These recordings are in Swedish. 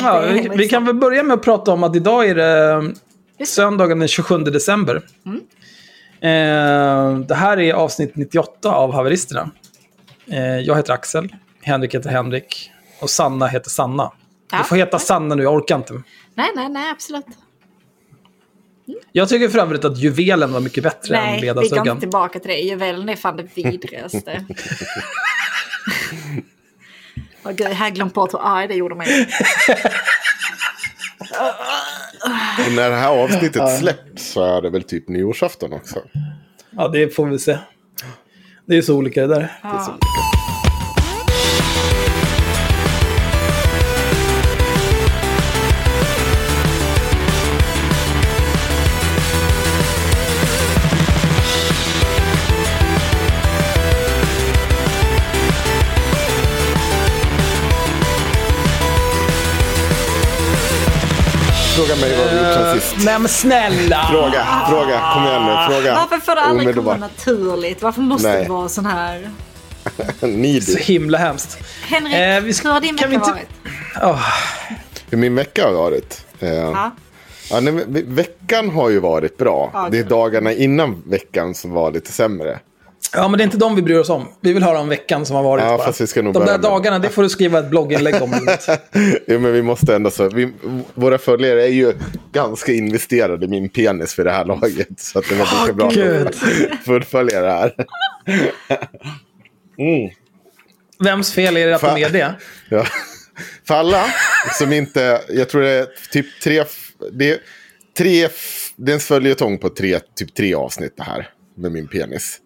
Ja, vi, vi kan väl börja med att prata om att idag är det söndagen den 27 december. Eh, det här är avsnitt 98 av Haveristerna. Eh, jag heter Axel, Henrik heter Henrik och Sanna heter Sanna. Ja. Du får heta Sanna nu, jag orkar inte. Nej, nej, nej, absolut. Jag tycker för övrigt att juvelen var mycket bättre än Nej, vi går ledarsuggan. inte tillbaka till det. Juvelen är fan det vidrigaste. Åh gud, jag hade glömt bort hur arg det gjorde mig. Och när det här avsnittet släpps så är det väl typ nyårsafton också. Ja, det får vi se. Det är så olika det där. Ja. Fråga mig vad vi gjort sen sist. Nej men snälla! Fråga, fråga, kom igen nu, fråga. Varför får det aldrig komma naturligt? Varför måste Nej. det vara sån här? Needy. Så himla hemskt. Henrik, Eh, vi ska- hur har din vecka inte- varit? Åh, Hur min vecka har varit? Eh, Ja. ja, nej, veckan har ju varit bra. Ja, Det är dagarna innan veckan som var lite sämre. Ja, men det är inte de vi bryr oss om. Vi vill höra om veckan som har varit. Ja, bara. fast vi ska nog de där dagarna, det får du skriva ett blogginlägg om. jo, men vi måste ändå så. Vi, våra följare är ju ganska investerade i min penis för det här laget. Så att det var lika bra Gud. att fullfölja det här. Vems fel är det att de är det? Ja. För alla som inte, jag tror det är typ tre, det är tre, det är en följetong på tre, typ tre avsnitt det här med min penis.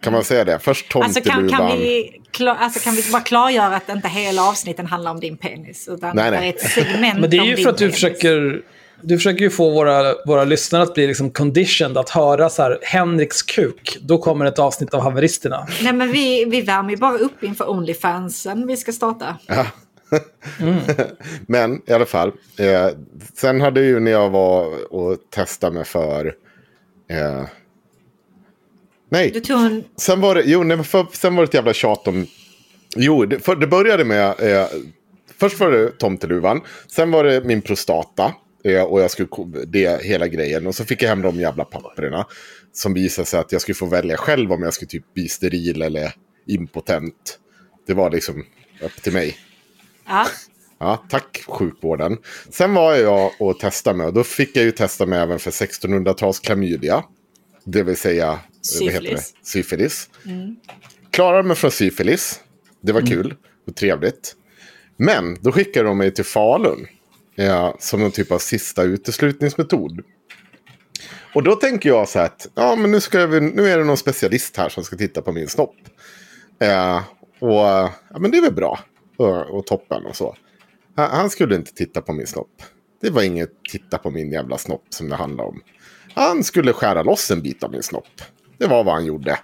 Kan man säga det? Först Alltså kan, tomteluvan. kan, vi, kla- alltså kan vi bara klargöra att inte hela avsnitten handlar om din penis? Utan Nej, det nej. är ett segment Men det är ju för att du penis. försöker... Du försöker ju få våra, våra lyssnare att bli liksom conditioned att höra så här, Henriks kuk. Då kommer ett avsnitt av haveristerna. Nej men vi, vi värmer ju bara upp inför Onlyfansen vi ska starta. Men i alla fall. Eh, sen hade ju när jag var och testade mig för... Eh, nej, en... sen var det, jo, nej, för, sen var det ett jävla tjat om... Jo, det, för, det började med... Eh, först var det tomteluvan. Sen var det min prostata. Eh, och jag skulle det hela grejen. Och så fick jag hem de jävla papperna. Som visade sig att jag skulle få välja själv om jag skulle typ bli steril eller impotent. Det var liksom upp till mig. Ja, Ja, tack sjukvården. Sen var jag och testade mig och då fick jag ju testa mig även för 1600-tals klamydia. Det vill säga Syfilis. syfilis. Klarade mig från syfilis. Det var kul och trevligt. Men då skickade de mig till Falun. Ja, som någon typ av sista uteslutningsmetod. Och då tänker jag så här att ja, men nu, ska vi, nu är det någon specialist här som ska titta på min snopp. Eh, och ja, men det är väl bra. Och, och toppen och så. Han, han skulle inte titta på min snopp. Det var inget titta på min jävla snopp som det handlade om. Han skulle skära loss en bit av min snopp. Det var vad han gjorde.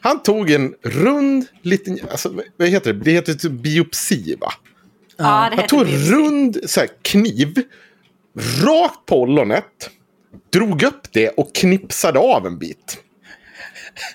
Han tog en rund liten, alltså, vad heter det? Det heter typ biopsi va? Ja, det Han tog en rund så här, kniv, rakt på ollonet, drog upp det och knipsade av en bit.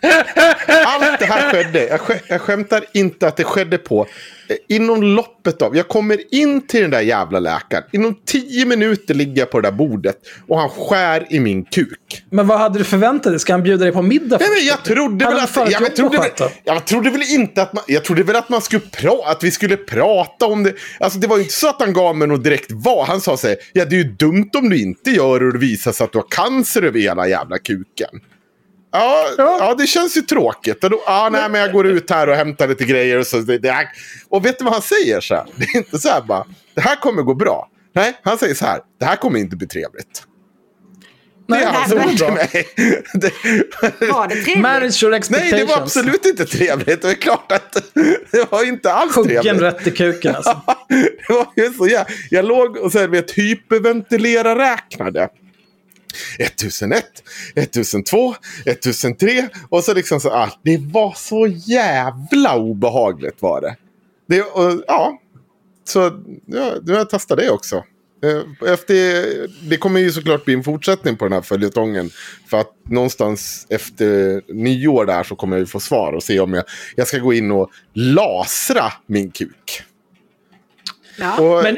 Allt det här skedde, jag, sk jag skämtar inte att det skedde på, eh, inom loppet av, jag kommer in till den där jävla läkaren, inom tio minuter ligger jag på det där bordet och han skär i min kuk. Men vad hade du förväntat dig? Ska han bjuda dig på middag Nej, men jag trodde väl att... Jag, jobb trodde väl, jag trodde väl inte att man... Jag trodde väl att man skulle pra, att vi skulle prata om det. Alltså det var ju inte så att han gav mig något direkt vad. Han sa så här, ja det är ju dumt om du inte gör det och det visar sig att du har cancer över hela jävla kuken. Ja, ja. Ja. det känns ju tråkigt. Och då, ja, nej, men jag går ut här och hämtar lite grejer. Och, så, det, det och vet du vad han säger? Så här? Det är inte så här bara, det här kommer gå bra. Nej, han säger så här, det här kommer inte bli trevligt. Det är Nej, hans ord till mig. Det, Var det trevligt? Expectations. Nej, det var absolut inte trevligt. Det är klart att det var inte alls Huggen trevligt. rätt i kuken alltså. det var ju så jag, jag låg och så här, vet, hyperventilera räknade. 1001, 1002, 1003 och så liksom så ah, det var så jävla obehagligt var det. det och, ja, så ja, jag testat det också. Eh, Efter, det kommer ju såklart bli en fortsättning på den här följetongen. För att någonstans efter nyår där så kommer jag ju få svar och se om jag, jag ska gå in och lasra min kuk. Ja. Och, Men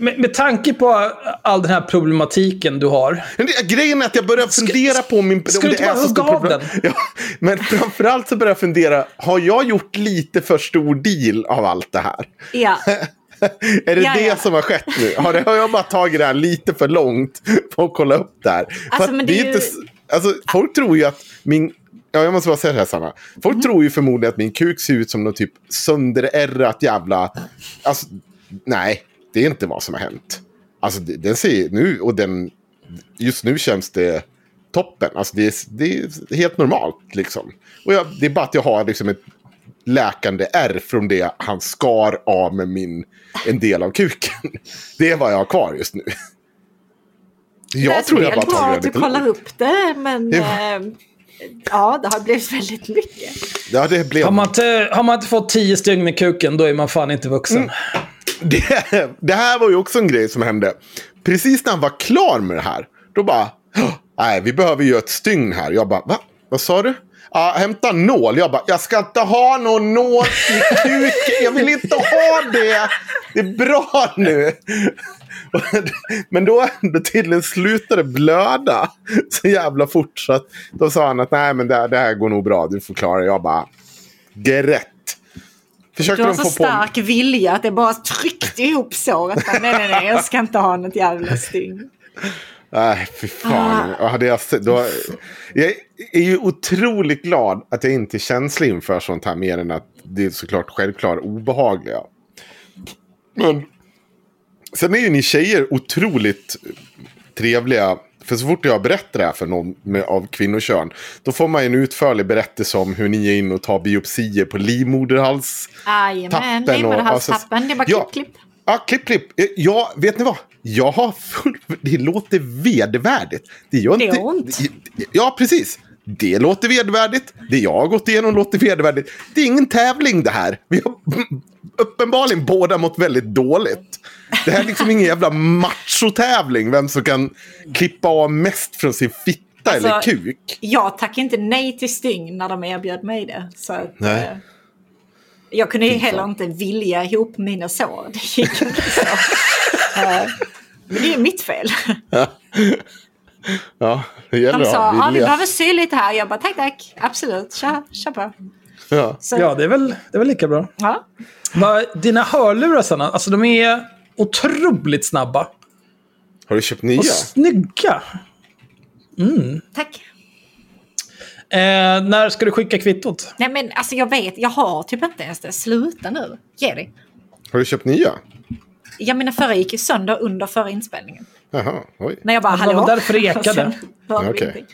med, med tanke på all den här problematiken du har. Grejen är att jag börjar fundera på min... ska du inte bara hugga av den? Ja, men framförallt så börjar jag fundera, har jag gjort lite för stor deal av allt det här? ja. Är det Ja, det ja. som har skett nu? Har, det, har jag bara tagit det här lite för långt på att kolla upp det här? För Alltså, att men det är ju- inte, alltså, folk tror ju att min... Ja, jag måste bara säga det här Sanna. Folk Mm. tror ju förmodligen att min kuk ser ut som något typ sönderärrat jävla... Alltså, nej, det är inte vad som har hänt. Alltså, det, den ser nu och den... Just nu känns det toppen. Alltså, det, är, det är helt normalt liksom. Och jag, det är bara att jag har liksom ett läkande ärr från det han skar av med min, en del av kuken. Det är vad jag har kvar just nu. Jag det tror jag bara bra tagit att det du kollar upp det, men... Ja. eh, Ja, det har blivit väldigt mycket. Ja, det blev... Har man, inte, har man inte fått tio stygn i kuken, då är man fan inte vuxen. Mm. Det, det här var ju också en grej som hände. Precis när han var klar med det här, då bara... Nej, vi behöver ju ett stygn här. Jag bara, va? Vad sa du? Ja, hämta nål. Jag bara, jag ska inte ha någon nål i kuken. Jag vill inte ha det. Det är bra nu. Men då, då tydligen slutade blöda så jävla fort. Så att då sa han att nej, men det, här- det här går nog bra. Du får klara det. Jag bara, Grätt. Försökte Du har så få på... stark vilja att det bara tryckte ihop såret. Nej, nej, nej, jag ska inte ha något jävla stygn. Nej, fy fan. Ah. Hade jag, sett, då, jag är ju otroligt glad att jag inte är känslig inför sånt här. Mer än att det är såklart självklart obehagliga. Men sen är ju ni tjejer otroligt trevliga. För så fort jag berättar det här för någon med, av kvinnokön. Då får man ju en utförlig berättelse om hur ni är inne och tar biopsier på livmoderhals. Jajamän, Tappen och- livmoderhalstappen. Det är bara Ja. klipp, klipp. Ja, klipp, klipp. Eh, Ja, vet ni vad? Jag har full... Det låter vedervärdigt. Det gör Det inte... gör ont. Ja, precis. Det låter vedervärdigt. Det jag har gått igenom låter vedervärdigt. Det är ingen tävling det här. Vi har uppenbarligen båda mått väldigt dåligt. Det här är liksom ingen jävla machotävling. Vem som kan klippa av mest från sin fitta eller Alltså, kuk. Jag tackade inte nej till stygn när de erbjöd mig det. Så att, Nej. eh, jag kunde ju heller inte vilja ihop mina sår. Det gick inte så. Eh, Men det är mitt fel. Ja, det gäller De sa, ja, vi vilja. behöver sy lite här. Jag bara, tack, tack. Absolut, kör, kör på. Ja. Så, Ja, det är väl, det är väl lika bra. ja. Va, dina hörlurar, Sanna, alltså de är otroligt snabba. Har du köpt nya? Och snygga. Tack. Eh, när ska du skicka kvittot? Nej men alltså jag vet, jag har typ inte ens det. Sluta nu. Ge dig. Har du köpt nya? Jag menar förra gick ju sönder under förra inspelningen. Jaha, oj. När jag bara, det var hallå? därför det ekade. Okej.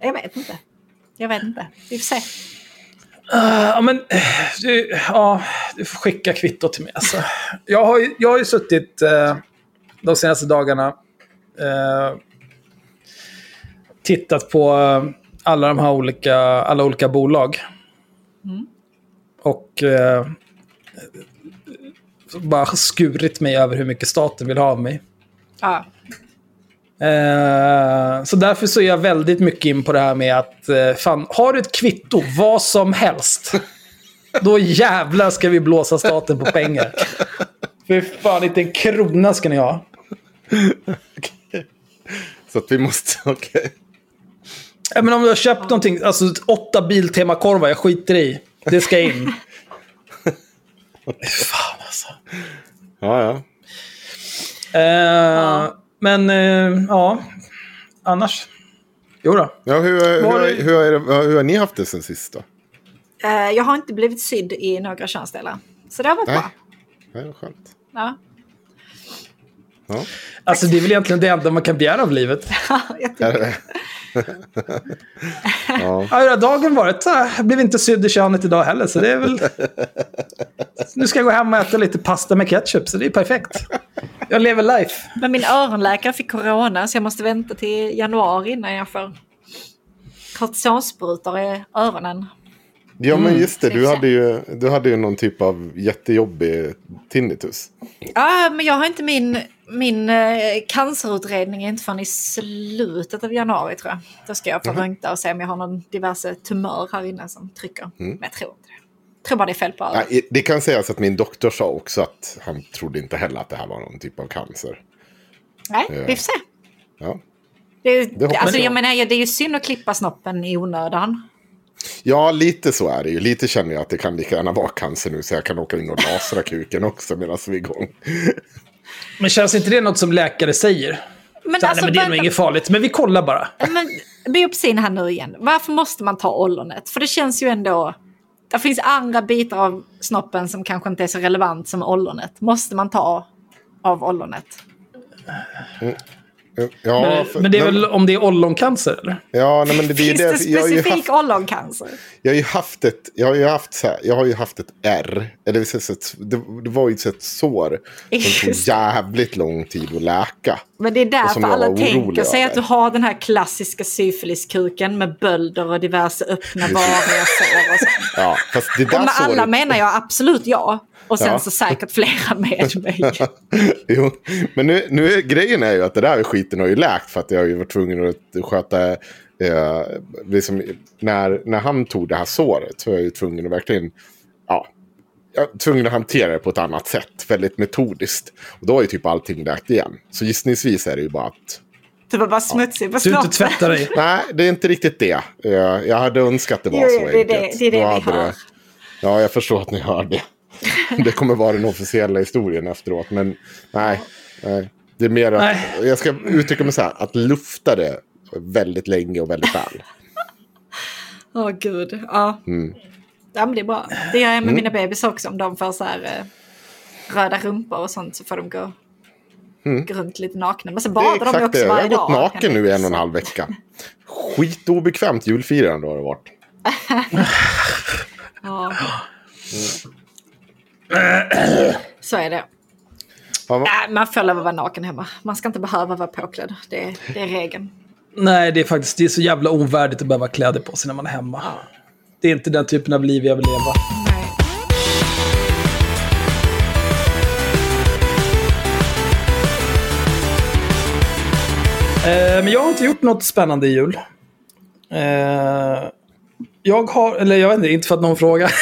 Jag vet inte. Jag vet inte. Vi får se. Ja, men eh, du, ja, du får skicka kvittot till mig. Alltså. Jag, har, ju- jag har ju suttit eh, de senaste dagarna eh, tittat på alla de här olika, alla olika bolag. Och eh, bara skurit mig över hur mycket staten vill ha av mig. Ja. Eh, så därför så är jag väldigt mycket in på det här med att eh, fan, har du ett kvitto, vad som helst, då jävlar ska vi blåsa staten på pengar. Fy fan, inte en krona ska ni ha. Så att vi måste, okej. Ja, men om du har köpt någonting, alltså åtta Biltema-korvar, jag skiter i. Det ska in. Fan alltså. Ja, ja. Eh, Men eh, ja, annars. Jo då. ja hur, hur, Var hur, hur, det, hur har ni haft det sen sist då? Eh, Jag har inte blivit sydd i några könsdelar. Så det har varit Nej. bra. Nej, vad skönt. Ja. Ja. Alltså det är väl egentligen det enda man kan begära av livet. Jag tycker- det? Ja. Ja, dagen varit? Ah, Jag blev inte sydd i könet idag heller, så det är väl... Nu ska jag gå hem och äta lite pasta med ketchup, så det är perfekt. Jag lever life. Men min öronläkare fick corona så jag måste vänta till januari innan jag får kortisonsprutor i öronen. Ja, men just det. Du hade, ju, du hade ju någon typ av jättejobbig tinnitus. Ja, men jag har inte min, min eh, cancerutredning inte förrän i slutet av januari tror jag. Då ska jag få röntga och se om jag har någon diverse tumör här inne som trycker. Men jag tror inte det. Jag tror bara det är fel på örat. Nej, det kan sägas att min doktor sa också att han trodde inte heller att det här var någon typ av cancer. Nej, vi får se. Ja, Det är, Det alltså, jag menar, det är ju synd att klippa snoppen i onödan. Ja lite så är det ju. Lite känner jag att det kan lika gärna vara cancer nu så jag kan åka in och lasra kuken också medan vi är igång. Men känns inte det något som läkare säger? Men Så alltså, nej, men det är nog inget farligt, men vi kollar bara. Men biopsin här nu igen. Varför måste man ta ollonet? För det känns ju ändå... Det finns andra bitar av snoppen som kanske inte är så relevant som ollonet. Måste man ta av ollonet? Ja, Men, för- men det är nej, väl om det är olloncancer, eller? Ja, nej, men det, det, är Finns det det, specifik haft, olloncancer? jag har ju haft ett, jag har ju haft så här, jag har ju haft ett R. Eller ett, det, det var ju ett sår som tog jävligt lång tid att läka. Men det är Och därför alla tänker sig att du har den här klassiska syfiliskuken med bölder och diverse öppna variga sår och sånt. Ja, fast det Och där med alla såret... menar jag absolut ja. Och sen Ja. så säkert flera med mig. jo, men nu, nu är, grejen är ju att det där skiten har ju läkt för att jag har ju varit tvungen att sköta... Eh, liksom, när, när han tog det här såret så var jag ju tvungen att verkligen... Ja, jag var tvungen att hantera det på ett annat sätt. Väldigt metodiskt. Och då har ju typ allting läkt igen. Så gissningsvis är det ju bara att... Du var bara smutsig på Du inte tvättar dig. Nej, det är inte riktigt det. Eh, jag hade önskat det var Jo, så det är det- enkelt. det är det vi hör. Ja, jag förstår att ni hör det. Det kommer vara den officiella historien efteråt. Men nej, nej. det är mer att, Nej. jag ska uttrycka mig så här, att lufta det väldigt länge och väldigt väl. Åh gud, ja. Mm. Ja men det är bra. Det gör jag med mina bebis också. Om de får så här eh, röda rumpor och sånt så får de gå, gå runt lite nakna. Men så Mm. Badar de ju också det. Jag varje har dag. gått naken nu i en och en halv vecka. Skitobekvämt julfirande har det varit. Ja. Så är det. Ja, Nej, man får lov att vara naken hemma. Man ska inte behöva vara påklädd. Det, är- det är regeln. Nej, det är faktiskt det är så jävla ovärdigt att behöva kläder på sig när man är hemma. Det är inte den typen av liv jag vill leva. Nej. Eh, men jag har inte gjort något spännande i jul. Eh, jag har, eller jag vet inte, inte för att någon frågar.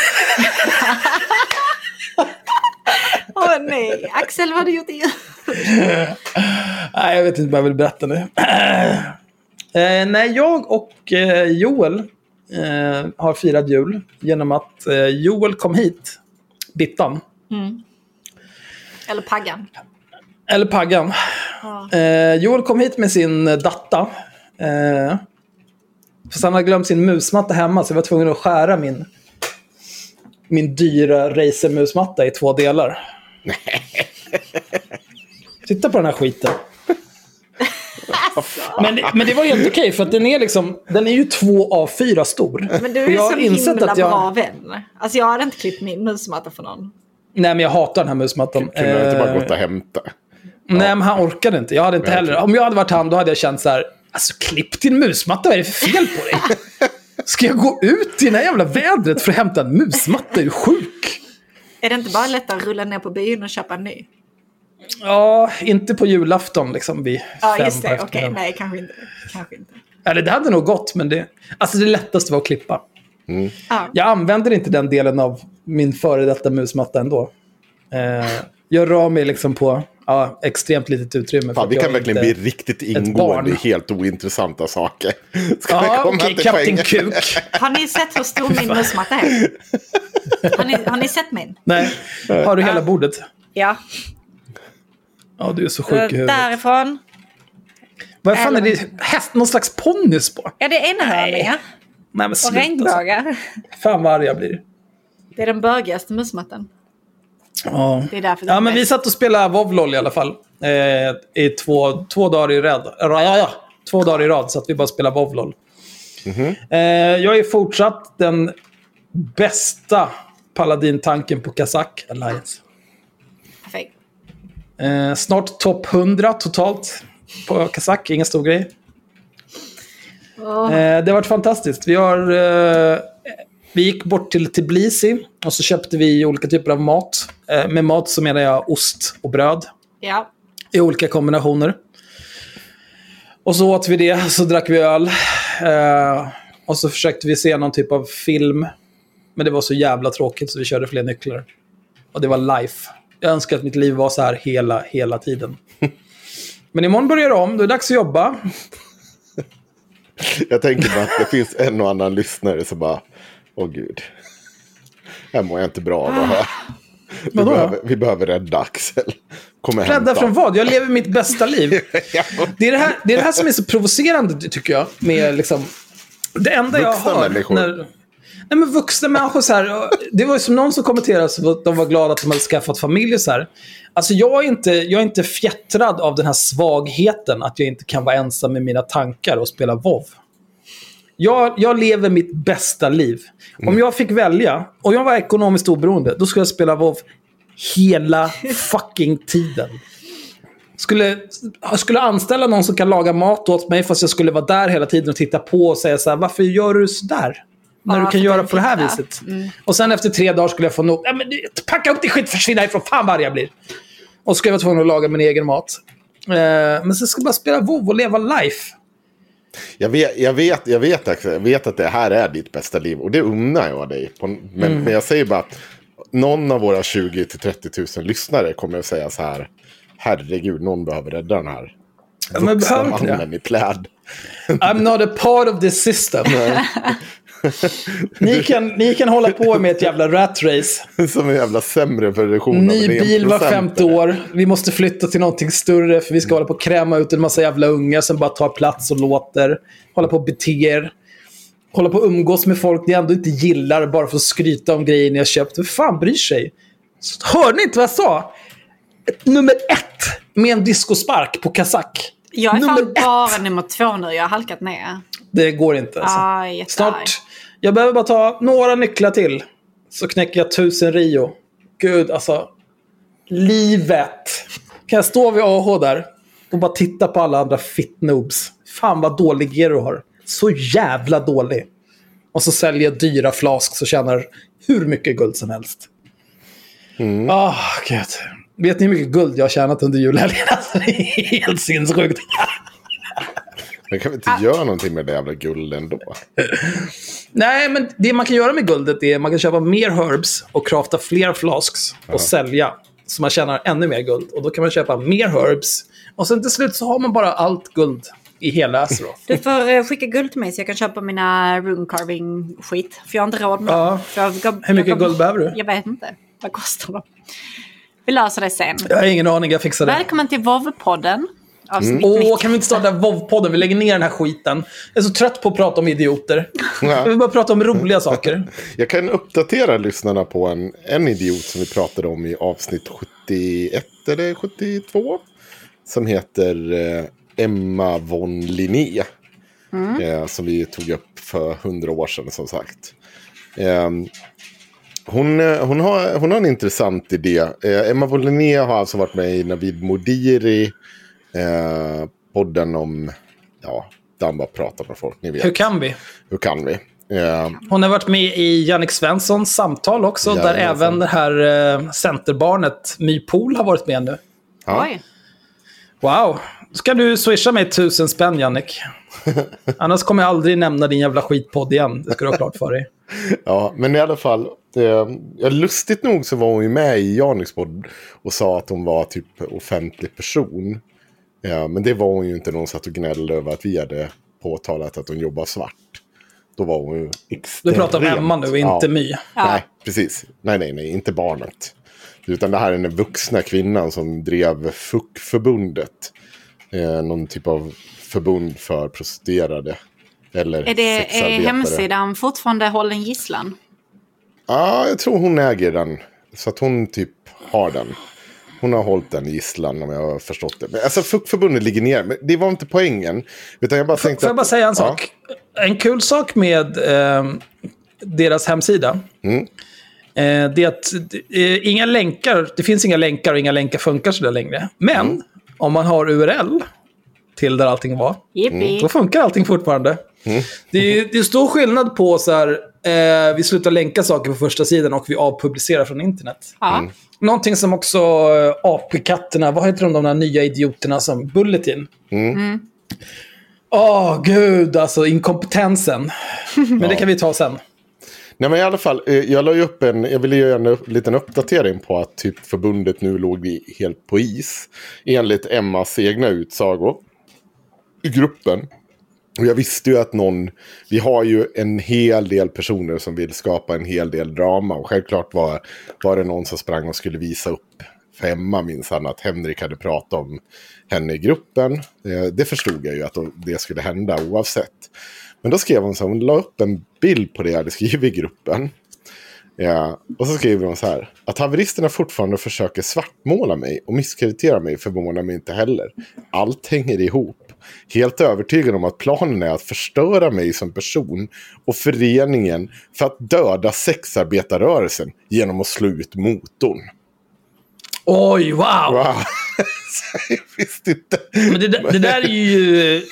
Åh nej, Axel vad har du gjort i? Nej, jag vet inte vad jag vill berätta nu. Eh, nej, jag och eh, Joel eh, har firat jul genom att eh, Joel kom hit, Bittan, Eller Paggan. eller Paggan. Eh, Joel kom hit med sin eh, datta. Eh, fast han hade glömt sin musmatta hemma så jag var tvungen att skära min, min dyra racermusmatta i två delar. Titta på den här skiten. Men, det- men det var helt okej för att den är liksom, den är ju två av fyra stor. Men du är jag har så himla att jag- bra vän. Alltså jag hade inte klippt min musmatta för någon. Nej, men jag hatar den här musmattan. Kunde jag inte bara Eh, gått och hämta? Nej, men han orkade inte. Jag hade inte Nej, heller. Om jag hade varit han, då hade jag känt så här. Alltså klipp din musmatta, vad är det för fel på dig? Ska jag gå ut i det här jävla vädret för att hämta en musmatta? Är du sjuk? Är det inte bara lättare att rulla ner på byn och köpa en ny? Ja, inte på julafton liksom vid Ja, fem just det. Okej, eftermiddagen. nej, kanske inte. Kanske inte. Eller det hade nog gått, men det... Alltså det lättaste var att klippa. Ja. Jag använder inte den delen av min före detta musmatta ändå. Eh, jag rör mig liksom på ja, extremt litet utrymme. Fan, vi kan verkligen bli riktigt ingående i helt ointressanta saker. Ska Ja, okej, till Kapten? Kuk. Har ni sett hur stor min musmatta är? Har ni, har ni sett min? Nej, har du hela bordet? Ja. Ja, du är så sjuk i huvudet. Därifrån. Vad fan är det? Häst? Någon slags ponnys på? Ja, det är enhörningar. Nej, men Och sluta. Alltså. regnbågar. Fan vad arg jag blir. Det är den bögigaste musmattan. Ja. Det är därför den Ja, men är vi bäst. satt och spelade Vovlol i alla fall. Eh, I två, två dagar i rad. Ja, ja, ja. Två dagar i rad så att vi bara spelade Vovlol. Eh, jag är fortsatt den bästa paladintanken på Kazak Alliance. Perfekt. Eh, snart topp 100 totalt på Kazak, ingen stor grej. Eh, det har varit fantastiskt. Vi, har, eh, vi gick bort till Tbilisi och så köpte vi olika typer av mat. Eh, med mat så menar jag ost och bröd ja. i olika kombinationer. Och så åt vi det, så drack vi öl. Eh, och så försökte vi se någon typ av film. Men det var så jävla tråkigt så vi körde fler nycklar. Och det var life. Jag önskar att mitt liv var så här hela, hela tiden. Men imorgon börjar det om, då är det dags att jobba. Jag tänker bara att det finns en och annan lyssnare som bara, åh gud. Här mår jag inte bra av att höra. Vi Vadå? behöver, vi behöver rädda Axel. Kommer Rädda från vad? Jag lever mitt bästa liv. Det är det här, det är det här som är så provocerande, tycker jag. Med liksom, det enda jag Vuxna hör... människor. När, nej, men vuxna människor så här. Det var ju som någon som kommenterade att de var glada att de hade skaffat familj så här. Alltså jag är, inte, jag är inte fjättrad av den här svagheten att jag inte kan vara ensam med mina tankar och spela WoW. Jag, jag lever mitt bästa liv. Om jag fick välja, och jag var ekonomiskt oberoende, då skulle jag spela WoW hela fucking tiden. Skulle, jag skulle anställa någon som kan laga mat åt mig fast jag skulle vara där hela tiden och titta på och säga så här, varför gör du så där? När Ja, du kan göra på det här fitta. viset. Och sen efter tre dagar skulle jag få nog, "Nej, men, du, packa upp din skit, försvinna ifrån, fan vad jag blir. Och så skulle jag vara tvungen att laga min egen mat. Eh, men sen ska jag bara spela WoW och leva life. Jag vet, jag, vet, jag, vet, jag vet att det här är ditt bästa liv och det unnar jag dig. På, men, Mm. men jag säger bara att någon av våra 20-30 000 lyssnare kommer att säga så här. Herregud, någon behöver rädda den här Ja, men vuxna behöver inte det. mannen i pläd. I'm not a part of this system. ni, kan, ni kan hålla på med ett jävla rat race. Som en jävla sämre version Ny bil var femte år. Vi måste flytta till någonting större för vi ska hålla på och kräma ut en massa jävla ungar som bara tar plats och låter. Hålla på och bete er. Hålla på och umgås med folk ni ändå inte gillar bara för att skryta om grejer ni har köpt. Vem fan bryr sig? Hörde ni inte vad jag sa? Nummer ett med en discospark på kazak. Jag är nummer fan ett. bara nummer två nu. Jag har halkat ner. Det går inte alltså. Ah. Snart. Jag behöver bara ta några nycklar till. Så knäcker jag tusen Rio. Gud, alltså. Livet. Kan jag stå vid AH där och bara titta på alla andra fit noobs. Fan vad dålig gear du har. Så jävla dålig. Och så säljer jag dyra flasks och tjänar hur mycket guld som helst. Ah, gud. Vet ni hur mycket guld jag har tjänat under julhelgen? Alltså, det är helt sinnessjukt. Men kan vi Ah. inte göra någonting med det jävla guld ändå? Nej, men det man kan göra med guldet är att man kan köpa mer herbs och crafta fler flasks och sälja. Så man tjänar ännu mer guld. Och då kan man köpa mer herbs. Och sen till slut så har man bara allt guld i hela Azeroth. Du får eh, skicka guld till mig så jag kan köpa mina rune carving skit. För jag har inte råd med Ja. jag gav- Hur mycket jag guld behöver du? Jag vet inte. Vad kostar de? Vi löser det sen. Jag har ingen aning, jag fixar det. Välkommen till Vov-podden. Avsnitt Åh, 90. kan vi inte starta WoW-podden? Vi lägger ner den här skiten. Jag är så trött på att prata om idioter. Ja. Jag vill bara prata om roliga saker. Jag kan uppdatera lyssnarna på en, en idiot som vi pratade om i avsnitt 71 eller 72. Som heter eh, Emma von Linné. Eh, som vi tog upp för hundra år sedan som sagt. Eh, hon, hon, har, hon har en intressant idé. Eh, Emma von Linné har alltså varit med i Navid Modiri. Eh, podden om ja, ettan, bara prata med folk. Ni vet. Hur kan vi? Hur kan vi? Eh, Hon har varit med i Jannik Svenssons samtal också, där även det här eh, centerbarnet My Pool har varit med nu. ja. Oj. Wow. Ska du swisha mig tusen spänn, Jannik? Annars kommer jag aldrig nämna din jävla skitpodd igen. Det ska du ha klart för dig. Ja, men i alla fall. Eh, ja, lustigt nog så var hon ju med i Janiks podd och sa att hon var typ offentlig person. Ja, men det var hon ju inte när hon satt och gnällde över att vi hade påtalat att hon jobbar svart. Då var hon ju extremt... Du pratar om Emma nu, inte My. Nej, precis. Nej, nej, nej, inte barnet. Utan det här är den vuxna kvinnan som drev FUK-förbundet. Eh, någon typ av förbund för prostituerade. Eller Är, det, är hemsidan fortfarande hållen gisslan? Ja, jag tror hon äger den. Så att hon typ har den. Hon har hållit den i gisslan om jag har förstått det. Men, alltså FUK-förbundet ligger ner. Men det var inte poängen. Utan jag bara tänkte Får jag bara säga en Ja. sak? En kul sak med eh, deras hemsida. Mm. Eh, det är att eh, inga länkar, det finns inga länkar och inga länkar funkar sådär längre. Men Mm. om man har URL till där allting var, Jippi. då funkar allting fortfarande. Mm. Det, är, det är stor skillnad på så här, eh, vi slutar länka saker på första sidan och vi avpublicerar från internet. Ja. Mm. Någonting som också eh, AP-katterna, vad heter de, de där nya idioterna som Bulletin? Mm. Åh, gud, alltså inkompetensen. Men det kan vi ta sen. Nej men i alla fall, eh, jag la ju upp en, jag ville göra en liten uppdatering på att typ förbundet nu låg helt på is. Enligt Emmas egna utsagor. I gruppen. Och jag visste ju att någon, vi har ju en hel del personer som vill skapa en hel del drama. Och självklart var, var det någon som sprang och skulle visa upp för Emma minsann att Henrik hade pratat om henne i gruppen. Eh, Det förstod jag ju att det skulle hända oavsett. Men då skrev hon så här, hon la upp en bild på det jag hade skrivit i gruppen. Ja, och så skriver hon så här. Att haveristerna fortfarande försöker svartmåla mig och misskreditera mig förvånar mig inte heller. Allt hänger ihop. Helt övertygad om att planen är att förstöra mig som person och föreningen för att döda sexarbetarrörelsen genom att slå ut motorn. Oj, wow! Wow. Jag visste inte. Men det, där- det där är ju...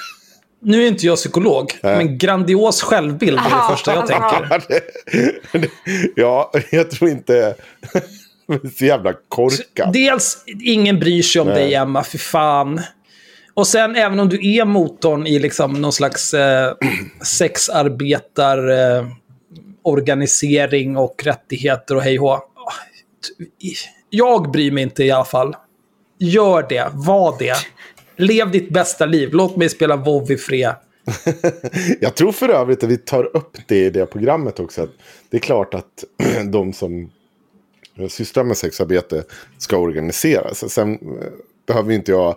Nu är inte jag psykolog, men grandios självbild är det första jag tänker. Ja, jag tror inte... så jävla korkat. Dels, ingen bryr sig om Nej. dig, Emma, för fan. Och sen, även om du är motorn i liksom någon slags eh, sexarbetar... Eh, organisering och rättigheter och hej och hå. Jag bryr mig inte i alla fall. Gör det, var det. Lev ditt bästa liv. Låt mig spela WoW i fred. Jag tror för övrigt att vi tar upp det i det programmet också. Att det är klart att de som eh, sysslar med sexarbete ska organisera sig. Sen eh, behöver inte jag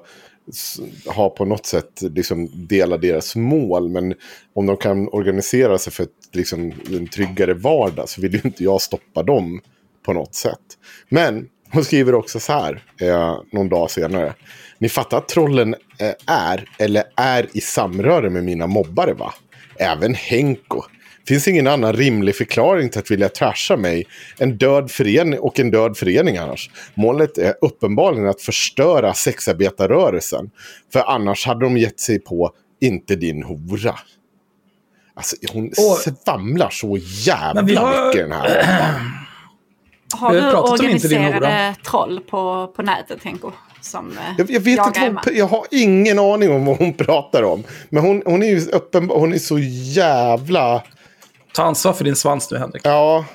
ha på något sätt liksom dela deras mål. Men om de kan organisera sig för ett, liksom, en tryggare vardag så vill ju inte jag stoppa dem på något sätt. Men hon skriver också så här, eh, någon dag senare. Ni fattar att trollen eh, är, eller är i samröre med mina mobbare va? Även Henko. Finns ingen annan rimlig förklaring till att vilja trasha mig. En död förening och en död förening annars. Målet är uppenbarligen att förstöra sexarbetarrörelsen. För annars hade de gett sig på inte din hora. Alltså hon Och- svamlar så jävla har- mycket den här. Har Vi har du pratat om inte din organiserade troll på, på nätet, Henko? Som eh, Jag, jag vet inte vad hon, jag har ingen aning om vad hon pratar om. Men hon, hon är ju uppenbar, hon är så jävla... Ta ansvar för din svans nu, Henrik. Ja.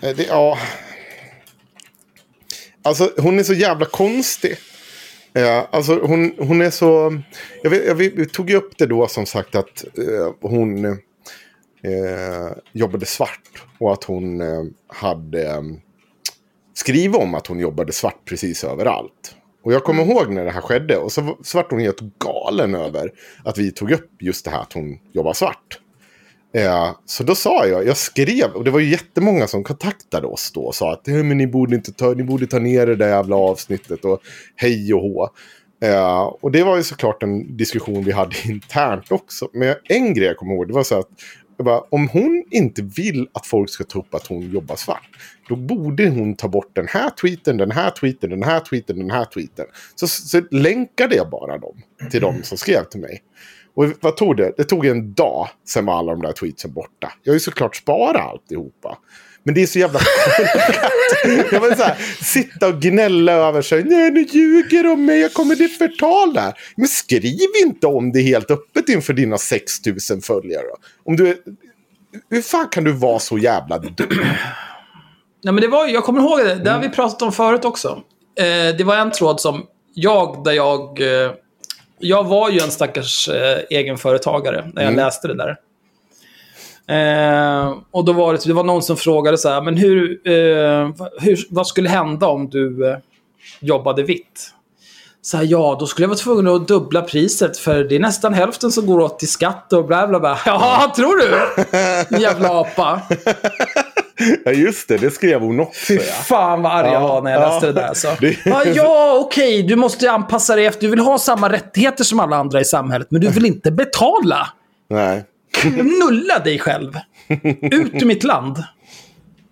Eh, det, ja. Alltså hon är så jävla konstig. Ja, alltså hon, hon är så... Jag, vet, jag vet, vi tog ju upp det då som sagt att eh, hon eh, jobbade svart. Och att hon eh, hade eh, skrivit om att hon jobbade svart precis överallt. Och jag kommer ihåg när det här skedde. Och så, så vart hon helt galen över att vi tog upp just det här att hon jobbar svart. Eh, så då sa jag, jag skrev, och det var ju jättemånga som kontaktade oss då och sa att men ni, borde inte ta, ni borde ta ner det där jävla avsnittet och hej och hå. Eh, och det var ju såklart en diskussion vi hade internt också. Men en grej jag kommer ihåg, det var så att bara, om hon inte vill att folk ska ta upp att hon jobbar svart, då borde hon ta bort den här tweeten, den här tweeten, den här tweeten, den här tweeten. Så, så länkade jag bara dem till de som skrev till mig. Och vad tog det? Det tog en dag, sen var alla de där tweetsen borta. Jag har ju såklart sparat alltihopa. Men det är så jävla. Jag vill så här, sitta och gnälla över sig. Nej, nu ljuger de mig. Jag kommer till förtal där. Men skriv inte om det helt öppet inför dina 6000 följare. då. Om du är... Hur fan kan du vara så jävla dum? Nej, men det var, jag kommer ihåg det. Det har vi pratat om förut också. Eh, det var en tråd som jag, där jag... Eh, jag var ju en stackars eh, egenföretagare när jag läste det där. Eh, och då var det, det var någon som frågade så här, men hur, eh, hur, vad skulle hända om du eh, jobbade vitt? Så här, ja, då skulle jag vara tvungen att dubbla priset för det är nästan hälften som går åt till skatt och bla bla bla. Ja, tror du? Jävla apa. Ja, just det. Det skrev hon också. Fy fan vad arg jag Ja, var när jag ja. läste det där. Så. Ja, ja okej, du måste anpassa dig efter... Du vill ha samma rättigheter som alla andra i samhället, men du vill inte betala. Nej. Nulla dig själv. Ut ur mitt land.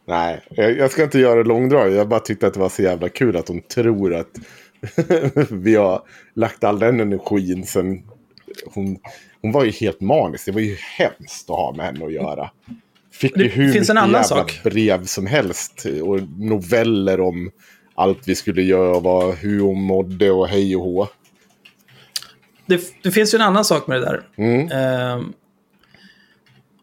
Nej, jag, jag ska inte göra det långdraget. Jag bara tyckte att det var så jävla kul att hon tror att vi har lagt all den energin sen... Hon, hon var ju helt manisk. Det var ju hemskt att ha med henne att göra. Fick Det ju hur finns en annan jävla sak. brev som helst. Och noveller om allt vi skulle göra. Vad, hur hon mådde och hej och hå. Det, det finns ju en annan sak med det där. Mm. Ehm,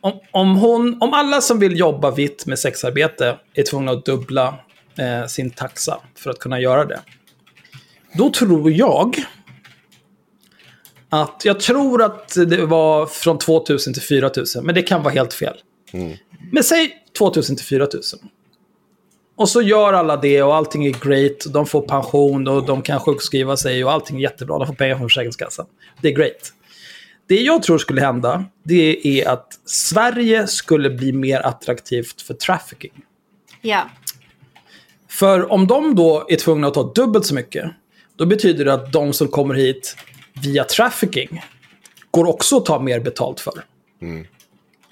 om, om, hon, om alla som vill jobba vitt med sexarbete är tvungna att dubbla eh, sin taxa för att kunna göra det. Då tror jag att, jag tror att det var från 2000 till 4000, men det kan vara helt fel. Men säg 2000 till 4000. Och så gör alla det och allting är great. De får pension och de kan sjukskriva sig och allting är jättebra. De får pengar från Försäkringskassan. Det är great. Det jag tror skulle hända, det är att Sverige skulle bli mer attraktivt för trafficking. Ja. För om de då är tvungna att ta dubbelt så mycket, då betyder det att de som kommer hit via trafficking går också att ta mer betalt för.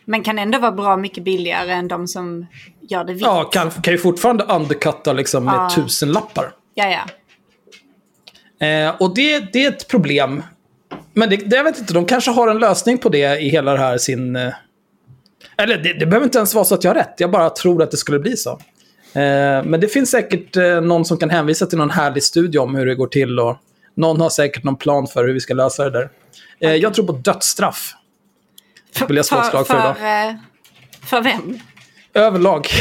Men kan ändå vara bra mycket billigare än de som gör det vitt. Ja, kan, kan ju fortfarande undercutta liksom med Ja. tusen lappar. ja. ja. Eh, och det, det är ett problem. Men det, det, jag vet inte, de kanske har en lösning på det i hela det här sin... Eh, eller det, det behöver inte ens vara så att jag har rätt. Jag bara tror att det skulle bli så. Eh, men det finns säkert eh, någon som kan hänvisa till någon härlig studie om hur det går till. Och någon har säkert någon plan för hur vi ska lösa det där. Eh, jag tror på dödsstraff. Vill jag slå ett slag för idag. För, eh, för vem? Överlag.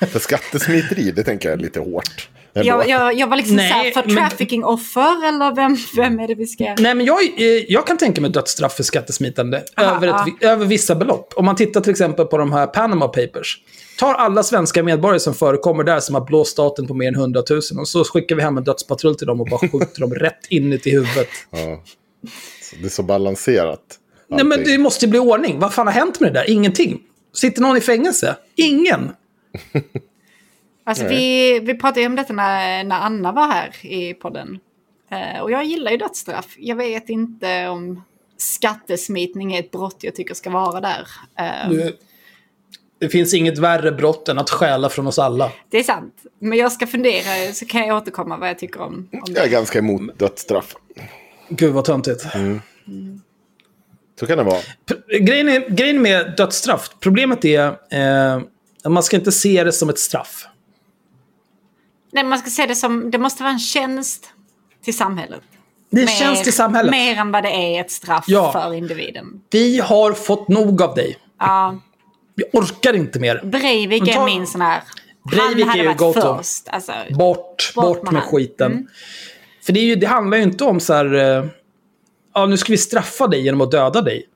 För skattesmiteri, det tänker jag är lite hårt. Jag, jag, jag var liksom Nej, såhär, för men- trafficking-offer eller vem, vem är det vi ska... Nej, men jag, eh, jag kan tänka mig dödsstraff för skattesmitande Aha, över, ett, vi- över vissa belopp. Om man tittar till exempel på de här Panama Papers. Tar alla svenska medborgare som förekommer där som har blåst staten på mer än 100 000 och så skickar vi hem en dödspatrull till dem och bara skjuter dem rätt inuti huvudet. Ja. Det är så balanserat. Nej, men det måste ju bli ordning. Vad fan har hänt med det där? Ingenting. Sitter någon i fängelse? Ingen. Alltså vi, vi pratade ju om detta när, när Anna var här i podden. Eh, och jag gillar ju dödsstraff. Jag vet inte om skattesmitning är ett brott jag tycker ska vara där. Eh, Det, det finns inget värre brott än att stjäla från oss alla. Det är sant. Men jag ska fundera så kan jag återkomma vad jag tycker om, om Jag är det. ganska emot dödsstraff. Gud vad töntigt. Så kan det vara. Grejen, är, grejen med dödsstraff, problemet är eh, att man ska inte se det som ett straff. Nej, man ska se det som, det måste vara en tjänst till samhället. Det är en Mer- tjänst i samhället. Mer än vad det är ett straff Ja. för individen. Vi har fått nog av dig. Ja, Vi orkar inte mer. Breivik är min sån här... Breivik är ju go-to. först. Alltså, Bort, bort, Bort med med han. skiten. Mm. För det, är ju, det handlar ju inte om så här... Ja, nu ska vi straffa dig genom att döda dig.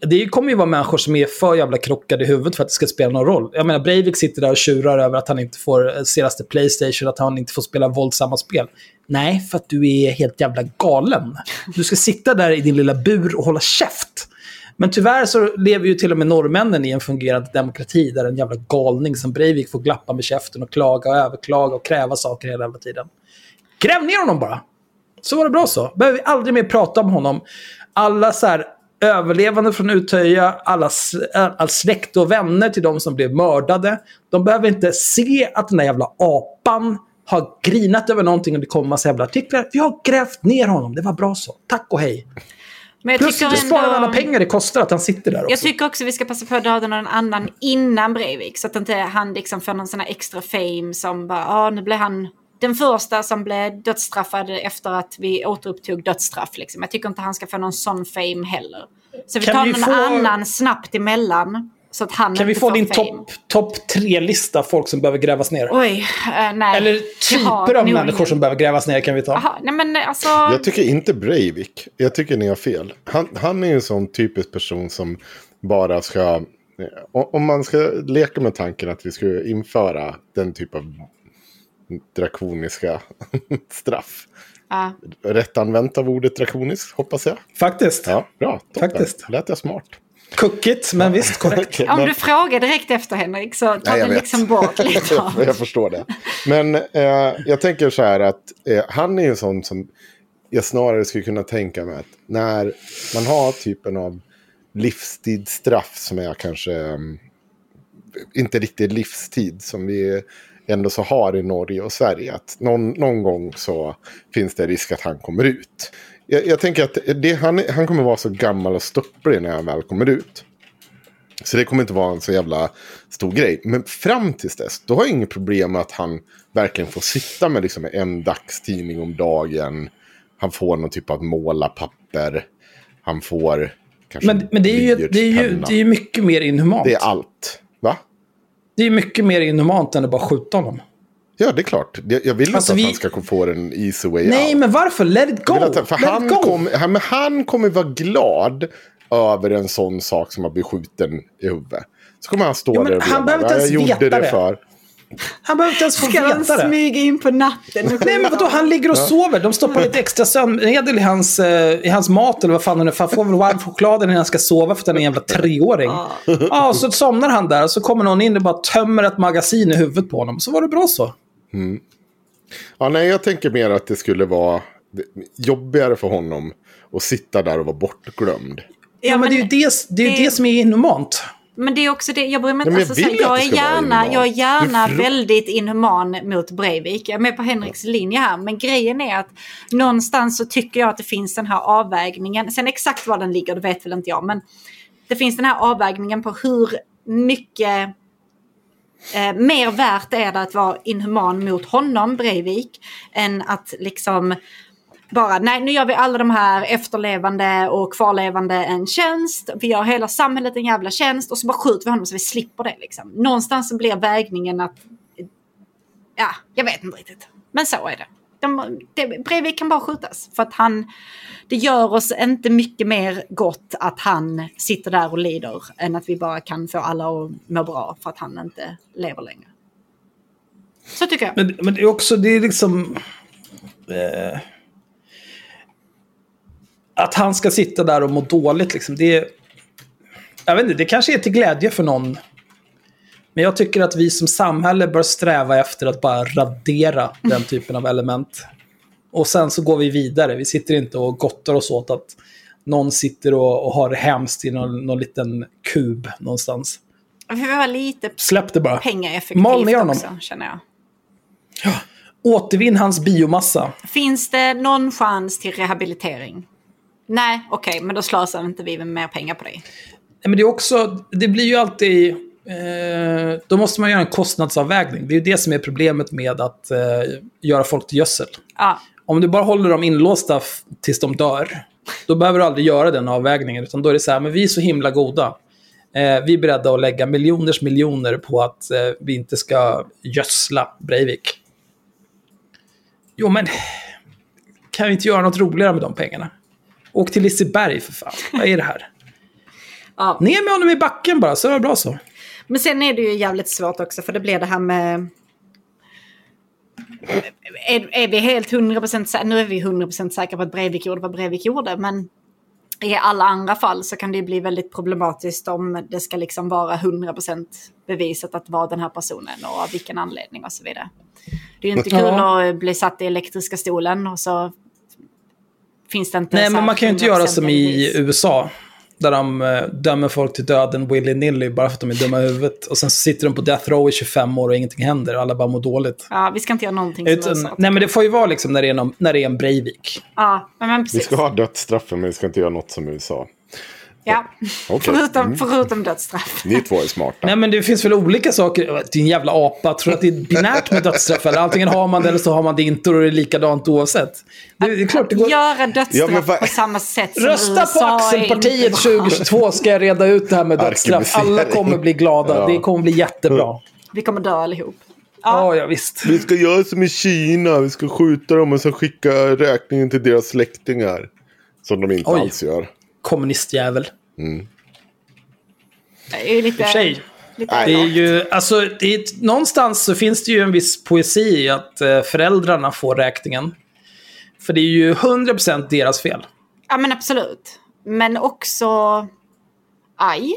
Det kommer ju vara människor som är för jävla krockade i huvudet för att det ska spela någon roll. Jag menar, Breivik sitter där och tjurar över att han inte får eh, senaste Playstation, att han inte får spela våldsamma spel. Nej, för att du är helt jävla galen. Du ska sitta där i din lilla bur och hålla käft. Men tyvärr så lever ju till och med norrmännen i en fungerande demokrati där en jävla galning som Breivik får glappa med käften och klaga och överklaga och kräva saker hela tiden. Gräv ner honom bara! Så var det bra så. Behöver vi aldrig mer prata om honom. Alla så här överlevande från Utöja, alla, all släkt och vänner till de som blev mördade. De behöver inte se att den där jävla apan har grinat över någonting och det kommer massa jävla artiklar. Vi har grävt ner honom. Det var bra så. Tack och hej. Men Plus tycker du sparar alla pengar det kostar att han sitter där också. Jag tycker också vi ska passa på att döda någon annan innan Breivik. Så att inte han liksom får någon sån här extra fame som bara, ja nu blev han den första som blev dödsstraffad efter att vi återupptog dödsstraff. Liksom. Jag tycker inte han ska få någon sån fame heller. Så vi Kan tar vi någon få- annan snabbt emellan. Så att han Kan vi få får din topp top tre-lista folk som behöver grävas ner? Oj, eh, nej. Eller typer av människor som behöver grävas ner kan vi ta. Jaha, nej men alltså. Jag tycker inte Breivik. Jag tycker ni har fel. Han, han är ju en sån typisk person som bara ska... eh, Om man ska leka med tanken att vi skulle införa den typ av drakoniska straff. Ja. Rätt använt av ordet drakonisk, hoppas jag. Faktiskt. Ja, bra. Toppen. Faktiskt. Lät jag smart? Kuckigt, men visst korrekt. Om men- du frågar direkt efter Henrik så tar Nej, jag den vet. liksom bort lite av jag, jag förstår det. Men eh, jag tänker så här att eh, han är ju en sån som jag snarare skulle kunna tänka mig att när man har typen av livstidsstraff som är kanske mm, inte riktigt livstid som vi ändå så har i Norge och Sverige. Att någon, någon gång så finns det risk att han kommer ut. Jag, jag tänker att det, han, han kommer vara så gammal och störtlig när han väl kommer ut. Så det kommer inte vara en så jävla stor grej. Men fram tills dess, då har jag inget problem med att han verkligen får sitta med liksom en dagstidning om dagen. Han får någon typ av målarpapper. Han får kanske Men, men det, är ju, det, är ju, det är ju mycket mer inhumant. Det är allt. Va? Det är mycket mer inhumant än att bara skjuta honom. Ja, det är klart. Jag vill Alltså, inte att vi- han ska få en easy way Nej, out. men varför? Let it go! Att- För Let han, go! kom, han, han kommer vara glad över en sån sak som att bli skjuten i huvudet. Så kommer han stå Ja, där och han behöver inte "Ja, ens veta det." för... Han behöver inte ens få Ska han veta det. smyga in på natten? Nej, men vadå? Han ligger och sover. De stoppar lite extra sömnmedel i hans, eh, i hans mat eller vad fan det är. För Han får väl varm choklad när han ska sova för att han är en jävla treåring. Ja, och så somnar han där och så kommer någon in och bara tömmer ett magasin i huvudet på honom. Så var det bra så. Ja, nej, jag tänker mer att det skulle vara jobbigare för honom att sitta där och vara bortglömd. Ja, men det är ju det, det, är ju det- det som är inhumant. Men det är också det, jag bryr mig inte. Alltså, jag jag, är gärna, jag är gärna väldigt inhuman mot Breivik. Jag är med på Henriks linje här. Men grejen är att någonstans så tycker jag att det finns den här avvägningen. Sen exakt var den ligger, det vet väl inte jag. Men det finns den här avvägningen på hur mycket eh, mer värt är det att vara inhuman mot honom, Breivik, än att liksom bara, nej nu gör vi alla de här efterlevande och kvarlevande en tjänst. Vi gör hela samhället en jävla tjänst och så bara skjuter vi honom så vi slipper det. Liksom. Någonstans blir vägningen att, ja, jag vet inte riktigt. Men så är det. De, det Breivik kan bara skjutas. För att han, det gör oss inte mycket mer gott att han sitter där och lider än att vi bara kan få alla att må bra för att han inte lever längre. Så tycker jag. Men, men det är också, det är liksom... Eh, att han ska sitta där och må dåligt liksom. Det. Jag vet inte, det kanske är till glädje för någon. Men jag tycker att vi som samhälle bör sträva efter att bara radera den typen av element. Och sen så går vi vidare. Vi sitter inte och gottar oss åt att någon sitter och, och har det hemskt i någon, någon liten kub någonstans. Vi vara lite Släpp det bara. pengaeffektivt Mal ner honom. också, känner jag. Återvinn hans biomassa. Finns det någon chans till rehabilitering? Nej, okej, men då slösar inte vi med mer pengar på det. Nej, men det är också, det blir ju alltid, eh, då måste man göra en kostnadsavvägning. Det är ju det som är problemet med att eh, göra folk till gödsel. Ja, Om du bara håller dem inlåsta tills de dör, då behöver du aldrig göra den avvägningen. Utan då är det så här, men vi är så himla goda. Eh, vi är beredda att lägga miljoners miljoner på att eh, vi inte ska gödsla Breivik. Jo, men kan vi inte göra något roligare med de pengarna? Åk till Liseberg för fan. Vad är det här? ja. Ner med honom i backen bara, så är det bra så. Men sen är det ju jävligt svårt också, för det blir det här med... Är, är vi helt 100% säkra, nu är vi 100% säkra på att Breivik gjorde vad Breivik gjorde, men i alla andra fall så kan det bli väldigt problematiskt om det ska liksom vara 100% bevisat att vara den här personen och av vilken anledning och så vidare. Det är ju inte kul Ja. att bli satt i elektriska stolen och så finns det inte Nej, men man kan ju inte göra som i 100% bevis. USA. Där de eh, dömer folk till döden willy-nilly bara för att de är dumma i huvudet. Och sen sitter de på death row i 25 år och ingenting händer och alla bara mår dåligt. Ja, vi ska inte göra någonting som Utan, USA. nej men det får ju vara liksom när det är, någon, när det är en Breivik. Ja, men, men Vi precis. ska ha dödsstraffen men vi ska inte göra något som USA. Ja, Okej. förutom, förutom dödsstraff. Ni två är smarta. Nej men det finns väl olika saker. Din jävla apa. Tror du att det är binärt med dödsstraff? Eller antingen har man det eller så har man det inte och det är likadant oavsett. Det, det är klart det går. Göra dödsstraff Ja, vad- på samma sätt som Rösta USA på Axelpartiet inte- 2022 ska jag reda ut det här med dödsstraff. Alla kommer bli glada. Ja. Det kommer bli jättebra. Vi kommer dö allihop. Ja, ja visst. Vi ska göra som i Kina. Vi ska skjuta dem och sen skicka räkningen till deras släktingar. Som de inte Oj. alls gör. Kommunistjävel. Det är ju lite... I och för sig. lite. Det är ju, alltså, det är, någonstans så finns det ju en viss poesi i att eh, föräldrarna får räkningen. För det är ju 100% deras fel. Ja, men absolut. Men också... Aj.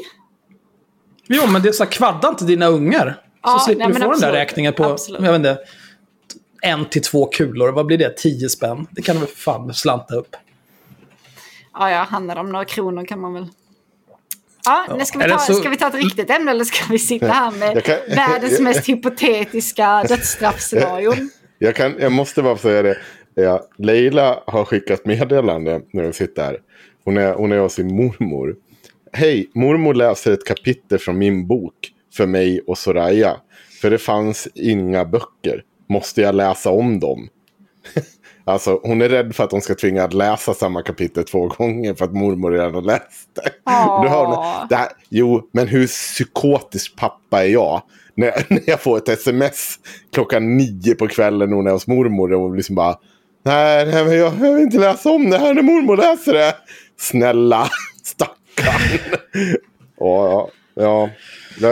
Jo, men det är så här, kvadda inte dina ungar. Så Ja, slipper nej, du få den där absolut. räkningen på, Absolut. jag vet inte, en till två kulor. Vad blir det? 10 spänn? Det kan du väl för fan slanta upp. Ja, ja, handlar det om några kronor kan man väl... Ja, nu ska, vi ta, så- ska vi ta ett riktigt ämne eller ska vi sitta här med kan- världens mest hypotetiska dödsstraffscenarion? Jag, kan, jag måste bara säga det. Ja, Leila har skickat meddelande när hon sitter här. Hon är, hon är hos sin mormor. Hej, mormor läser ett kapitel från min bok för mig och Soraya. För det fanns inga böcker. Måste jag läsa om dem? alltså, hon är rädd för att hon ska tvinga att läsa samma kapitel två gånger för att mormor redan har läst det. Åh. Du hör, hon- det här, jo, men hur psykotisk pappa är jag? När, när jag får ett sms klockan nio på kvällen och hon är hos mormor och liksom bara Nej, nej men jag, jag vill inte läsa om det här när mormor läser det. Snälla, stackarn. ja, ja, ja.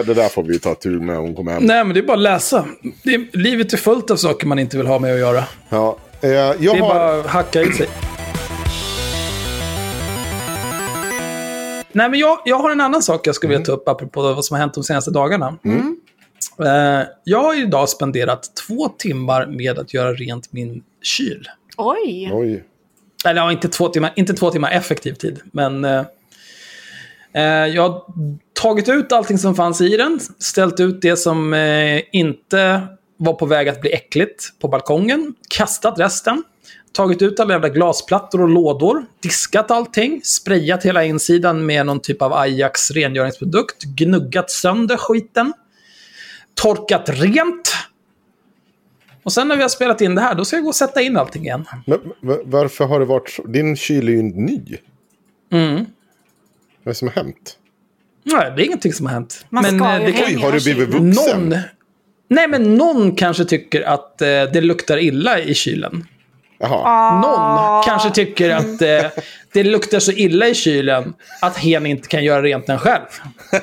Det, där får vi ta tur med när hon kommer hem. Nej, men det är bara att läsa. Det är, livet är fullt av saker man inte vill ha med att göra. Ja, eh, jag Det är har... bara att hacka i sig. Nej, men jag, jag har en annan sak jag skulle vilja ta upp apropå vad som har hänt de senaste dagarna. Eh, jag har idag spenderat två timmar med att göra rent min kyl. Oj! Oj. Eller ja, inte två timmar, inte två timmar effektiv tid, men... Eh, eh, jag har tagit ut allting som fanns i den, ställt ut det som eh, inte var på väg att bli äckligt på balkongen, kastat resten, tagit ut alla jävla glasplattor och lådor, diskat allting, sprayat hela insidan med någon typ av Ajax rengöringsprodukt, gnuggat sönder skiten, torkat rent. Och sen när vi har spelat in det här, då ska jag gå och sätta in allting igen. Men, varför har det varit så? Din kyl är ju ny. Mm. Vad är det som har hänt? Nej, det är ingenting som har hänt. Man men ska eh, ju det rengöra Oj, har du blivit vuxen? någon... Nej, men någon kanske tycker att eh, det luktar illa i kylen. Jaha. Någon kanske tycker att eh, det luktar så illa i kylen att hen inte kan göra rent den själv.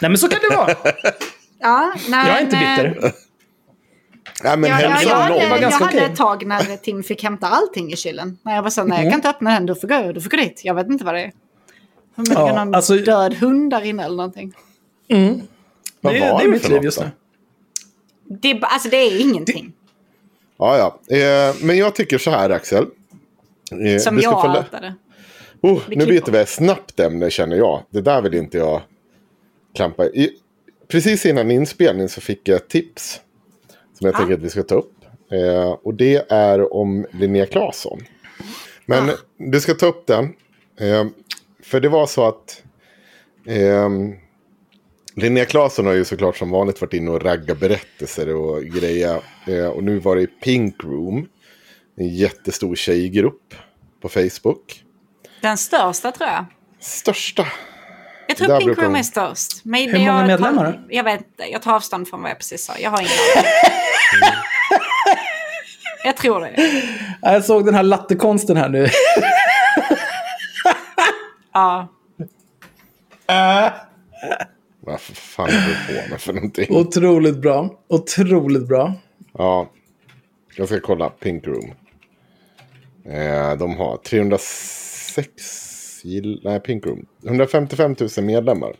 Nej, men så kan det vara. Ja, nej, Jag är inte men- bitter. Nej, men Ja, ja, jag hade, jag ganska hade ett tag när Tim fick hämta allting i kylen. När jag var så, nej Mm. jag kan inte öppna den, du får gå, du får gå dit. Jag vet inte vad det är. Förmodligen Ja, någon alltså- död hund där inne eller någonting. Vad Det, var det är det mitt liv just nu. Det, alltså det är ingenting. Ja, ja. Eh, men jag tycker så här, Axel. Eh, Som jag outade. Oh, nu byter vi ett snabbt ämne känner jag. Det där vill inte jag klampa i. Precis innan inspelning så fick jag ett tips. Som jag tänker att vi ska ta upp. Eh, och det är om Linnea Claesson. Men du ska ta upp den. Eh, för det var så att eh, Linnea Claesson har ju såklart som vanligt varit inne och raggat berättelser och grejer. Eh, och nu var det i Pink Room. En jättestor tjejgrupp på Facebook. Den största tror jag. Största. Jag tror Där Pink Room är störst. Men Hur det- många jag medlemmar tar, då? Jag vet inte. Jag tar avstånd från vad jag precis sa. Jag har ingen aning. Jag tror det. Ja, Jag såg den här lattekonsten här nu. Ja. Vad fan är du på med för någonting? Otroligt bra. Otroligt bra. Ja, jag ska kolla Pink Room. Eh, de har 306 gill... Nej, Pink Room. 155 000 medlemmar.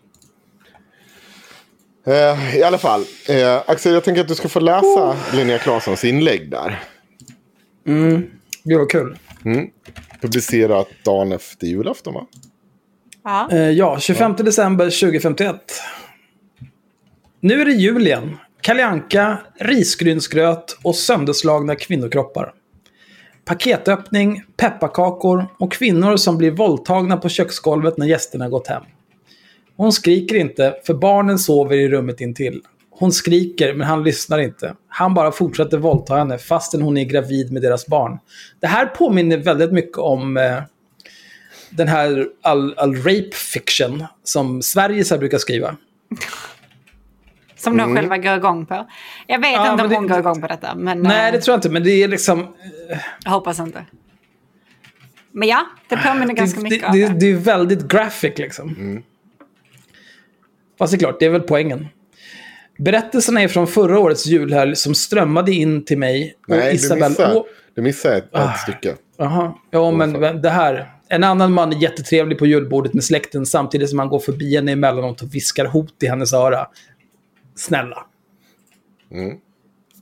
Eh, I alla fall. Eh, Axel, jag tänker att du ska få läsa Linnea Claessons inlägg där. Gud vad kul. publicerat dagen efter julafton va? Ja. Eh, ja, 25 december 2051. Nu är det jul igen. Kalle Anka, risgrynsgröt och sönderslagna kvinnokroppar. Paketöppning, pepparkakor och kvinnor som blir våldtagna på köksgolvet när gästerna gått hem. Hon skriker inte, för barnen sover i rummet intill. Hon skriker, men han lyssnar inte. Han bara fortsätter våldta henne fastän hon är gravid med deras barn. Det här påminner väldigt mycket om eh, den här all, all rape fiction som Sverige så här brukar skriva. Som de själva går igång på. Jag vet Ja, inte om det- hon går igång på detta. Men Nej, eh, det tror jag inte, men det är liksom... jag hoppas inte. Men ja, det påminner ganska det, mycket det, om det, det. är väldigt graphic liksom. Fast det är klart, det är väl poängen. Berättelserna är från förra årets julhelg som strömmade in till mig. Och Nej, du Isabel missar, Å- du missar ett, Ah. ett stycke. Jaha, ja men men det här. En annan man är jättetrevlig på julbordet med släkten samtidigt som han går förbi henne emellanåt och viskar hot i hennes öra. Snälla. Mm.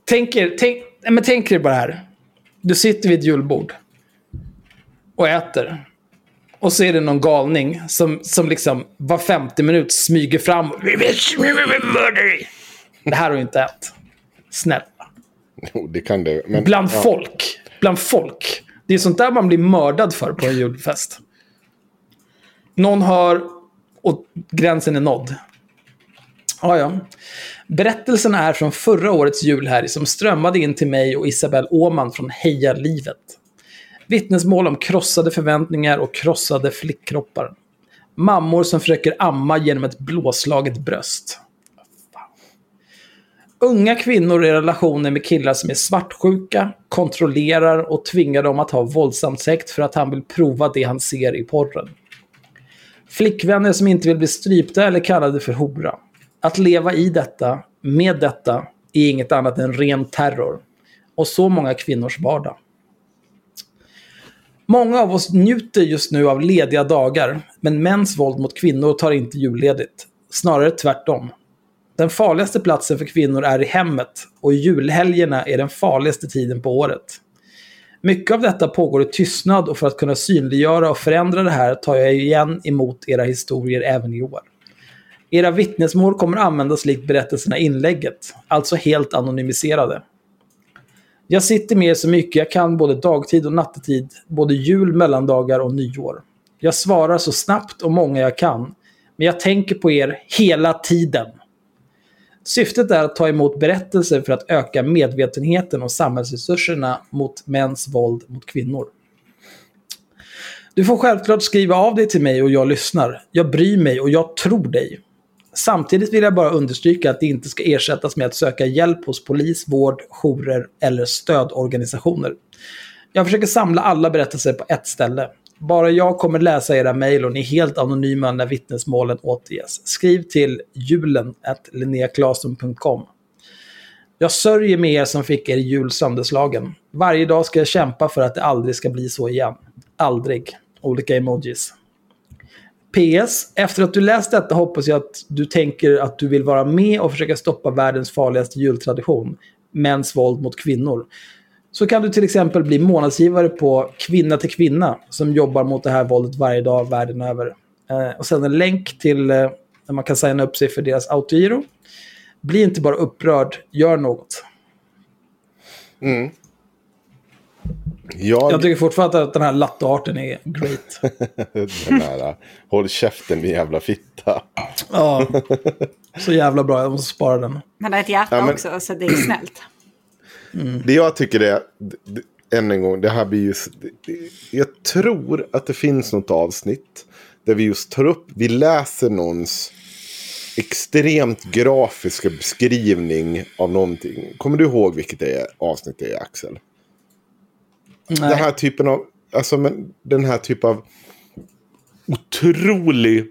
Tänk er, tänk, men tänk er bara här. Du sitter vid ett julbord. Och äter. Och så är det någon galning som, som liksom var 50 minut smyger fram. och- Det här har du inte ätit. Snälla. Jo, det kan det. Men, Bland ja. folk. Bland folk. Det är sånt där man blir mördad för på en julfest. Någon hör och gränsen är nådd. Ja, ja. Berättelsen är från förra årets julhelg som strömmade in till mig och Isabel Åman från Heja livet. Vittnesmål om krossade förväntningar och krossade flickkroppar. Mammor som försöker amma genom ett blåslaget bröst. Unga kvinnor i relationer med killar som är svartsjuka, kontrollerar och tvingar dem att ha våldsamt sex för att han vill prova det han ser i porren. Flickvänner som inte vill bli strypta eller kallade för hora. Att leva i detta, med detta, är inget annat än ren terror. Och så många kvinnors vardag. Många av oss njuter just nu av lediga dagar, men mäns våld mot kvinnor tar inte julledigt. Snarare tvärtom. Den farligaste platsen för kvinnor är i hemmet och julhelgerna är den farligaste tiden på året. Mycket av detta pågår i tystnad och för att kunna synliggöra och förändra det här tar jag igen emot era historier även i år. Era vittnesmål kommer användas likt berättelserna i inlägget, alltså helt anonymiserade. Jag sitter med er så mycket jag kan både dagtid och nattetid, både jul, mellandagar och nyår. Jag svarar så snabbt och många jag kan, men jag tänker på er hela tiden. Syftet är att ta emot berättelser för att öka medvetenheten och samhällsresurserna mot mäns våld mot kvinnor. Du får självklart skriva av dig till mig och jag lyssnar. Jag bryr mig och jag tror dig. Samtidigt vill jag bara understryka att det inte ska ersättas med att söka hjälp hos polis, vård, jourer eller stödorganisationer. Jag försöker samla alla berättelser på ett ställe. Bara jag kommer läsa era mejl och ni är helt anonyma när vittnesmålen återges. Skriv till julen.linneaklasen.com. Jag sörjer med er som fick er jul sönderslagen. Varje dag ska jag kämpa för att det aldrig ska bli så igen. Aldrig. Olika emojis. PS. Efter att du läst detta hoppas jag att du tänker att du vill vara med och försöka stoppa världens farligaste jultradition. Mäns våld mot kvinnor. Så kan du till exempel bli månadsgivare på Kvinna till Kvinna som jobbar mot det här våldet varje dag världen över. Eh, och sen en länk till eh, där man kan signa upp sig för deras autogiro. Bli inte bara upprörd, gör något. Mm. Jag, Jag tycker fortfarande att den här lattearten är great. den här, håll käften din jävla fitta. Ja, så jävla bra. Jag måste spara den. Men det är ett hjärta Ja, men- också, så det är snällt. Det jag tycker är, än en gång, det här blir ju... Jag tror att det finns något avsnitt där vi just tar upp, vi läser någons extremt grafiska beskrivning av någonting. Kommer du ihåg vilket det är, avsnitt det är, Axel? Nej. Den här typen av, alltså men, den här typen av otrolig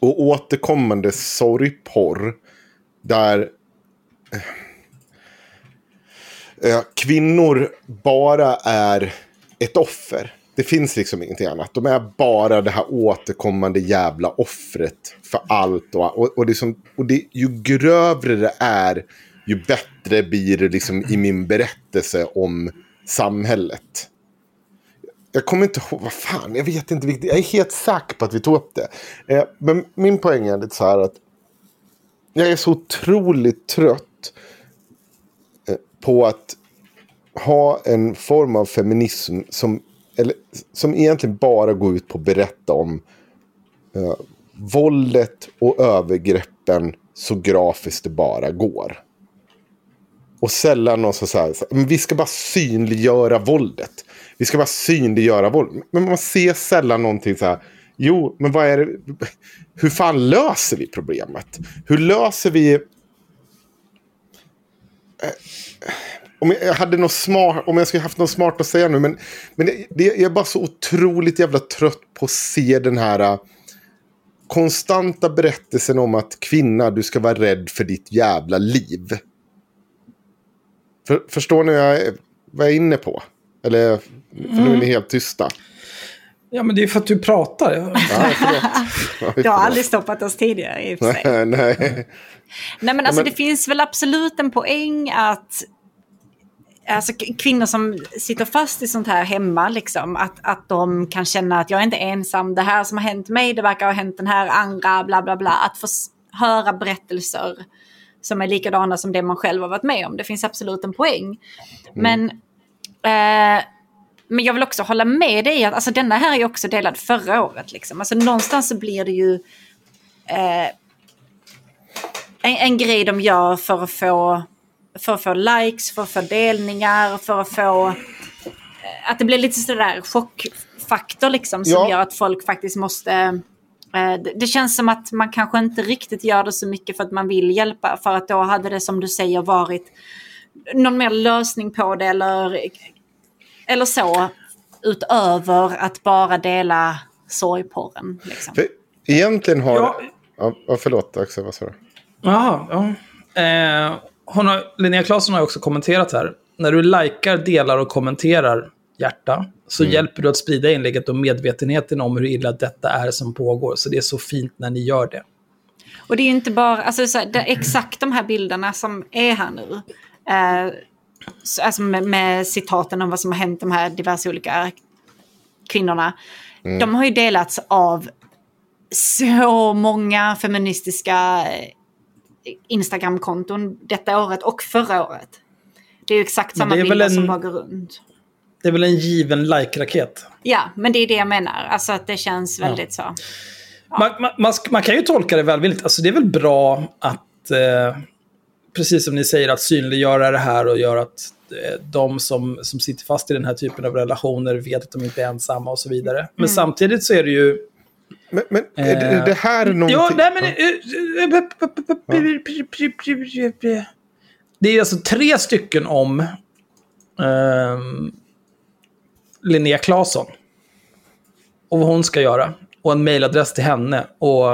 och återkommande sorgporr. Där eh, kvinnor bara är ett offer. Det finns liksom ingenting annat. De är bara det här återkommande jävla offret för allt. Och, och, och, det som, och det, ju grövre det är, ju bättre blir det liksom i min berättelse om samhället. jag kommer inte ihåg, vad fan, jag vet inte. Jag är helt säker på att vi tog upp det. Eh, men min poäng är lite så här att jag är så otroligt trött eh, på att ha en form av feminism som, eller, som egentligen bara går ut på att berätta om eh, våldet och övergreppen så grafiskt det bara går. Och sällan någon som säger men vi ska bara synliggöra våldet. Vi ska bara synliggöra våldet. Men man ser sällan någonting så här. Jo, men vad är det? Hur fan löser vi problemet? Hur löser vi... Eh, om jag hade något smart, om jag skulle haft något smart att säga nu, men, men det, det, jag är bara så otroligt jävla trött på att se den här eh, konstanta berättelsen om att kvinna, du ska vara rädd för ditt jävla liv. För, förstår ni vad jag, vad jag är inne på? Eller, för nu är ni mm. helt tysta. Ja, men det är för att du pratar. Ja, du har aldrig stoppat oss tidigare i och för sig. Nej, nej. men alltså men... det finns väl absolut en poäng att alltså, kvinnor som sitter fast i sånt här hemma, liksom, att, att de kan känna att jag är inte ensam, det här som har hänt mig, det verkar ha hänt den här andra, bla bla bla. Att få höra berättelser som är likadana som det man själv har varit med om. Det finns absolut en poäng. Mm. Men, eh, men jag vill också hålla med dig att alltså, denna här är också delad förra året. Liksom. Alltså, någonstans så blir det ju eh, en, en grej de gör för att få för att få likes, för att få delningar, för att få... Eh, att det blir lite sådär chockfaktor liksom som ja. gör att folk faktiskt måste... Eh, det känns som att man kanske inte riktigt gör det så mycket för att man vill hjälpa. För att då hade det som du säger varit någon mer lösning på det eller, eller så. Utöver att bara dela sorgporren. Liksom. För egentligen har... Ja. Ja, förlåt Axel, vad sa du? Jaha, ja. Eh, hon har, Linnea Claesson har också kommenterat här. När du likar, delar och kommenterar hjärta så mm. hjälper du att sprida inlägget och medvetenheten om hur illa detta är som pågår. Så det är så fint när ni gör det. Och det är inte bara, alltså så här, det, exakt de här bilderna som är här nu. Eh, alltså med, med, citaten om vad som har hänt de här diverse olika kvinnorna. Mm. De har ju delats av så många feministiska Instagram-konton detta året och förra året. Det är ju exakt samma bilder en, som bara går runt. Det är väl en given like-raket? Ja, men det är det jag menar. Alltså att det känns väldigt ja. så. Ja. Man, man, man, man, kan ju tolka det välvilligt. Alltså det är väl bra att, eh, precis som ni säger, att synliggöra det här och göra att eh, de som, som sitter fast i den här typen av relationer vet att de inte är ensamma och så vidare. Men mm. samtidigt så är det ju men, men är, det, är det här eh, någonting? Ja, nej men... Det är alltså tre stycken om eh, Linnea Claesson. Och vad hon ska göra. Och en mejladress till henne. Och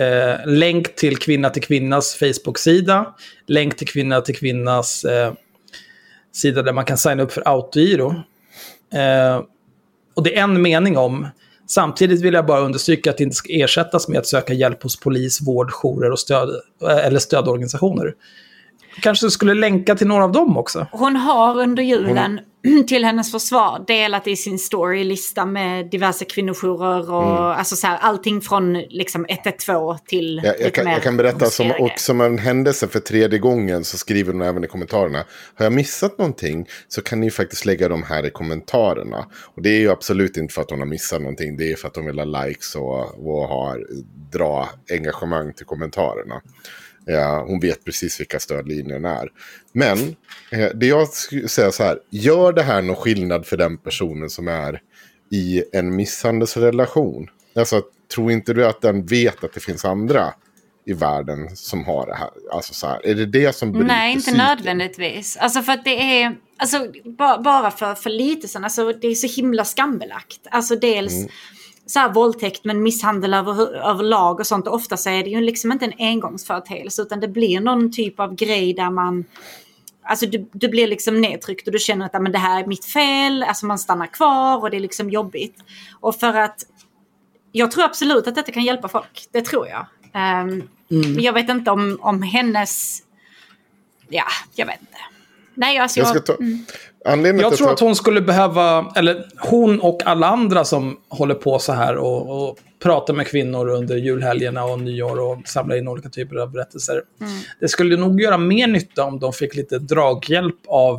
eh, länk till Kvinna till Kvinnas Facebook-sida. Länk till Kvinna till Kvinnas eh, sida där man kan signa upp för autogiro. Eh, och det är en mening om Samtidigt vill jag bara understryka att det inte ska ersättas med att söka hjälp hos polis, vård, jourer och stöd, eller stödorganisationer. Kanske du skulle länka till några av dem också? Hon har under julen, hon... till hennes försvar, delat i sin storylista med diverse kvinnojourer och mm. alltså så här, allting från liksom 112 till ja, jag, kan, jag kan berätta som, och som en händelse för tredje gången så skriver hon även i kommentarerna. Har jag missat någonting så kan ni faktiskt lägga dem här i kommentarerna. Och det är ju absolut inte för att hon har missat någonting. Det är för att hon vill ha likes och, och har, dra engagemang till kommentarerna. Ja, hon vet precis vilka stödlinjerna är. Men eh, det jag skulle säga så här. Gör det här någon skillnad för den personen som är i en misshandelsrelation? Alltså, tror inte du att den vet att det finns andra i världen som har det här? Alltså så här, är det det som bryter Nej, inte psyken? nödvändigtvis. Alltså för att det är, alltså bara för, för lite sen, alltså det är så himla skambelagt. Alltså dels mm så här våldtäkt men misshandel över, överlag och sånt. Och ofta så är det ju liksom inte en engångsföreteelse utan det blir någon typ av grej där man Alltså du, du blir liksom nedtryckt och du känner att men det här är mitt fel. Alltså man stannar kvar och det är liksom jobbigt. Och för att jag tror absolut att detta kan hjälpa folk. Det tror jag. Um, mm. Jag vet inte om, om hennes... Ja, jag vet inte. Nej, alltså jag... jag ska ta... Mm. Anledningen Jag tror jag att hon skulle behöva, eller hon och alla andra som håller på så här och, och pratar med kvinnor under julhelgerna och nyår och samlar in olika typer av berättelser. Det skulle nog göra mer nytta om de fick lite draghjälp av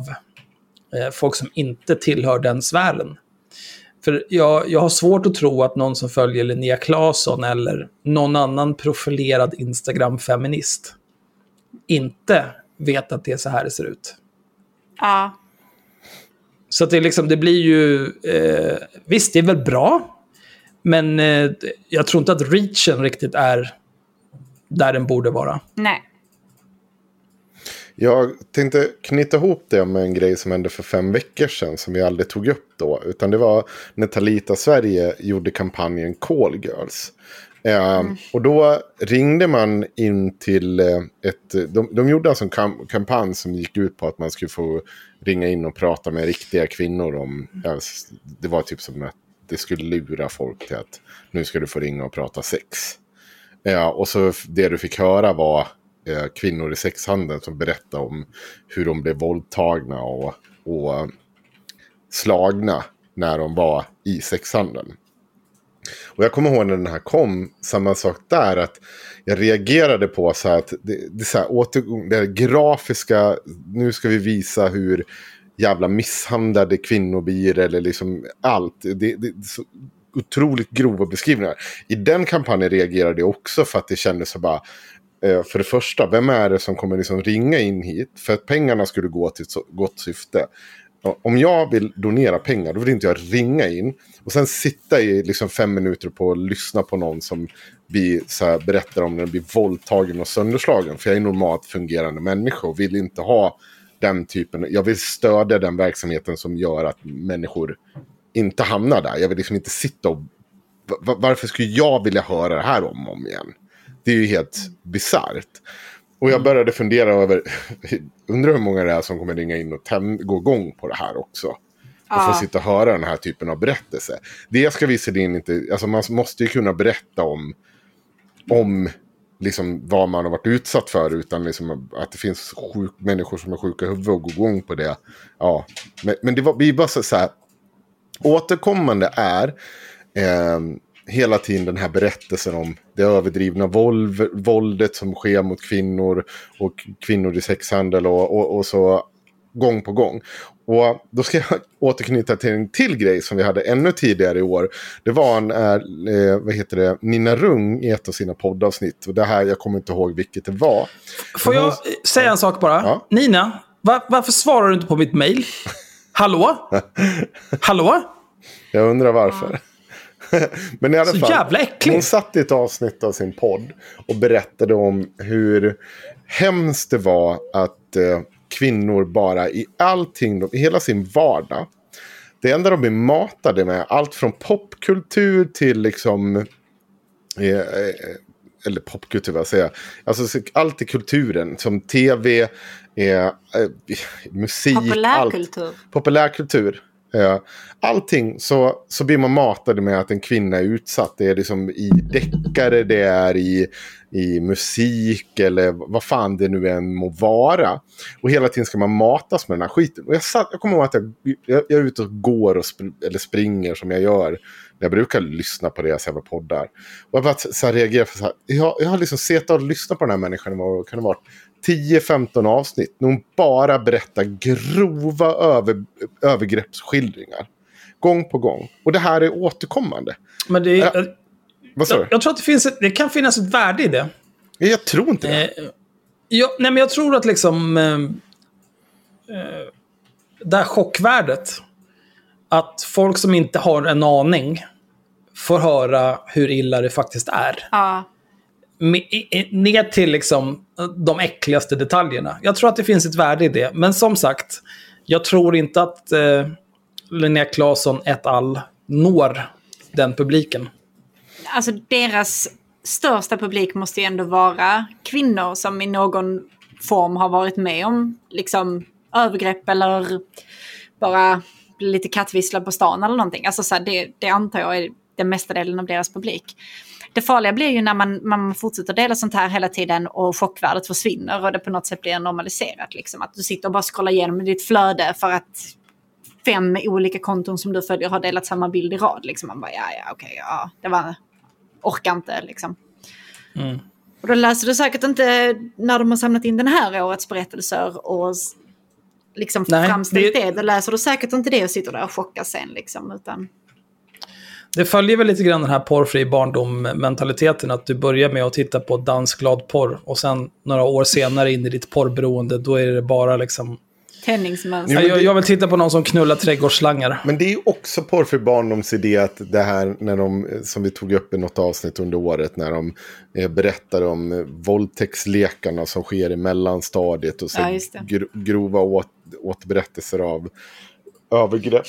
eh, folk som inte tillhör den sfären. För jag, jag har svårt att tro att någon som följer Linnea Claesson eller någon annan profilerad Instagram-feminist inte vet att det är så här det ser ut. Ja. Så att det, liksom, det blir ju... Eh, visst, det är väl bra. Men eh, jag tror inte att reachen riktigt är där den borde vara. Nej. Jag tänkte knyta ihop det med en grej som hände för fem veckor sedan som vi aldrig tog upp då. Utan det var när Talita Sverige gjorde kampanjen Call Girls. Eh, Och då ringde man in till eh, ett... De, de gjorde alltså en kam kampanj som gick ut på att man skulle få ringa in och prata med riktiga kvinnor om... S- det var typ som att det skulle lura folk till att nu ska du få ringa och prata sex. Ja, och så det du fick höra var eh, kvinnor i sexhandeln som berättade om hur de blev våldtagna och, och eh, slagna när de var i sexhandeln. Och jag kommer ihåg när den här kom, samma sak där, att jag reagerade på så här att det, det, så här, åter, det här grafiska, nu ska vi visa hur jävla misshandlade kvinnor blir eller liksom allt. Det, det, det är så otroligt grova beskrivningar. I den kampanjen reagerade jag också för att det kändes så bara, eh, för det första, vem är det som kommer liksom ringa in hit? För att pengarna skulle gå till ett så gott syfte. Om jag vill donera pengar, då vill inte jag ringa in och sen sitta i liksom fem minuter på att lyssna på någon som blir, så här, berättar om när den blir våldtagen och sönderslagen. För jag är normalt fungerande människa och vill inte ha den typen. Jag vill stödja den verksamheten som gör att människor inte hamnar där. Jag vill liksom inte sitta och... Varför skulle jag vilja höra det här om och om igen? Det är ju helt bisarrt. Och jag började fundera över, undrar hur många det är som kommer ringa in och gå igång på det här också. Och få sitta och höra den här typen av berättelse. Det ska visserligen inte, alltså man måste ju kunna berätta om, om liksom vad man har varit utsatt för. Utan liksom att det finns sjuk, människor som är sjuka i huvudet och går igång på det. Ja, men, men det var, vi bara så så här, återkommande är eh, hela tiden den här berättelsen om det överdrivna våld, våldet som sker mot kvinnor och kvinnor i sexhandel och, och, och så gång på gång. Och då ska jag återknyta till en till grej som vi hade ännu tidigare i år. Det var en, eh, vad heter det, Nina Rung i ett av sina poddavsnitt. Och det här, jag kommer inte ihåg vilket det var. Får jag eh, säga en sak bara? Ja. Nina, va- varför svarar du inte på mitt mail? Hallå? Hallå? Jag undrar varför. Men i alla Så fall. jävla äcklig. Hon satt i ett avsnitt av sin podd och berättade om hur hemskt det var att eh, kvinnor bara i allting, i hela sin vardag. Det enda de blir matade med, allt från popkultur till liksom... Eh, eh, eller popkultur, vad säger jag? Alltså så- allt i kulturen, som tv, eh, eh, musik, allt Populärkultur. Eh, allting så, så blir man matad med att en kvinna är utsatt. Det är liksom i deckare, det är i, i musik eller vad fan det nu än må vara. Och hela tiden ska man matas med den här skiten. Och jag, satt, jag kommer ihåg att jag, jag, jag är ute och går och spr, eller springer som jag gör. Jag brukar lyssna på deras jävla poddar. Och jag bara så här reagerar för så här. Jag, jag har liksom sett och lyssnat på den här människan. i kan det vara? 10-15 avsnitt. När hon bara berättar grova över, övergreppsskildringar. Gång på gång. Och det här är återkommande. Men det, Ja. Vad sa du? jag tror att det, finns ett, det kan finnas ett värde i det. Jag tror inte det. Eh, jag, nej, men jag tror att liksom... Eh, eh, det här chockvärdet. Att folk som inte har en aning får höra hur illa det faktiskt är. Ja. Ner till liksom de äckligaste detaljerna. Jag tror att det finns ett värde i det. Men som sagt, jag tror inte att eh, Linnea Claesson et al. når den publiken. Alltså deras största publik måste ju ändå vara kvinnor som i någon form har varit med om liksom övergrepp eller bara lite kattvissla på stan eller någonting. Alltså så här, det, det antar jag är den mesta delen av deras publik. Det farliga blir ju när man, man fortsätter dela sånt här hela tiden och chockvärdet försvinner och det på något sätt blir normaliserat. Liksom. Att du sitter och bara scrollar igenom ditt flöde för att fem olika konton som du följer har delat samma bild i rad. Liksom. Man bara, ja, ja, okej, ja, det var, orkar inte liksom. Mm. Och då läser du säkert inte när de har samlat in den här årets berättelser och liksom Nej, framställt det- det. Då läser du säkert inte det och sitter där och chockas sen liksom. Utan, Det följer väl lite grann den här porrfri barndom-mentaliteten. Att du börjar med att titta på dansglad porr och sen några år senare in i ditt porrberoende, då är det bara liksom... tändningsmönster. Jag, jag vill titta på någon som knullar trädgårdsslangar. Men det är ju också porrfri barndoms idé att det här när de, som vi tog upp i något avsnitt under året, när de eh, berättar om eh, våldtäktslekarna som sker i mellanstadiet och så Ja, gro, grova åt, återberättelser av övergrepp.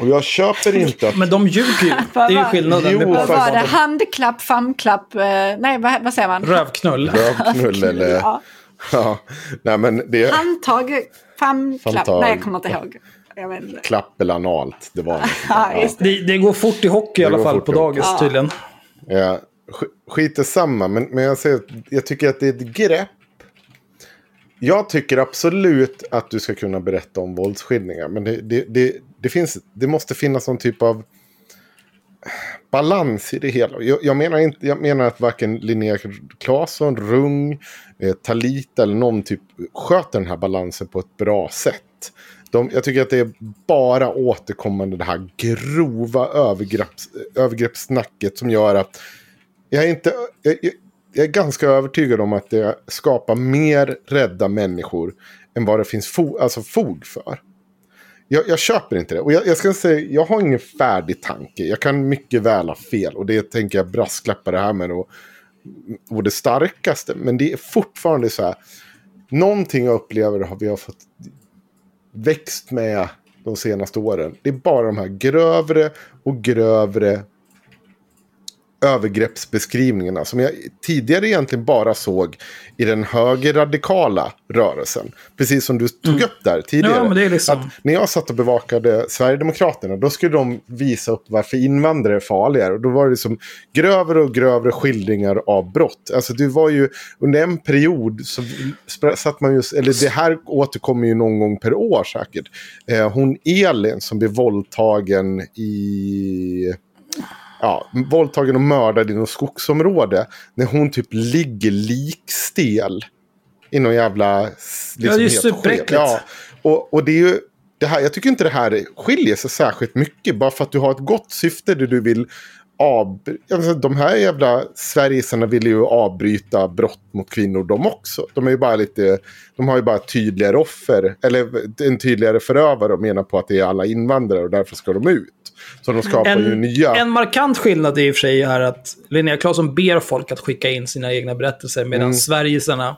Och jag köper inte att... Men de ljuger ju. Det är ju skillnaden. Jo, Vad var det? Handklapp, famklapp, eh, nej vad, vad säger man? Rövknull. Rövknull eller... Ja. Ja, nej men det är Handtag, famklapp, nej jag kommer inte ihåg. Jag vet inte. klapp eller analt. Det var. Ja, det. Det, det går fort i hockey i alla fall på dagis tydligen. Ja, sk- skit i samma, men, men jag, säger, jag tycker att det är ett grepp. Jag tycker absolut att du ska kunna berätta om våldsskildringar. Men det, det, det, det, finns, det måste finnas någon typ av balans i det hela. Jag, jag, menar, inte, jag menar att varken Linnea Claesson, Rung, eh, Talita eller någon typ sköter den här balansen på ett bra sätt. De, jag tycker att det är bara återkommande det här grova övergrepps, övergreppssnacket som gör att jag är, inte, jag, jag- jag är ganska övertygad om att det skapar mer rädda människor än vad det finns fo, alltså fog för. Jag, jag köper inte det. Och jag, jag ska säga, jag har ingen färdig tanke. Jag kan mycket väl ha fel. Och det tänker jag brasklappa det här med. Och, och det starkaste. Men det är fortfarande så här. Någonting jag upplever har vi har fått växt med de senaste åren. Det är bara de här grövre och grövre övergreppsbeskrivningarna som jag tidigare egentligen bara såg i den högerradikala rörelsen. Precis som du tog upp där tidigare. Ja, liksom- Att när jag satt och bevakade Sverigedemokraterna då skulle de visa upp varför invandrare är farligare. Och då var det som grövre och grövre skildringar av brott. Alltså det var ju under en period så satt man just, eller det här återkommer ju någon gång per år säkert. Eh, hon Elin som blev våldtagen i ja, våldtagen och mördad i något skogsområde. När hon typ ligger likstel i någon jävla... Liksom, Ja, det är superäckligt. Ja, och, och det är ju... Det här, jag tycker inte det här skiljer sig särskilt mycket. Bara för att du har ett gott syfte där du vill avbryta... Alltså, de här jävla Sverigesarna vill ju avbryta brott mot kvinnor de också. De är ju bara lite... De har ju bara tydligare offer. Eller en tydligare förövare och menar på att det är alla invandrare och därför ska de ut. Så de skapar ju En, nya... en markant skillnad i och för sig är att Linnea Claesson ber folk att skicka in sina egna berättelser medan Mm. Sverigesarna,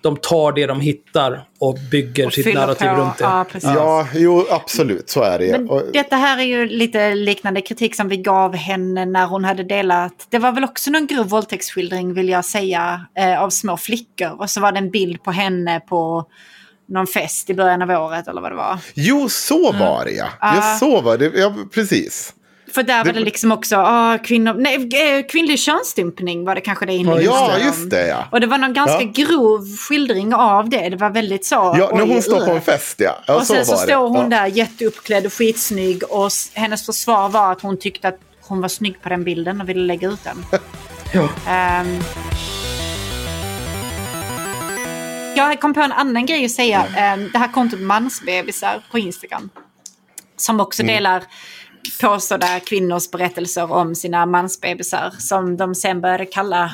de tar det de hittar och bygger Och sitt narrativ på, runt det. ja, precis. Ja, jo, absolut. Så är det. Men detta här är ju lite liknande kritik som vi gav henne när hon hade delat. Det var väl också någon grov våldtäktsskildring vill jag säga eh, av små flickor. Och så var det en bild på henne på någon fest i början av året eller vad det var. Jo, så var det ja. ja. Ja. så var det. Ja, precis. För där var det liksom också ah, kvinnor, nej, eh, kvinnlig könsstympning var det kanske det inlägget Ja, stod om. just det ja. Och det var någon ganska Ja. grov skildring av det. Det var väldigt så. Ja, när hon står på en fest ja. ja och sen så, var det. står hon ja. där jätteuppklädd och skitsnygg och hennes försvar var att hon tyckte att hon var snygg på den bilden och ville lägga ut den. Ja. Ehm. Jag kom på en annan grej att säga. Ehm, det här kontot mansbebisar på Instagram. Som också Mm. delar påstådda kvinnors berättelser om sina mansbebisar. Som de sen började kalla,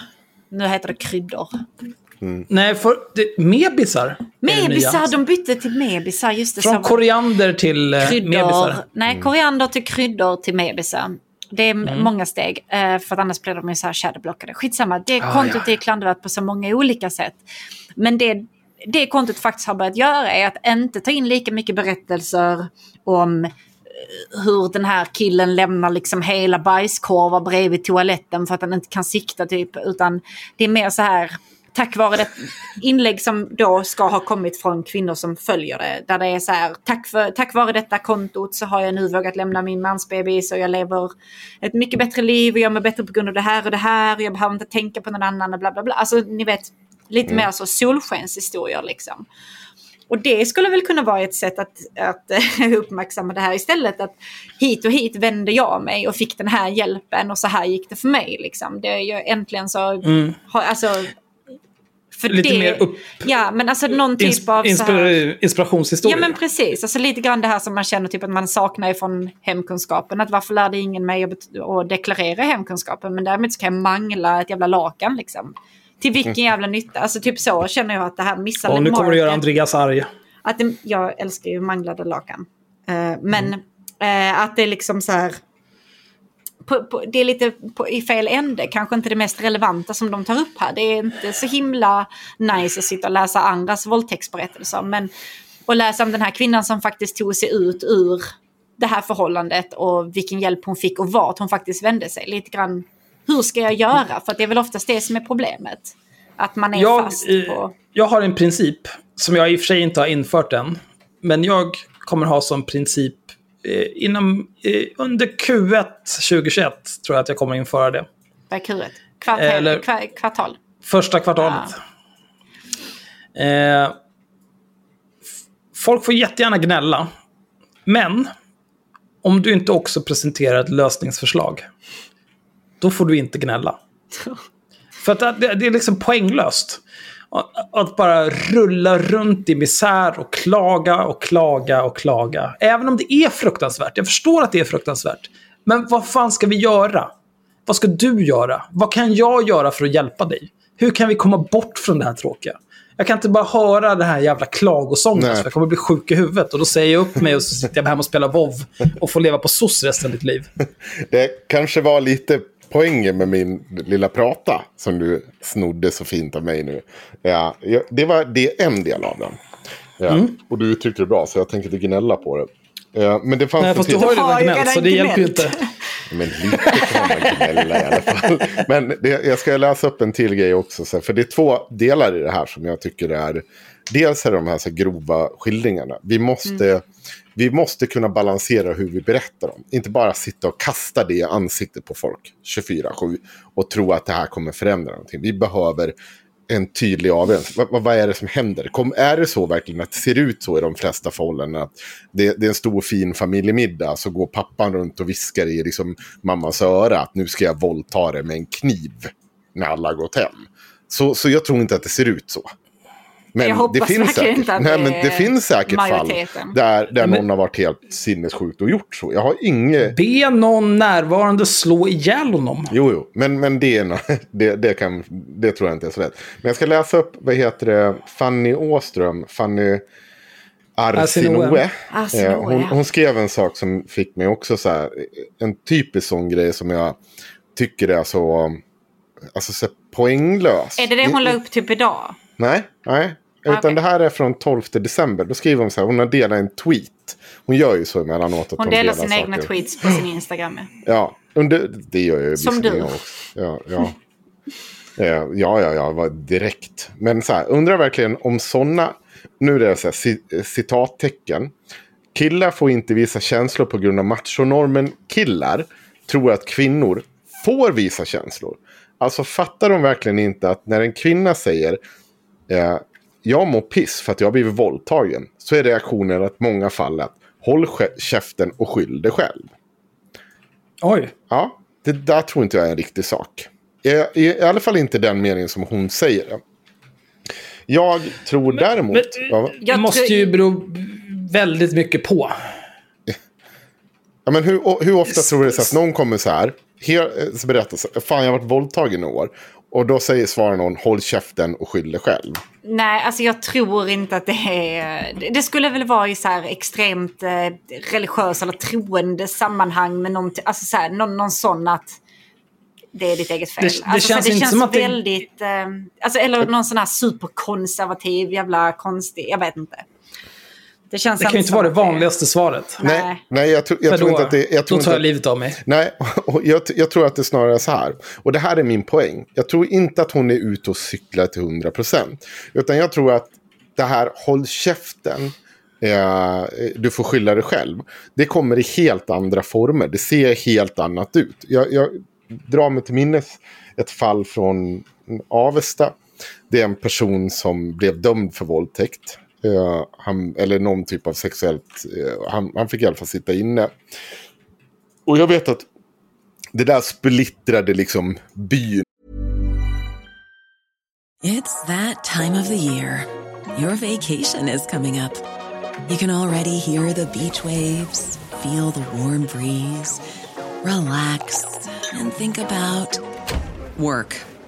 nu heter det kryddor. Nej, för det, mebisar. Mebisar, de bytte till mebisar. Just det, Från så. koriander till eh, kryddor. mebisar. Nej, koriander till kryddor till mebisar. Det är Mm. många steg, eh, för att annars blir de ju så här shadowblockade. Skitsamma, det Ah, kontot ja. är klandervärt på så många olika sätt. Men det, det kontot faktiskt har börjat göra är att inte ta in lika mycket berättelser om eh, hur den här killen lämnar liksom hela bajskorvar bredvid toaletten för att han inte kan sikta typ. Utan det är mer så här, tack vare det inlägg som då ska ha kommit från kvinnor som följer det. Där det är så här, tack, för, tack vare detta kontot så har jag nu vågat lämna min mansbebis och jag lever ett mycket bättre liv och jag mår bättre på grund av det här och det här. Och jag behöver inte tänka på någon annan och bla bla bla. Alltså ni vet, lite mer så solskenshistorier liksom. Och det skulle väl kunna vara ett sätt att, att uppmärksamma det här istället. Att hit och hit vände jag mig och fick den här hjälpen och så här gick det för mig. Liksom. Det är ju äntligen så... Mm. Har, alltså, för Lite det, mer upp... Ja, men alltså någon typ Ins av... Inspir inspirationshistoria. Ja men precis, alltså lite grann det här som man känner typ att man saknar från hemkunskapen. Att varför lärde ingen mig att, att deklarera hemkunskapen men däremot så kan jag mangla ett jävla lakan liksom. Till vilken jävla nytta? Alltså typ så känner jag att det här missade Och nu kommer du göra Andreas arg. att det, jag älskar ju manglade lakan. Eh, men eh, att det är liksom så här... På, på, det är lite på, i fel ände, kanske inte det mest relevanta som de tar upp här. Det är inte så himla nice att sitta och läsa andras våldtäktsberättelser. Men att läsa om den här kvinnan som faktiskt tog sig ut ur det här förhållandet och vilken hjälp hon fick och vart hon faktiskt vände sig. Lite grann, hur ska jag göra? För det är väl oftast det som är problemet. Att man är Jag, fast eh, på... jag har en princip som jag i och för sig inte har infört än. Men jag kommer ha som princip eh, inom, eh, under Q1 2021 tror jag att jag kommer införa det. Vad är Q1? Kvartal? Eller- kva- kvartal? Första kvartalet. Eh, f- folk får jättegärna gnälla. Men om du inte också presenterar ett lösningsförslag, då får du inte gnälla. För att det, det är liksom poänglöst. Att- bara rulla runt i misär och klaga och klaga och klaga. Även om det är fruktansvärt. Jag förstår att det är fruktansvärt. Men vad fan ska vi göra? Vad ska du göra? Vad kan jag göra för att hjälpa dig? Hur kan vi komma bort från det här tråkiga? Jag kan inte bara höra den här jävla klagosången, Nej. jag kommer bli sjuk i huvudet. Och då säger jag upp mig och så sitter jag hemma och spelar WoW och får leva på SOS resten av mitt liv. Det kanske var lite poängen med min lilla prata som du snodde så fint av mig nu. Ja, det var det är en del av den. Ja, Mm. Och du uttryckte det bra så jag tänker inte gnälla på det. Ja, men det fanns Nej, fast du har ju redan gnällt, så det hjälper ju inte. Men lite kan man gnälla i alla fall. Men det, jag ska läsa upp en till grej också. För det är två delar i det här som jag tycker är... Dels är det de här så här grova skildringarna. Vi måste, vi måste kunna balansera hur vi berättar dem. Inte bara sitta och kasta det i ansiktet på folk 24-7 och tro att det här kommer förändra någonting. Vi behöver en tydlig avgränsning. Vad, vad, vad är det som händer? Kom, är det så verkligen att det ser ut så i de flesta förhållanden? Att det, det är en stor fin familjemiddag så går pappan runt och viskar i liksom mammas öra att nu ska jag våldta det med en kniv när alla har gått hem. Så, så jag tror inte att det ser ut så. Men Jag hoppas det finns säkert, inte att nej, det men det finns säkert fall där, där Men- någon har varit helt sinnessjukt och gjort så. Jag har inget... Be någon närvarande slå ihjäl honom. Jo, jo, men, men det, det, det, kan, det tror jag inte är så lätt. Men jag ska läsa upp, vad heter det, Fanny Åström, Fanny Arsinoe. Arsinoe. Eh, hon, hon skrev en sak som fick mig också så här, en typisk sån grej som jag tycker är så, alltså så poänglös. Är det det hon la upp typ idag? Nej, nej. Utan Okej. det här är från 12 december. Då skriver hon så här, hon har delat en tweet. Hon gör ju så emellanåt. Att Hon delar delar sina egna saker. tweets på sin Instagram. Ja, under, det gör jag ju Som du. också. Ja, ja. Eh, ja, ja, ja, direkt. Men så här, undrar verkligen om sådana, nu är det så här, ci- citattecken. Killar får inte visa känslor på grund av machonormen. Killar tror att kvinnor får visa känslor. Alltså fattar de verkligen inte att när en kvinna säger eh, jag mår piss för att jag har blivit våldtagen. Så är reaktionen att många fall att håll käften och skyll dig själv. Oj. Ja, det där tror inte jag är en riktig sak. I, i, i alla fall inte den meningen som hon säger det. Jag tror däremot... men- ja, Jag måste ju bero väldigt mycket på. ja, men hur, hur ofta tror du att någon kommer så här, så berättar så, fan jag har varit våldtagen i år. Och då säger svarar någon, håll käften och skyll dig själv. Nej, alltså jag tror inte att det är... det- skulle väl vara i så här extremt eh, religiös eller troende sammanhang med någon, alltså så här, någon, någon sån att det är ditt eget fel. Det- det alltså, så känns det inte känns som att det- väldigt... Eh, alltså, eller någon sån här superkonservativ jävla konstig, jag vet inte. Det känns Det kan ju inte vara det vanligaste svaret. Nej. Nej, jag, tror- jag tror då, inte att det... Jag tror då tar inte jag livet av mig. Nej, och jag, jag tror att det snarare är så här. Och det här är min poäng. Jag tror inte att hon är ute och cyklar till 100%. Utan jag tror att det här håll käften, eh, du får skylla dig själv. Det kommer i helt andra former. Det ser helt annat ut. Jag, jag drar mig till minnes ett fall från Avesta. Det är en person som blev dömd för våldtäkt. Eh, han, eller någon typ av sexuellt. Eh, han, han fick i alla fall sitta inne. Och jag vet att det där splittrade liksom byn. It's that time of the year. Your vacation is coming up. You can already hear the beach waves, feel the warm breeze, relax and think about work.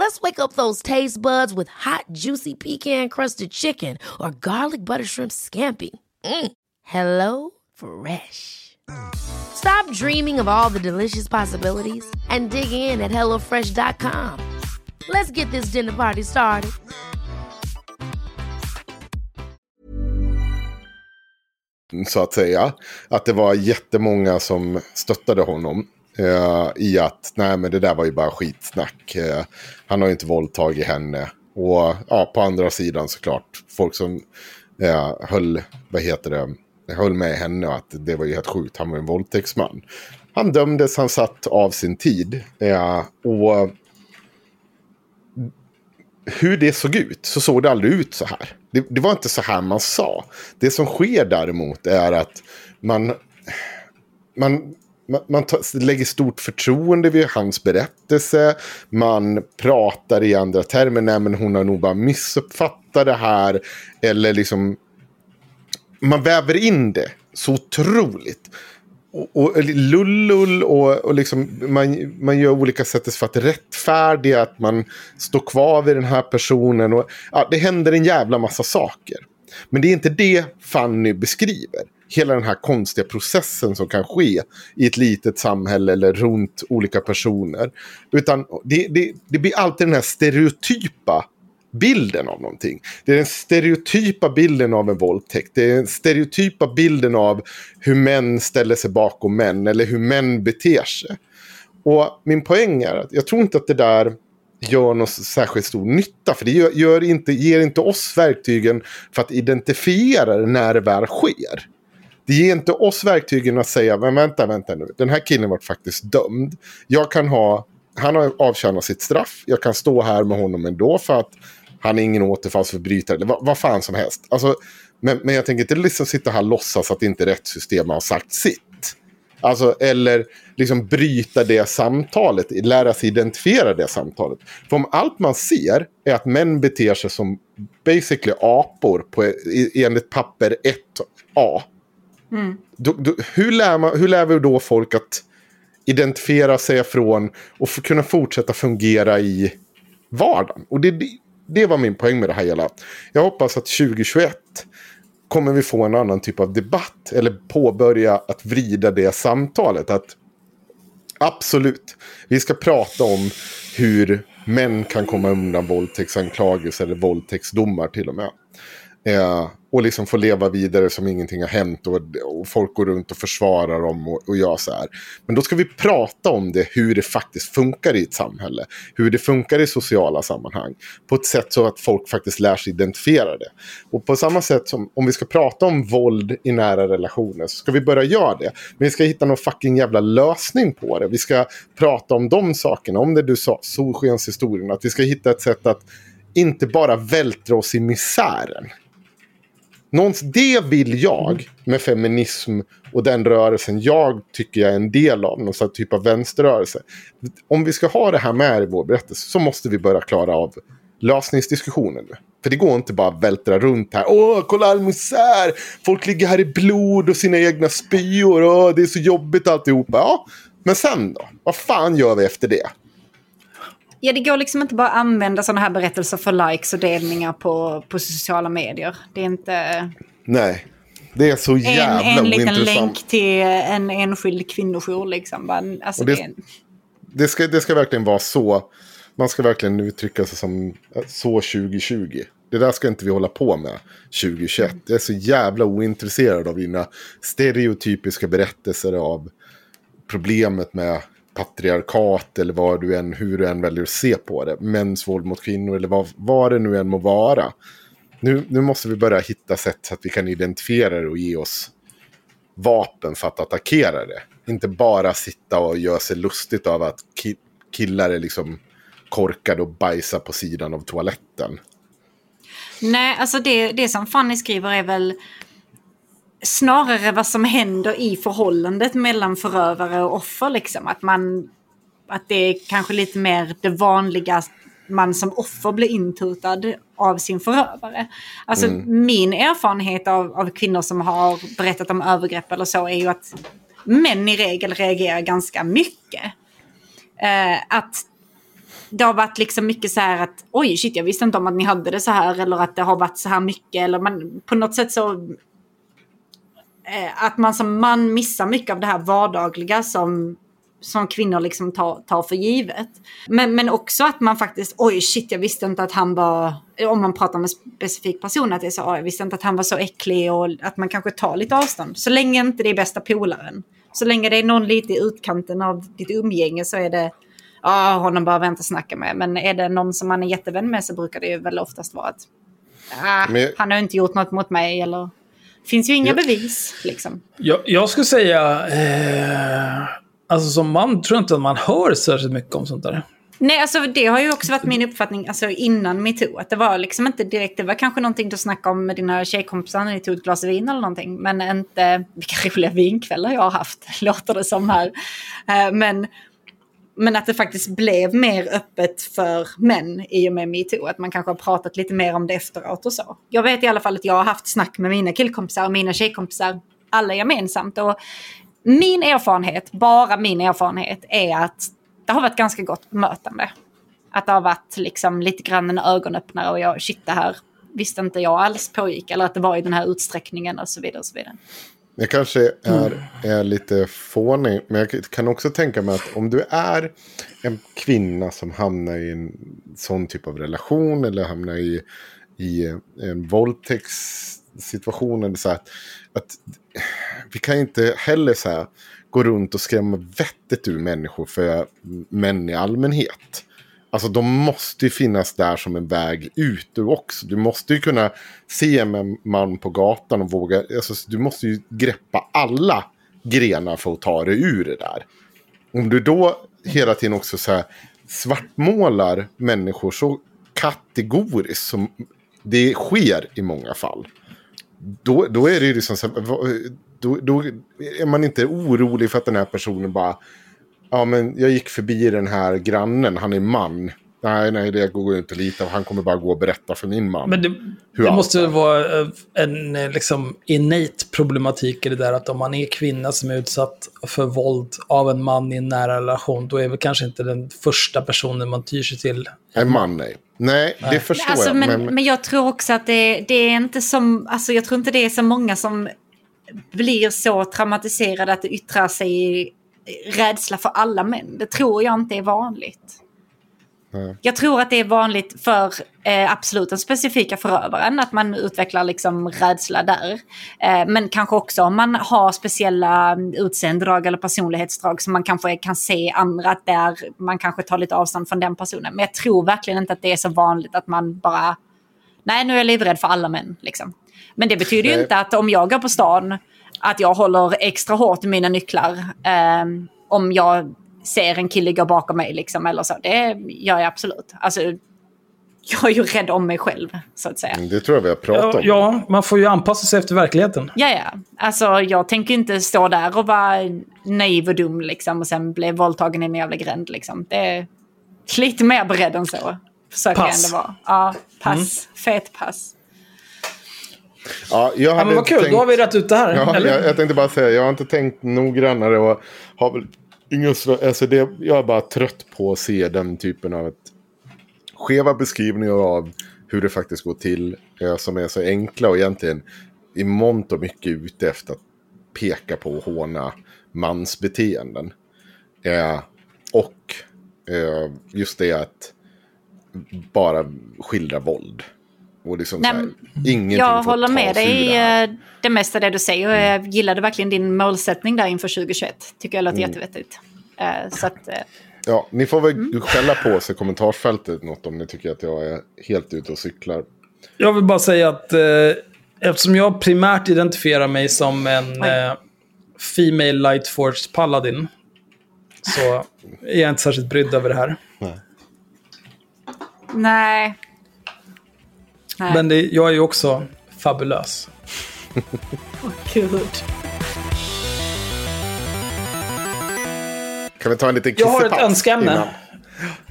Let's wake up those taste buds with hot, juicy pecan crusted chicken or garlic butter shrimp scampi. Mm. Hello Fresh. Stop dreaming of all the delicious possibilities and dig in at HelloFresh.com. Let's get this dinner party started. Så att säga. Att det var jättemånga som stöttade honom. Eh, I att nej men det där var ju bara skitsnack. Eh, han har ju inte våldtagit henne. Och ja, på andra sidan såklart. Folk som eh, höll, vad heter det, höll med henne och att det var ju helt sjukt. Han var en våldtäktsman. Han dömdes, han satt av sin tid. Eh, och hur det såg ut så såg det aldrig ut så här. Det, det, var inte så här man sa. Det som sker däremot är att man, man, man, man tar, lägger stort förtroende vid hans berättelse. Man pratar i andra termer. Nej, men hon har nog bara missuppfattat det här. Eller liksom... Man väver in det så otroligt och, och lullull och, och liksom, man, man gör olika sätt för att rättfärdiga att man står kvar vid den här personen. Och, ja, det händer en jävla massa saker. Men det är inte det Fanny beskriver. Hela den här konstiga processen som kan ske i ett litet samhälle eller runt olika personer. Utan det, det, det blir alltid den här stereotypa bilden av någonting. Det är den stereotypa bilden av en våldtäkt. Det är den stereotypa bilden av hur män ställer sig bakom män eller hur män beter sig. Och min poäng är att jag tror inte att det där gör någon särskilt stor nytta. För det gör, gör inte, ger inte oss verktygen för att identifiera det när det väl sker. Det ger inte oss verktygen att säga, men vänta, vänta nu, den här killen var faktiskt dömd. Jag kan ha, han har avtjänat sitt straff, jag kan stå här med honom ändå för att han är ingen återfallsförbrytare eller vad, vad fan som helst. Alltså, men, men jag tänker inte liksom sitta här och låtsas att inte rättssystemet har sagt sitt. Alltså, eller liksom bryta det samtalet, lära sig identifiera det samtalet. För om allt man ser är att män beter sig som basically apor på, enligt papper 1A. Mm. Då, då, hur, lär man, hur lär vi då folk att identifiera sig från och kunna fortsätta fungera i vardagen? Och det, det var min poäng med det här hela. Jag hoppas att 2021 kommer vi få en annan typ av debatt. Eller påbörja att vrida det samtalet. Att Absolut. Vi ska prata om hur män kan komma undan våldtäktsanklagelser eller våldtäktsdomar till och med. Eh, och liksom få leva vidare som ingenting har hänt och, och folk går runt och försvarar dem och, och gör så här. Men då ska vi prata om det, hur det faktiskt funkar i ett samhälle. Hur det funkar i sociala sammanhang. På ett sätt så att folk faktiskt lär sig identifiera det. Och på samma sätt som om vi ska prata om våld i nära relationer så ska vi börja göra det. Men vi ska hitta någon fucking jävla lösning på det. Vi ska prata om de sakerna, om det du sa, solskenshistorien. Att vi ska hitta ett sätt att inte bara vältra oss i misären. Någons, det vill jag med feminism och den rörelsen jag tycker jag är en del av. Någon typ av vänsterrörelse. Om vi ska ha det här med i vår berättelse så måste vi börja klara av lösningsdiskussionen nu. För det går inte bara att vältra runt här. Åh, kolla all misär! Folk ligger här i blod och sina egna spyor. Åh, det är så jobbigt alltihopa. Ja, men sen då? Vad fan gör vi efter det? Ja, det går liksom inte bara att använda sådana här berättelser för likes och delningar på, på sociala medier. Det är inte... Nej, det är så jävla en, en. En liten länk till en enskild kvinnojour liksom. Alltså, det, det, är... det, ska, det ska verkligen vara så. Man ska verkligen uttrycka sig som så 2020. Det där ska inte vi hålla på med 2021. Jag är så jävla ointresserad av dina stereotypiska berättelser av problemet med patriarkat eller vad du än, hur du än väljer att se på det. Mäns våld mot kvinnor eller vad, vad det nu än må vara. Nu, nu måste vi börja hitta sätt så att vi kan identifiera det och ge oss vapen för att attackera det. Inte bara sitta och göra sig lustigt av att ki killar är liksom korkade och bajsar på sidan av toaletten. Nej, alltså det, det som Fanny skriver är väl snarare vad som händer i förhållandet mellan förövare och offer. Liksom. Att, man, att det är kanske lite mer det vanliga man som offer blir intutad av sin förövare. Alltså mm. min erfarenhet av, av kvinnor som har berättat om övergrepp eller så är ju att män i regel reagerar ganska mycket. Eh, att det har varit liksom mycket så här att oj shit jag visste inte om att ni hade det så här eller att det har varit så här mycket eller man på något sätt så eh, att man som man missar mycket av det här vardagliga som som kvinnor liksom tar, tar för givet. Men, men också att man faktiskt, oj shit jag visste inte att han var, om man pratar om en specifik person, att det är så, jag visste inte att han var så äcklig och att man kanske tar lite avstånd. Så länge inte det är bästa polaren. Så länge det är någon lite i utkanten av ditt umgänge så är det, ja honom bara vänta snacka med. Men är det någon som man är jättevän med så brukar det ju väl oftast vara att, ah, Men... han har inte gjort något mot mig eller finns ju inga jag, bevis. Liksom. Jag, jag skulle säga, eh, Alltså som man tror jag inte att man hör särskilt mycket om sånt där. Nej, alltså det har ju också varit min uppfattning alltså, innan metoo. Att det var liksom inte direkt, det var kanske någonting du snackade om med dina tjejkompisar när ni tog ett glas vin eller någonting. Men inte, vilka roliga vinkvällar jag har haft, låter det som här. Uh, men, men att det faktiskt blev mer öppet för män i och med metoo. Att man kanske har pratat lite mer om det efteråt och så. Jag vet i alla fall att jag har haft snack med mina killkompisar och mina tjejkompisar alla gemensamt. Och min erfarenhet, bara min erfarenhet, är att det har varit ganska gott bemötande. Att det har varit liksom lite grann en ögonöppnare och jag, shit det här visste inte jag alls pågick. Eller att det var i den här utsträckningen och så vidare. Och så vidare. Jag kanske är, är lite fånig, men jag kan också tänka mig att om du är en kvinna som hamnar i en sån typ av relation eller hamnar i, i en våldtäktssituation. Eller så här, att vi kan inte heller så här, gå runt och skrämma vettet ur människor för män i allmänhet. Alltså de måste ju finnas där som en väg ut du också. Du måste ju kunna se en man på gatan och våga. Alltså, du måste ju greppa alla grenar för att ta dig ur det där. Om du då hela tiden också så här svartmålar människor så kategoriskt som det sker i många fall då, då är det ju liksom så då, då är man inte orolig för att den här personen bara, ja men jag gick förbi den här grannen, han är man. Nej, nej, det går inte att lita Han kommer bara gå och berätta för min man. Men det, det måste vara eh, en eh, liksom innate problematik i det där att om man är kvinna som är utsatt för våld av en man i en nära relation, då är väl kanske inte den första personen man tyr sig till. En man, nej. Nej, nej. det förstår alltså, jag. Men, men, men jag tror också att det, det, är inte som, alltså jag tror inte det är så många som blir så traumatiserade att det yttrar sig i rädsla för alla män. Det tror jag inte är vanligt. Jag tror att det är vanligt för eh, absolut den specifika förövaren, att man utvecklar liksom rädsla där. Eh, men kanske också om man har speciella utseendedrag eller personlighetsdrag som man kanske kan se andra, att där man kanske tar lite avstånd från den personen. Men jag tror verkligen inte att det är så vanligt att man bara, nej nu är jag livrädd för alla män. Liksom. Men det betyder ju inte att om jag går på stan, att jag håller extra hårt i mina nycklar. Eh, om jag ser en kille gå bakom mig liksom eller så. Det gör jag absolut. Alltså, jag är ju rädd om mig själv, så att säga. Det tror jag vi har pratat om. Ja, man får ju anpassa sig efter verkligheten. Ja, ja. Alltså, jag tänker inte stå där och vara naiv och dum liksom, och sen bli våldtagen i en jävla gränd. Liksom. Det är lite mer beredd än så. Försöker pass. jag ändå vara. Ja, pass. Mm. Fet pass. Ja, jag ja, men vad kul, tänkt... då har vi rätt ut det här. Ja, jag, jag, tänkte bara säga, jag har inte tänkt noggrannare och har väl alltså det, jag är bara trött på att se den typen av ett skeva beskrivningar av hur det faktiskt går till. Eh, som är så enkla och egentligen i mångt och mycket ute efter att peka på och håna mansbeteenden. Eh, och eh, just det att bara skildra våld. Och liksom Nej, så här, Jag håller med dig det eh, det mesta det du säger. Och jag gillade verkligen din målsättning där inför 2021. Tycker jag låter Mm. jättevettigt. Eh, Så att, eh, Ja, ni får väl Mm. skälla på oss i kommentarsfältet något om ni tycker att jag är helt ute och cyklar. Jag vill bara säga att eh, eftersom jag primärt identifierar mig som en eh, Female Lightforce Paladin så är jag inte särskilt brydd över det här. nej. Nej. Men det, jag är ju också fabulös. Gud. Kan vi ta en liten Jag har ett önskeämne. innan?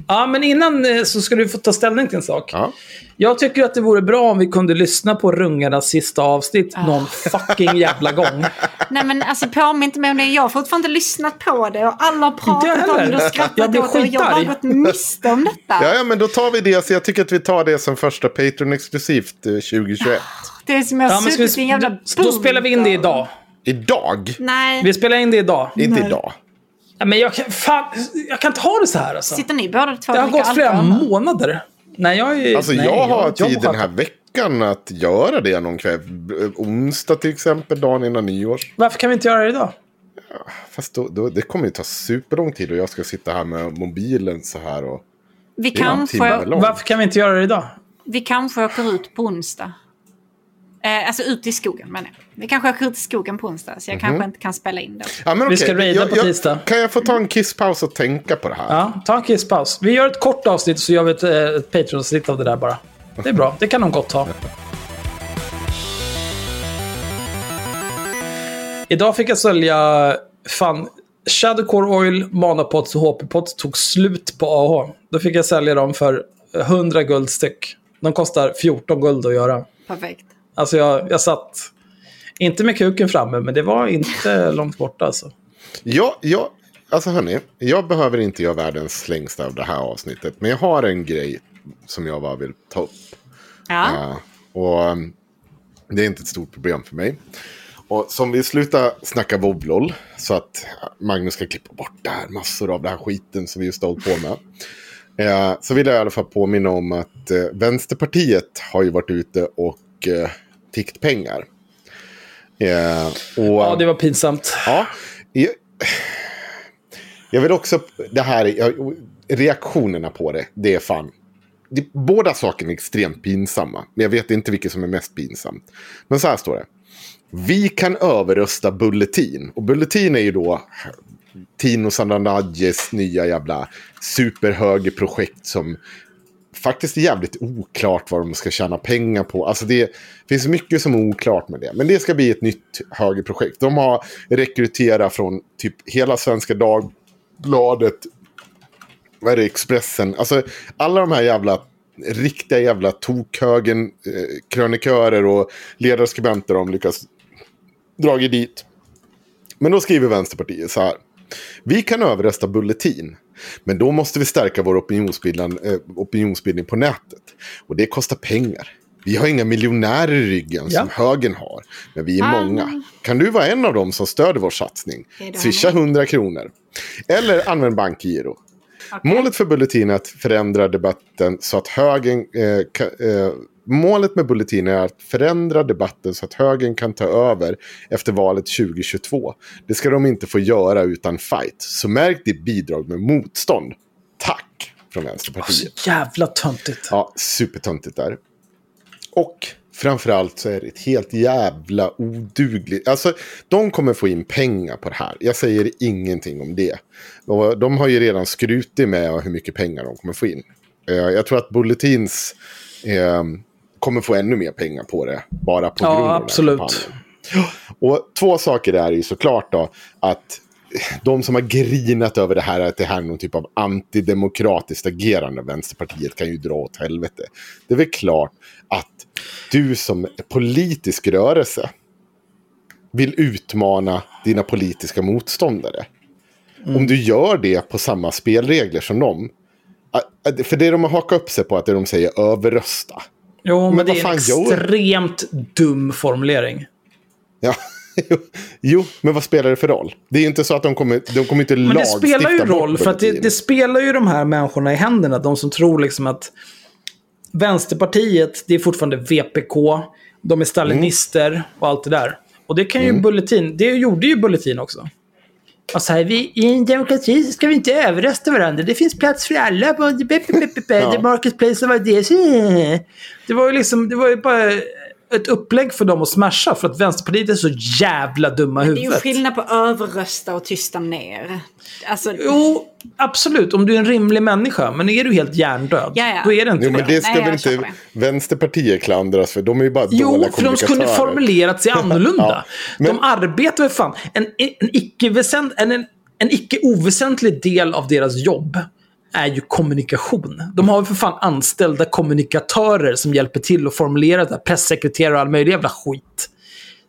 Ja, men innan eh, så ska du få ta ställning till en sak. Ja. Jag tycker att det vore bra om vi kunde lyssna på Rungarnas sista avsnitt Ah. någon fucking jävla gång. Nej men alltså påminn inte mig om det. Jag har fortfarande inte lyssnat på det. Och alla har pratat om det och skrattat åt det. Och jag har bara gått miste om detta. Ja, ja, men då tar vi det. Så jag tycker att vi tar det som första Patreon-exklusivt eh, 2021. Det är som jag har Ja, suttit i en jävla då spelar vi in det idag. Idag? Nej. Vi spelar in det idag. Inte idag. Ja, men jag kan, fan, jag kan inte ha det så här alltså. Sitter ni båda två Det har gått flera alkohol? månader. Nej, jag är... Alltså nej, jag har jag tid den sköter- här veckan att göra det någon kväll. Onsdag till exempel, dagen innan nyårs. Varför kan vi inte göra det idag? Fast då, då, det kommer ju ta superlång tid och jag ska sitta här med mobilen så här och... Vi kanske. Varför kan vi inte göra det idag? vi kanske åker ut på onsdag. Eh, alltså ut i skogen jag. Vi kanske åker ut i skogen på onsdag. Så jag Mhm. kanske inte kan spela in då. Ja, men Vi okej, ska raida jag- på jag- tisdag. Kan jag få ta en kisspaus och tänka på det här? Ja, ta en kisspaus. Vi gör ett kort avsnitt så gör vi ett, eh, ett Patreon-snitt av det där bara. Det är bra. Det kan de gott ha. Idag fick jag sälja... Fan, Shadowcore Oil, Manapots och HP-pots tog slut på AH. Då fick jag sälja dem för 100 guld styck. De kostar 14 guld att göra. Perfekt. Alltså jag, jag satt... Inte med kuken framme, men det var inte långt borta alltså. Ja, ja, alltså hörni, jag behöver inte göra världens längsta av det här avsnittet. Men jag har en grej som jag bara vill ta upp. Ja. Ja, och um, det är inte ett stort problem för mig. Och som vi slutar snacka vovlol så att Magnus ska klippa bort det här, massor av den här skiten som vi just har hållit på med. Eh, så vill jag i alla fall påminna om att eh, Vänsterpartiet har ju varit ute och eh, tiggt pengar. Eh, och, Ja, det var pinsamt. Ja, jag, jag vill också, det här, jag, reaktionerna på det, det är fan. Det, båda sakerna är extremt pinsamma, men jag vet inte vilket som är mest pinsamt. Men så här står det. Vi kan överrösta Bulletin. Och Bulletin är ju då Tino Sandanadjes nya jävla superhögerprojekt som faktiskt är jävligt oklart vad de ska tjäna pengar på. Alltså det finns mycket som är oklart med det. Men det ska bli ett nytt högerprojekt. De har rekryterat från typ hela Svenska Dagbladet, vad är det, Expressen. Alltså alla de här jävla riktiga jävla tokhögen, eh, krönikörer och ledarskribenter de lyckas dra dit. Men då skriver Vänsterpartiet så här. Vi kan överrösta Bulletin. Men då måste vi stärka vår opinionsbildning, eh, opinionsbildning på nätet. Och det kostar pengar. Vi har inga miljonärer i ryggen Ja. som högern har. Men vi är många. Kan du vara en av dem som stöder vår satsning? Swisha 100 kronor. Eller använd bankgiro. Målet för Bulletin är att förändra debatten så att högern... Eh, ka, eh, målet med Bulletin är att förändra debatten så att högern kan ta över efter valet 2022. Det ska de inte få göra utan fight. Så märk ditt bidrag med motstånd. Tack från Så Vänsterpartiet. jävla töntigt. Ja, supertöntigt där. Och framförallt så är det ett helt jävla odugligt. Alltså, de kommer få in pengar på det här. Jag säger ingenting om det. Och de har ju redan skrutit med hur mycket pengar de kommer få in. Eh, Jag tror att Bulletins eh, kommer få ännu mer pengar på det. Bara på Ja, grund av den här absolut. Och två saker där är ju såklart då att de som har grinat över det här, att det här är någon typ av antidemokratiskt agerande av Vänsterpartiet kan ju dra åt helvete. Det är väl klart att du som politisk rörelse vill utmana dina politiska motståndare. Om du gör det på samma spelregler som dem. För det de har hakat upp sig på att det de säger överrösta. Jo, men, Men det är en fan gör- extremt dum formulering. Ja, jo, men vad spelar det för roll? Det är ju inte så att de kommer, de kommer inte Men det lagstifta spelar ju roll, för att det, det spelar ju de här människorna i händerna. De som tror liksom att Vänsterpartiet, det är fortfarande VPK. De är stalinister och allt det där. Och det kan ju Bulletin, det gjorde ju Bulletin också. Alltså här, vi, I en demokrati så ska vi inte överrösta varandra. Det finns plats för alla. På, Ja. The marketplace var det. Det var ju liksom, det var ju bara ett upplägg för dem att smasha. För att Vänsterpartiet är så jävla dumma i Det är ju huvudet. skillnad på överrösta och tysta ner. Alltså, Jo, absolut. Om du är en rimlig människa. Men är du helt hjärndöd, Ja, ja. då är det inte Jo, men det ska Nej, väl inte. Vänsterpartiet klandras för. De är ju bara Jo, dåliga för de skulle formulerat sig annorlunda. Ja, men- De arbetar med fan. En, en, en, en, en icke oväsentlig del av deras jobb är ju kommunikation. De har ju för fan anställda kommunikatörer som hjälper till att formulera det här, pressekreterare och all möjlig jävla skit.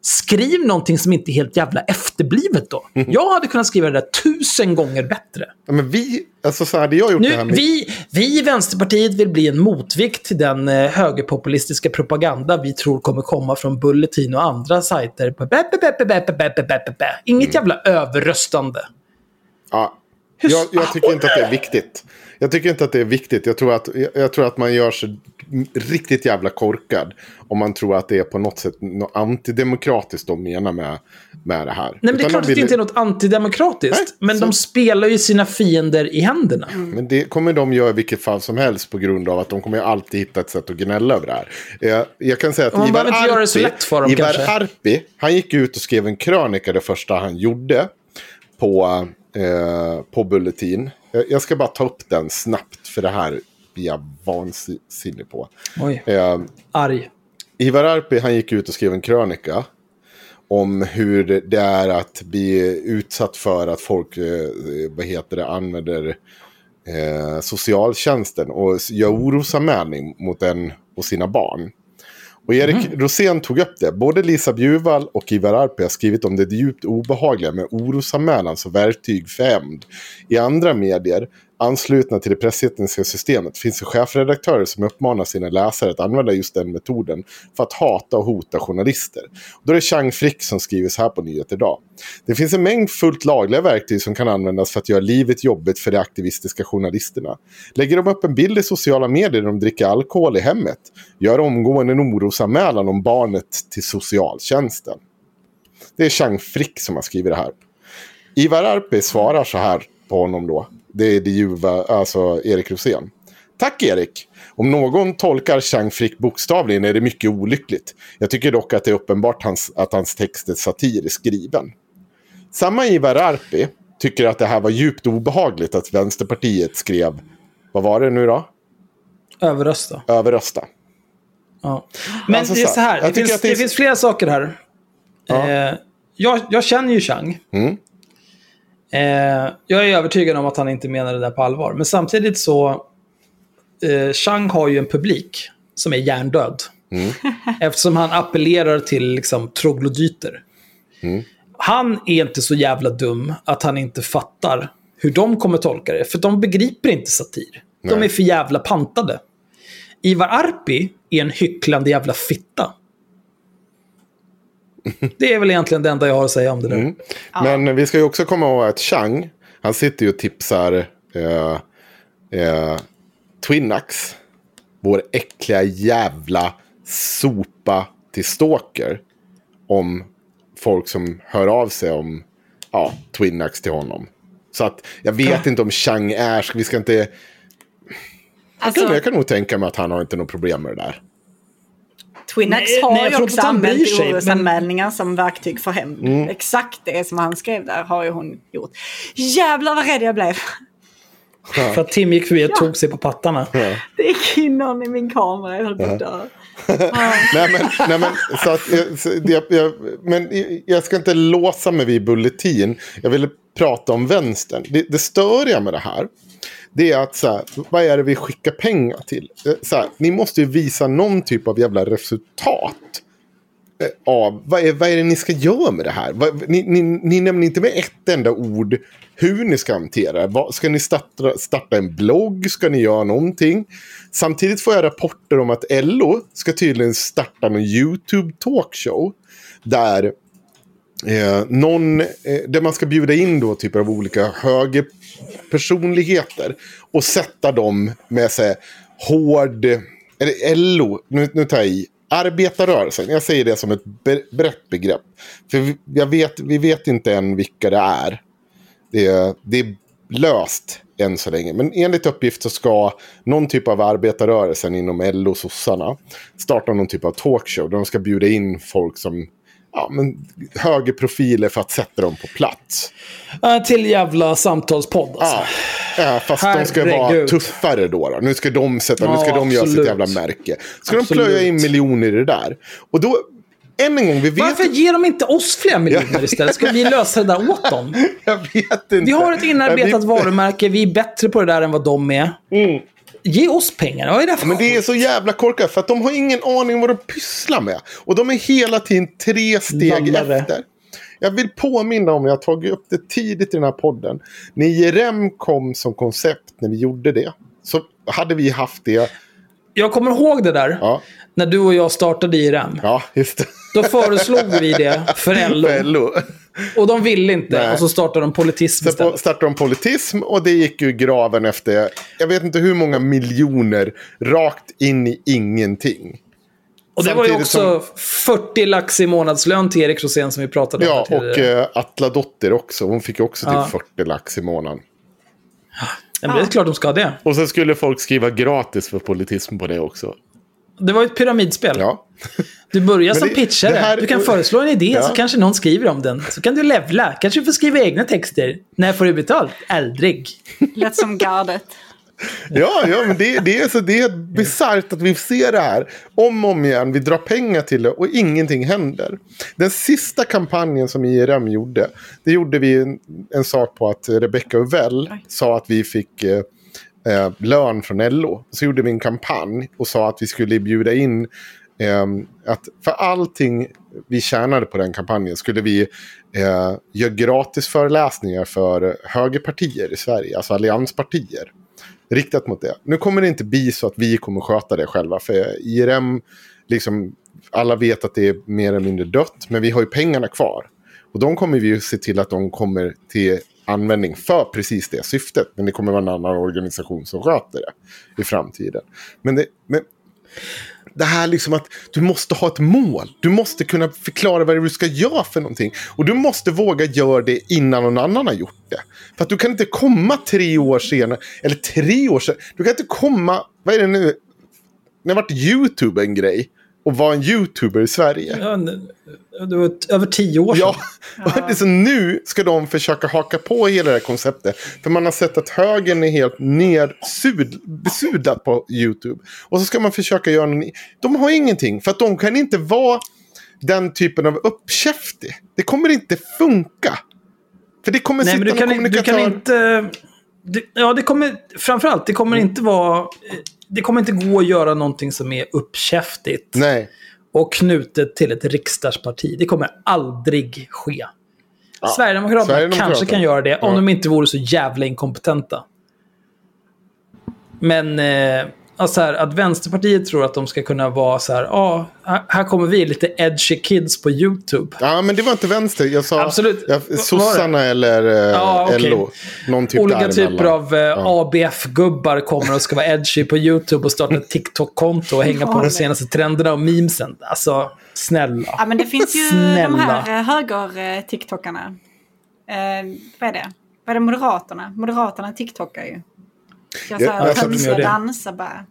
Skriv någonting som inte är helt jävla efterblivet då. Mm. Jag hade kunnat skriva det där tusen gånger bättre. Ja, men vi, alltså så hade jag gjort nu, det här med... vi, vi i Vänsterpartiet vill bli en motvikt till den eh, högerpopulistiska propaganda vi tror kommer komma från Bulletin och andra sajter. Inget jävla överröstande. Ja, jag, jag, tycker inte att det är viktigt. Jag tycker inte att det är viktigt. Jag tror att, jag, jag tror att man gör sig riktigt jävla korkad. Om man tror att det är på något sätt något antidemokratiskt de menar med, med det här. Nej, men det är klart de att det vill- inte är något antidemokratiskt. Nej, men så- de spelar ju sina fiender i händerna. Men det kommer de göra i vilket fall som helst på grund av att de kommer alltid hitta ett sätt att gnälla över det här. Jag, jag kan säga att Ivar Arpi- lätt för dem, Ivar. Arpi, han gick ut och skrev en krönika det första han gjorde på, eh, på Bulletin. Jag, ska bara ta upp den snabbt för det här blir jag vansinnig på. Oj, Eh, arg. Ivar Arpi han gick ut och skrev en krönika om hur det är att bli utsatt för att folk eh, vad heter det, använder eh, socialtjänsten och gör orosanmälning mot en och sina barn. Och Erik Rosén tog upp det. Både Lisa Bjurvall och Ivar Arpi har skrivit om det djupt obehagliga med orosanmälan som verktyg för hämnd. I andra medier, anslutna till det pressetniska systemet, finns det chefredaktörer som uppmanar sina läsare att använda just den metoden för att hata och hota journalister. Då är det Chang Frick som skriver så här på Nyheter idag. Det finns en mängd fullt lagliga verktyg som kan användas för att göra livet jobbigt för de aktivistiska journalisterna. Lägger de upp en bild i sociala medier där de dricker alkohol i hemmet, gör omgående en orosanmälan om barnet till socialtjänsten. Det är Chang Frick som har skrivit det här. Ivar Arpi svarar så här på honom då. Det är det ljuva, alltså Erik Rosén. Tack Erik! Om någon tolkar Chang Frick bokstavligen är det mycket olyckligt. Jag tycker dock att det är uppenbart hans, att hans text är satiriskt skriven. Samma Ivar Arpi tycker att det här var djupt obehagligt att Vänsterpartiet skrev, vad var det nu då? Överrösta. Överrösta. Ja. Men Alltså, det är så- här. Det finns, det det, är- finns flera saker här. Eh, jag, jag känner ju Chang. Mm. Eh, jag är övertygad om att han inte menar det där på allvar. Men samtidigt så... Eh, Chang har ju en publik som är hjärndöd. Mm. Eftersom han appellerar till liksom, troglodyter. Mm. Han är inte så jävla dum att han inte fattar hur de kommer tolka det. För de begriper inte satir. De Nej. är för jävla pantade. Ivar Arpi är en hycklande jävla fitta. Det är väl egentligen det enda jag har att säga om det där. Mm. Men vi ska ju också komma ihåg att Chang, han sitter ju och tipsar eh, eh, Twinax, vår äckliga jävla sopa till stalker, om folk som hör av sig om ja, Twinax till honom. Så att jag vet inte om Chang är, vi ska inte... Jag kan, Alltså, jag kan nog tänka mig att han har inte något problem med det där. Twinax Nej, har nej, jag ju också använt sig, men- orosanmälningar som verktyg för hämnd. Mm. Exakt det som han skrev där har ju hon gjort. Jävlar vad rädd jag blev. För att Tim gick förbi och tog sig på pattarna. Det gick in någon i min kamera, jag höll på att dö. nej, men, nej, men, så att, jag- så det, jag, men jag ska inte låsa mig vid Bulletin. Jag ville prata om vänstern. Det, det störiga med det här. Det är att så här, vad är det vi skickar pengar till? Eh, så här, ni måste ju visa någon typ av jävla resultat. Eh, av, vad, är, vad är det ni ska göra med det här? Vad, ni, ni, ni nämner inte med ett enda ord hur ni ska hantera det. Ska ni starta, starta en blogg? Ska ni göra någonting? Samtidigt får jag rapporter om att LO ska tydligen starta en YouTube talkshow. Där eh, någon, eh, där man ska bjuda in då typer av olika högerpersonligheter. Och sätta dem med sig hård eller LO, nu, nu tar jag i, arbetarrörelsen, jag säger det som ett brett begrepp. För vi, jag vet, vi vet inte än vilka det är. Det är, det är löst än så länge. Men enligt uppgift så ska någon typ av arbetarrörelsen inom LO och sossarna starta någon typ av talkshow där de ska bjuda in folk som ja, men, högre profiler för att sätta dem på plats. Äh, till jävla samtalspodd alltså. Ja, ja fast de ska vara Herregud. tuffare då, då. Nu ska de, sätta, nu ska Ja, de göra sitt absolut. jävla märke. Ska Absolut. de plöja in miljoner i det där? Och då, än en gång, vi vet... Varför ger de inte oss fler miljoner istället? Ska vi lösa det där åt dem? Jag vet inte. Vi har ett inarbetat varumärke, vi är bättre på det där än vad de är. Ge oss pengar, vad är det för Men det är så jävla korkat för att de har ingen aning vad de pysslar med. Och de är hela tiden tre steg Lallare. efter. Jag vill påminna om, jag har tagit upp det tidigt i den här podden. När IRM kom som koncept, när vi gjorde det, så hade vi haft det. Jag kommer ihåg det där. Ja, När du och jag startade IRM. ja just det. Då föreslog vi det för LO. För LO. Och de ville inte. Nej. Och så startade de politism Så på- istället. startade de politism och det gick ju graven efter, jag vet inte hur många miljoner, rakt in i ingenting. Och det var ju samtidigt också 40 lax i månadslön till Erik Rosén som vi pratade om. Ja, och eh, Atla Dotter också. Hon fick också typ Ja. 40 lax i månaden. Ja, men det är klart de ska ha det. Och så skulle folk skriva gratis för politism på det också. Det var ju ett pyramidspel. Ja. Du börjar som det- pitchare. det här- du kan föreslå en idé Ja. så kanske någon skriver om den. Så kan du levla. Kanske du får skriva egna texter. När får du betalt? Aldrig. Lät som gardet. Ja, ja men det, det är så det är bisarrt att vi ser det här om och om igen. Vi drar pengar till det och ingenting händer. Den sista kampanjen som IRM gjorde, det gjorde vi en, en sak på att Rebecca Uvell sa att vi fick eh, eh, lön från LO. Så gjorde vi en kampanj och sa att vi skulle bjuda in eh, att för allting vi tjänade på den kampanjen skulle vi eh, göra gratis föreläsningar för högerpartier i Sverige, alltså allianspartier riktat mot det. Nu kommer det inte bli så att vi kommer sköta det själva. För IRM, liksom, alla vet att det är mer eller mindre dött. Men vi har ju pengarna kvar. Och de kommer vi ju se till att de kommer till användning för precis det syftet. Men det kommer vara en annan organisation som sköter det i framtiden. Men det, men det här liksom att du måste ha ett mål. Du måste kunna förklara vad det är du ska göra för någonting. Och du måste våga göra det innan någon annan har gjort det. För att du kan inte komma tre år senare, eller tre år senare. Du kan inte komma, vad är det nu? När vart YouTube en grej? Och vara en YouTuber i Sverige. Ja, det var över tio år sedan. Ja, och det är så nu ska de försöka haka på hela det här konceptet. För man har sett att högern är helt besudlad på YouTube. Och så ska man försöka göra något. De har ingenting, för att de kan inte vara den typen av uppkäftig. Det kommer inte funka. För det kommer Nej, men sitta du kan, inte- du kan kommunikatör... inte... Det, ja, det kommer... Framförallt, det kommer inte vara... Det kommer inte gå att göra någonting som är uppkäftigt Nej. och knutet till ett riksdagsparti. Det kommer aldrig ske. Sverigedemokraterna, Sverigedemokraterna. kanske kan göra det om Ja. de inte vore så jävla inkompetenta. Men eh, alltså här, att Vänsterpartiet tror att de ska kunna vara så här, ja, här- här kommer vi, lite edgy kids på YouTube. Ja, men det var inte vänster. Jag sa Absolut. Jag, sossarna eller eh, Ja, okej. LO. Någon typ Olika typer av eh, ABF-gubbar kommer och ska vara edgy på YouTube och starta ett TikTok-konto och hänga på de senaste trenderna och memesen. Alltså, snälla. Ja, men det finns ju de Snälla. här eh, höger-TikTokarna. Eh, vad är det? Vad är det Moderaterna? Moderaterna TikTokar ju. Jag Ja, sa jag de dansa, dansa bara.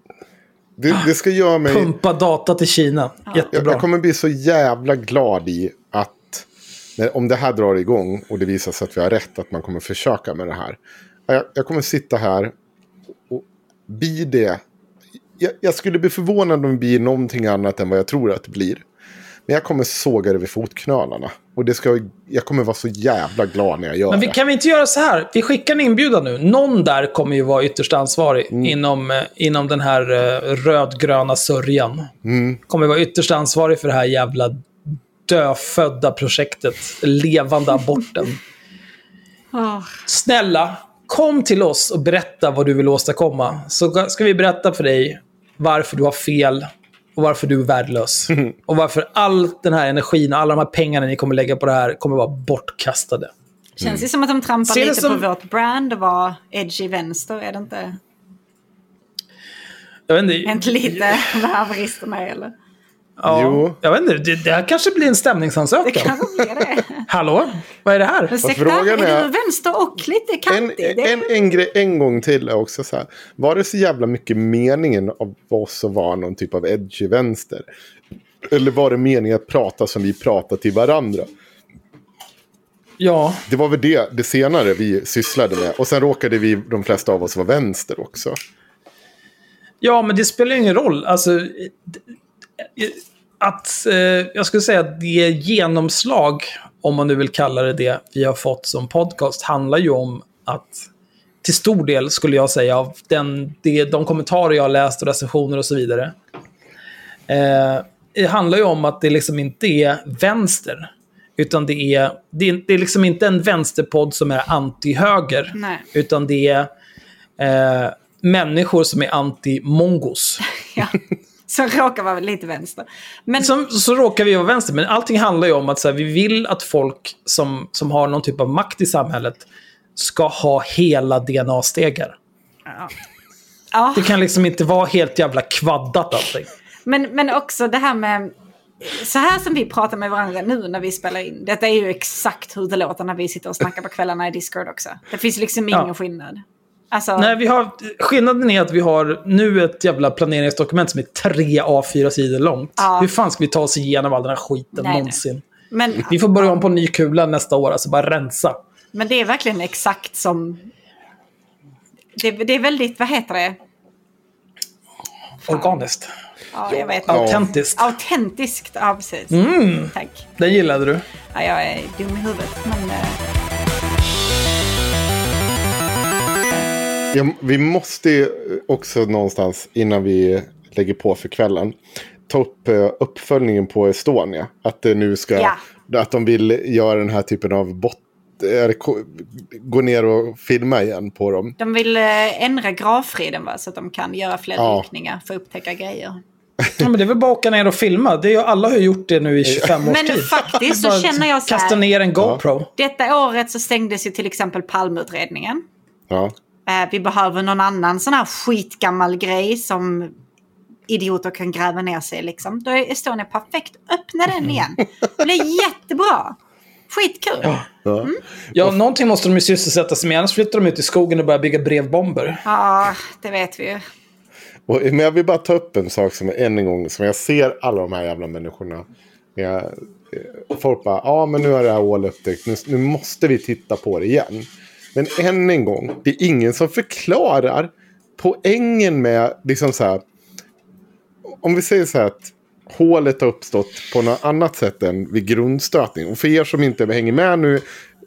Det, det ska göra mig... Pumpa data till Kina. Jag, Jättebra. jag kommer bli så jävla glad i att när, om det här drar igång och det visar sig att vi har rätt att man kommer försöka med det här. Jag, jag kommer sitta här och bli det. Jag, jag skulle bli förvånad om det blir någonting annat än vad jag tror att det blir. Men jag kommer såga det vid fotknölarna. Och det ska, jag kommer vara så jävla glad när jag gör Men vi det. kan vi inte göra så här? Vi skickar en inbjudan nu. Någon där kommer ju vara ytterst ansvarig Mm. inom, eh, inom den här eh, rödgröna sörjan. Mm. Kommer vara ytterst ansvarig för det här jävla dödfödda projektet. Levande aborten. Åh, Snälla, kom till oss och berätta vad du vill åstadkomma. Så ska vi berätta för dig varför du har fel och varför du är värdelös. Och varför all den här energin och alla de här pengarna ni kommer lägga på det här kommer vara bortkastade. Känns det som att de trampar Ser det lite som- på vårt brand och var edgy vänster, är det inte? Jag vet inte. Inte lite vad haveristerna eller? Ja, Jo. Jag vet inte, det, det här kanske blir en Det stämningsansökan. kanske blir det. Hallå? Vad är det här? Ursäkta, frågan är är- du vänster och lite En, kantig? Det- en, en grej en gång till är också så här. Var det så jävla mycket meningen av oss att vara någon typ av edgy vänster? Eller var det meningen att prata som vi pratar till varandra? Ja, Det var väl det, det senare vi sysslade med. Och sen råkade vi, de flesta av oss, vara vänster också. ja, men det spelar ju ingen roll. Alltså, att, eh, jag skulle säga att det genomslag, om man nu vill kalla det det, vi har fått som podcast, handlar ju om att till stor del, skulle jag säga, av den, det, de kommentarer jag har läst och recensioner och så vidare. Eh, det handlar ju om att det liksom inte är vänster. Utan det är, det är, det är liksom inte en vänsterpodd som är anti-höger. Utan det är eh, människor som är anti-mongos. Ja. Så råkar vara lite vänster. Men Som, så råkar vi vara vänster, men allting handlar ju om att så här, vi vill att folk som, som har någon typ av makt i samhället ska ha hela DNA-stegar. ja. Det kan liksom inte vara helt jävla kvaddat allting. Men, men också det här med... Så här som vi pratar med varandra nu när vi spelar in. Detta är ju exakt hur det låter när vi sitter och snackar på kvällarna i Discord också. Det finns liksom ingen Ja. skillnad. Alltså, Nej, vi har, skillnaden är att vi har nu ett jävla planeringsdokument som är tre A4-sidor långt. Ja. Hur fan ska vi ta oss igenom all den här skiten Nej, nej. någonsin? men, Vi får börja om på ny kula nästa år, alltså bara rensa. men det är verkligen exakt som... Det, det är väldigt, vad heter det? Organiskt. Ja, jag vet. Autentiskt. Autentiskt, ja precis. Mm. Tack. Den gillade du. Ja, jag är dum i huvudet, men... Ja, vi måste ju också någonstans innan vi lägger på för kvällen ta upp eh, uppföljningen på Estonia. Att det nu ska, Ja. att de vill göra den här typen av bot, gå ner och filma igen på dem. De vill eh, ändra gravfriden va? så att de kan göra fler Ja. dykningar för att upptäcka grejer. Ja, men det är väl bara att åka ner och filma. Det är ju, alla har ju gjort det nu i 25 års Men tid. faktiskt så känner jag så här- Kasta ner en GoPro. Detta året så stängdes ju till exempel Palmeutredningen. Ja. Eh, vi behöver någon annan sån här skitgammal grej som idioter kan gräva ner sig liksom. Då är Estonia perfekt. Öppna den igen. Det blir jättebra. Skitkul. Ja, Ja, någonting måste de ju sysselsätta sig med. Annars flyttar de ut i skogen och börjar bygga brevbomber. det vet vi ju. Och, men jag vill bara ta upp en sak som än en gång, som jag ser alla de här jävla människorna. Jag, eh, folk bara, ja men nu har det här hålet upptäckt, nu, nu måste vi titta på det igen. Men än en gång, det är ingen som förklarar poängen med, liksom så här, om vi säger så här att hålet har uppstått på något annat sätt än vid grundstötning. Och för er som inte hänger med nu,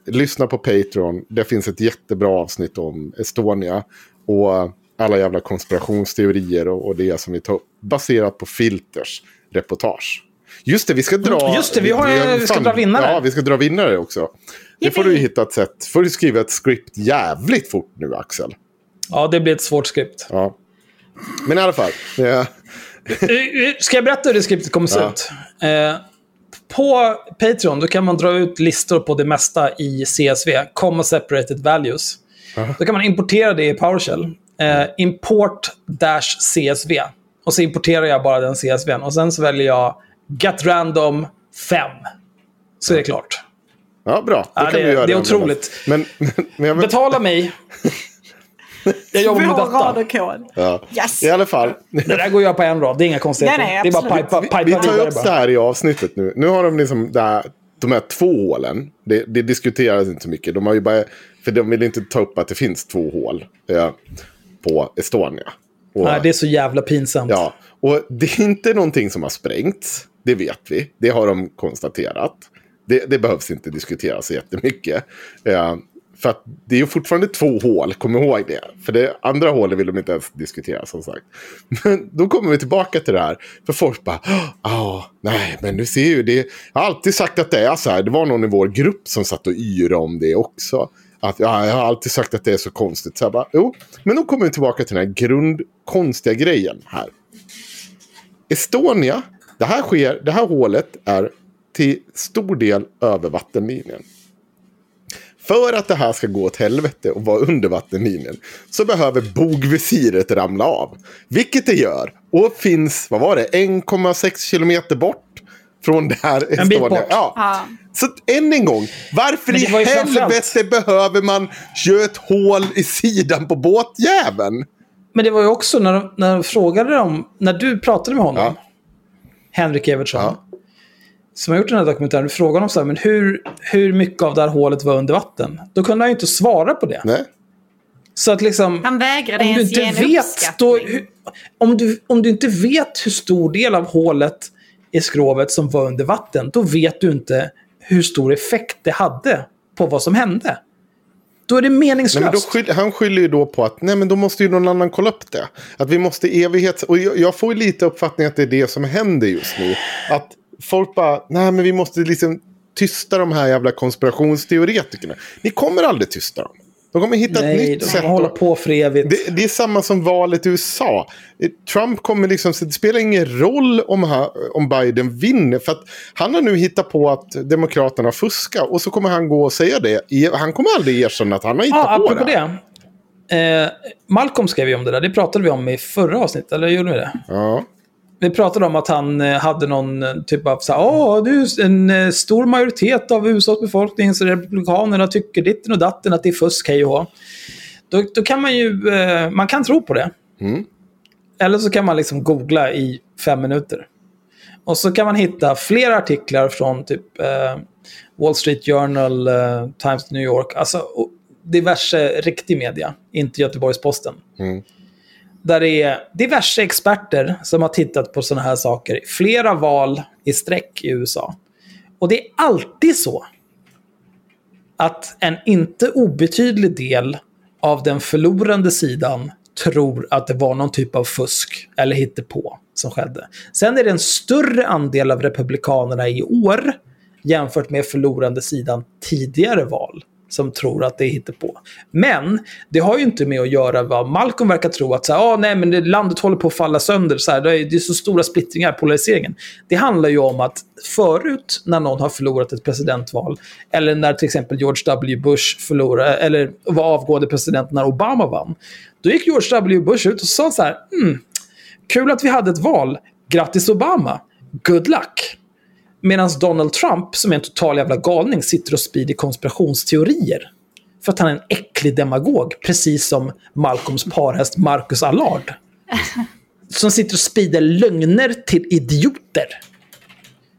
lyssna på Patreon. Det finns ett jättebra avsnitt om Estonia. Och alla jävla konspirationsteorier och, och det som vi tar upp. Baserat på Filters reportage. Just det, vi ska dra... Mm, just det, vi har- vi ska fan- dra vinnare. Ja, vi ska dra vinnare också. Det får du hitta ett sätt. får du skriva ett script jävligt fort nu, Axel. Ja, det blir ett svårt skript. Ja. Men i alla fall. eh, Eh, Ska jag berätta hur det skriptet kommer se Ja. ut? Eh, på Patreon då kan man dra ut listor på det mesta i CSV, comma separated values. Då kan man importera det i PowerShell. Eh, import dash CSV. Och så importerar jag bara den CSVn. Och sen så väljer jag get random 5. Så är det klart. Ja, bra. Då Ja, kan det- göra det är otroligt. Men, men, men jag, Betala mig. Jag jobbar med Vår rad detta. och kod. ja. Yes. I alla fall. Det där går jag på en rad. Det är inga konstigheter. Nej, nej, det är bara absolut. pipa, Vi, pipa vi tar upp bara. det här i avsnittet nu. Nu har de liksom det här, de här två hålen. Det, det diskuteras inte så mycket. De har ju bara, för de vill inte ta upp att det finns två hål eh, på Estonia. Och, Nej, det är så jävla pinsamt. Ja, och det är inte någonting som har sprängts. Det vet vi. Det har de konstaterat. Det, det behövs inte diskuteras så jättemycket. Eh, för att det är ju fortfarande två hål, kom ihåg det. För det andra hålet vill de inte ens diskutera som sagt. Men då kommer vi tillbaka till det här. För folk bara, ja, nej, men du ser ju det. Jag har alltid sagt att det är så här. Det var någon i vår grupp som satt och yrade om det också. Att ja, jag har alltid sagt att det är så konstigt. Så jag bara, jo, men då kommer vi tillbaka till den här grundkonstiga grejen här. Estonia, det här, sker, det här hålet är till stor del över vattenlinjen. För att det här ska gå åt helvete och vara under vattenlinjen så behöver bogvisiret ramla av. Vilket det gör. Och finns, vad var det, 1,6 kilometer bort från det här En bit bort. Ja. Ja. Så än en gång, varför i helvete behöver man göra ett hål i sidan på båtjäveln? Men det var ju också när, de- när de frågade dem, när du pratade med honom, Ja. Henrik Evertsson, Ja. Som har gjort den här dokumentären, du frågade honom så här, men hur, hur mycket av det här hålet var under vatten? Då kunde han ju inte svara på det. Nej. Så att liksom... Han vägrade om du ens inte ge en vet, då, hur, om, du, om du inte vet hur stor del av hålet i skrovet som var under vatten, då vet du inte hur stor effekt det hade på vad som hände. Då är det Nej, meningslöst. men då skyll, han skyller ju då på att nej, men då måste ju någon annan kolla upp det. Att vi måste evighets... Och jag, jag får ju lite uppfattning att det är det som händer just nu. Att folk bara, nej men vi måste liksom tysta de här jävla konspirationsteoretikerna. Ni kommer aldrig tysta dem. De kommer hitta ett Nej, nytt de sätt. hålla på för evigt. Det, det är samma som valet i USA. Eh, Trump kommer liksom, så det spelar ingen roll om, han, om Biden vinner. För att han har nu hittat på att Demokraterna fuskar. Och så kommer han gå och säga det. Han kommer aldrig erkänna att han har hittat Ja, på det. det. Eh, Malcolm skrev ju om det där. Det pratade vi om i förra avsnittet, eller gjorde vi det? Ja. Vi pratade om att han eh, hade någon eh, typ av så här, åh, du, en eh, stor majoritet av USAs befolkning, så republikanerna tycker ditten och datten att det är fusk, hej och. Då, då kan man ju, man kan tro på det. Mm. Eller så kan man liksom googla i fem minuter. Och så kan man hitta flera artiklar från typ eh, Wall Street Journal, eh, Times New York, alltså diverse riktig media, inte Göteborgs-Posten. Mm. Där det är diverse experter som har tittat på sådana här saker. Flera val i sträck i USA. Och det är alltid så att en inte obetydlig del av den förlorande sidan tror att det var någon typ av fusk eller hittepå som skedde. Sen är det en större andel av republikanerna i år jämfört med förlorande sidan tidigare val som tror att det är hittepå. Men det har ju inte med att göra vad Malcolm verkar tro att så här, ah, nej, men det, landet håller på att falla sönder. Så här, det, är, det är så stora splittringar, polariseringen. Det handlar ju om att förut när någon har förlorat ett presidentval, eller när till exempel George W. Bush förlorade, eller var avgående president när Obama vann, då gick George W. Bush ut och sa så här, mm, kul att vi hade ett val, grattis Obama, good luck. Medan Donald Trump, som är en total jävla galning, sitter och sprider konspirationsteorier. För att han är en äcklig demagog, precis som Malcolms parhäst Marcus Allard. Som sitter och sprider lögner till idioter.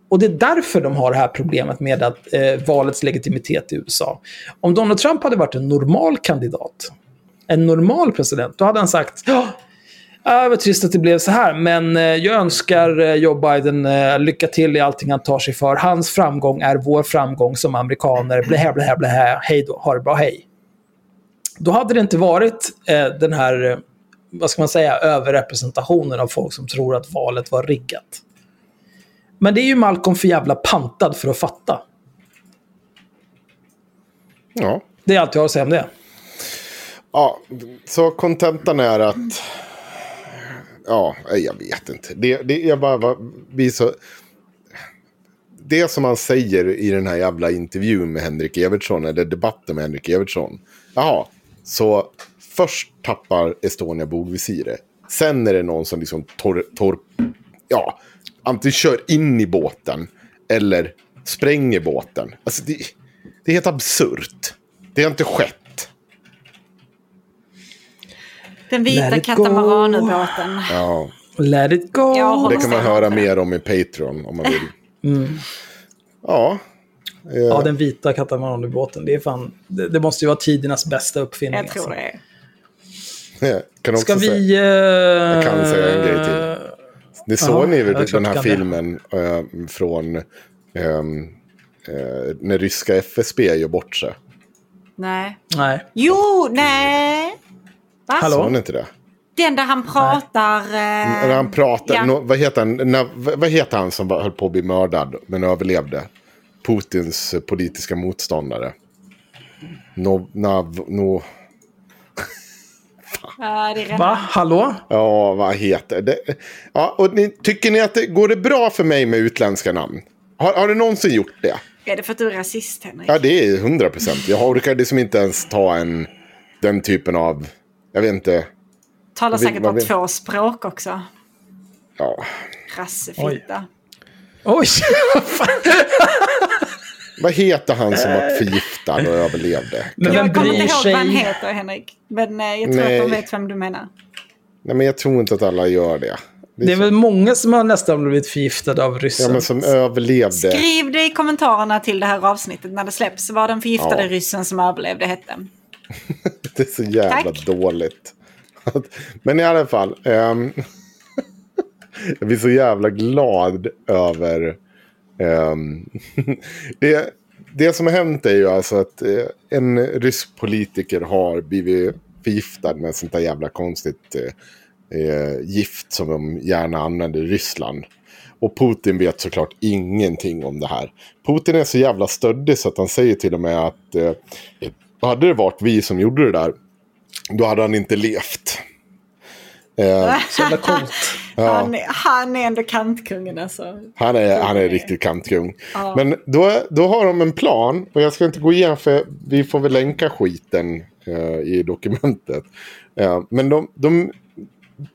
Och det är därför de har det här problemet med att, eh, valets legitimitet i USA. Om Donald Trump hade varit en normal kandidat, en normal president, då hade han sagt ja, Ja, vad trist att det blev så här, men eh, jag önskar eh, Joe Biden eh, lycka till i allting han tar sig för. Hans framgång är vår framgång som amerikaner. Blä, blä, blä, hej då, ha det bra, hej. Då hade det inte varit eh, den här, vad ska man säga, överrepresentationen av folk som tror att valet var riggat. Men det är ju Malcolm för jävla pantad för att fatta. Ja. Det är allt jag har att säga om det. ja, så kontentan är att... Ja, jag vet inte. Det, det, jag bara, bara blir så... Det som han säger i den här jävla intervjun med Henrik Evertsson, eller debatten med Henrik Evertsson. Jaha, så först tappar Estonia bogvisiret. Sen är det någon som liksom tor, tor, ja, antingen kör in i båten eller spränger båten. Alltså det, det är helt absurt. Det har inte skett. Den vita katamaranubåten. Ja. Let it go. Det kan man höra mer om i Patreon om man vill. Ja. Ja, den vita katamaranubåten. Det är fan... Det, det måste ju vara tidernas bästa uppfinning. Jag tror alltså. det. är. kan också Ska säga. vi... Uh, Jag kan säga en grej till. Det såg ni väl den här det. filmen eh, från eh, när ryska FSB gör bort sig? Nej. Nej. Jo, nej. Va? Hallå? Såg ni inte det? Den där han pratar... eh, När han pratar, ja. nå- vad, heter han, när, vad heter han som höll på att bli mördad men överlevde? Putins eh, politiska motståndare. No, nav, no, Ja, det är rätt. Va? Hallå? ja, vad heter det? Ja, och ni, tycker ni att det går det bra för mig med utländska namn? Har, har det någonsin gjort det? Är det för att du är rasist, Henrik? Ja, det är hundra procent. Jag orkar liksom inte ens ta en, den typen av, jag vet inte. Talar vad säkert vad bara vill- två språk också. Ja. Rassefitta. Oj! Vad heter han som var förgiftad och överlevde? Men Jag kommer inte ihåg vad han heter, Henrik. Men eh, jag tror Nej. att de vet vem du menar. Nej, men jag tror inte att alla gör det. Det är så- väl många som har nästan blivit förgiftade av ryssen. Ja, men som överlevde. Skriv det i kommentarerna till det här avsnittet när det släpps. Vad den förgiftade Ja. ryssen som överlevde hette. Det är så jävla Tack. dåligt. Men i alla fall. ehm, jag blir så jävla glad över... ehm, det, det som har hänt är ju alltså att eh, en rysk politiker har blivit förgiftad med sånt där jävla konstigt eh, eh, gift som de gärna använder i Ryssland. Och Putin vet såklart ingenting om det här. Putin är så jävla stöddig så att han säger till och med att eh, hade det varit vi som gjorde det där, då hade han inte levt. Eh, Så jävla coolt. Han, är- han är ändå kantkungen alltså. han, är, han är riktigt kantkung. Men då, då har de en plan, och jag ska inte gå igenom för vi får väl länka skiten eh, i dokumentet. Eh, men de, de,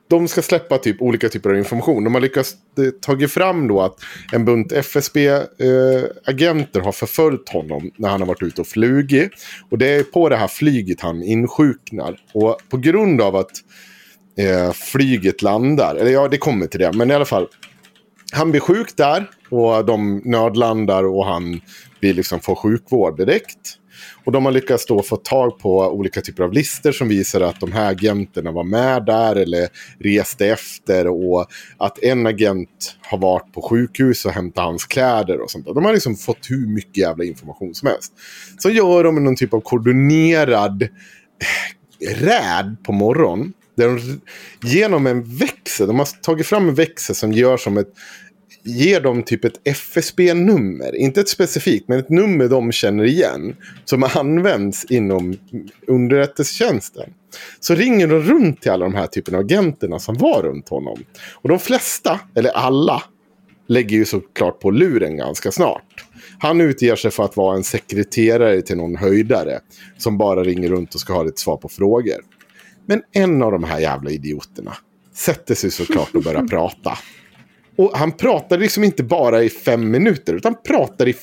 de ska släppa typ olika typer av information. De har lyckats eh, tagit fram då att en bunt FSB-agenter eh, har förföljt honom när han har varit ute och flugit. Och det är på det här flyget han insjuknar. Och på grund av att eh, flyget landar, eller ja det kommer till det, men i alla fall. Han blir sjuk där och de nödlandar och han blir liksom får sjukvård direkt. Och de har lyckats då få tag på olika typer av listor som visar att de här agenterna var med där eller reste efter. Och att en agent har varit på sjukhus och hämtat hans kläder och sånt där. De har liksom fått hur mycket jävla information som helst. Så gör de någon typ av koordinerad eh, räd på morgonen. Där de, genom en växel, de har tagit fram en växel som gör som ett ger dem typ ett FSB-nummer. Inte ett specifikt, men ett nummer de känner igen. Som används inom underrättelsetjänsten. Så ringer de runt till alla de här typerna av agenterna som var runt honom. Och de flesta, eller alla, lägger ju såklart på luren ganska snart. Han utger sig för att vara en sekreterare till någon höjdare. Som bara ringer runt och ska ha ett svar på frågor. Men en av de här jävla idioterna sätter sig såklart och börjar prata. Och han pratar liksom inte bara i fem minuter, utan pratar i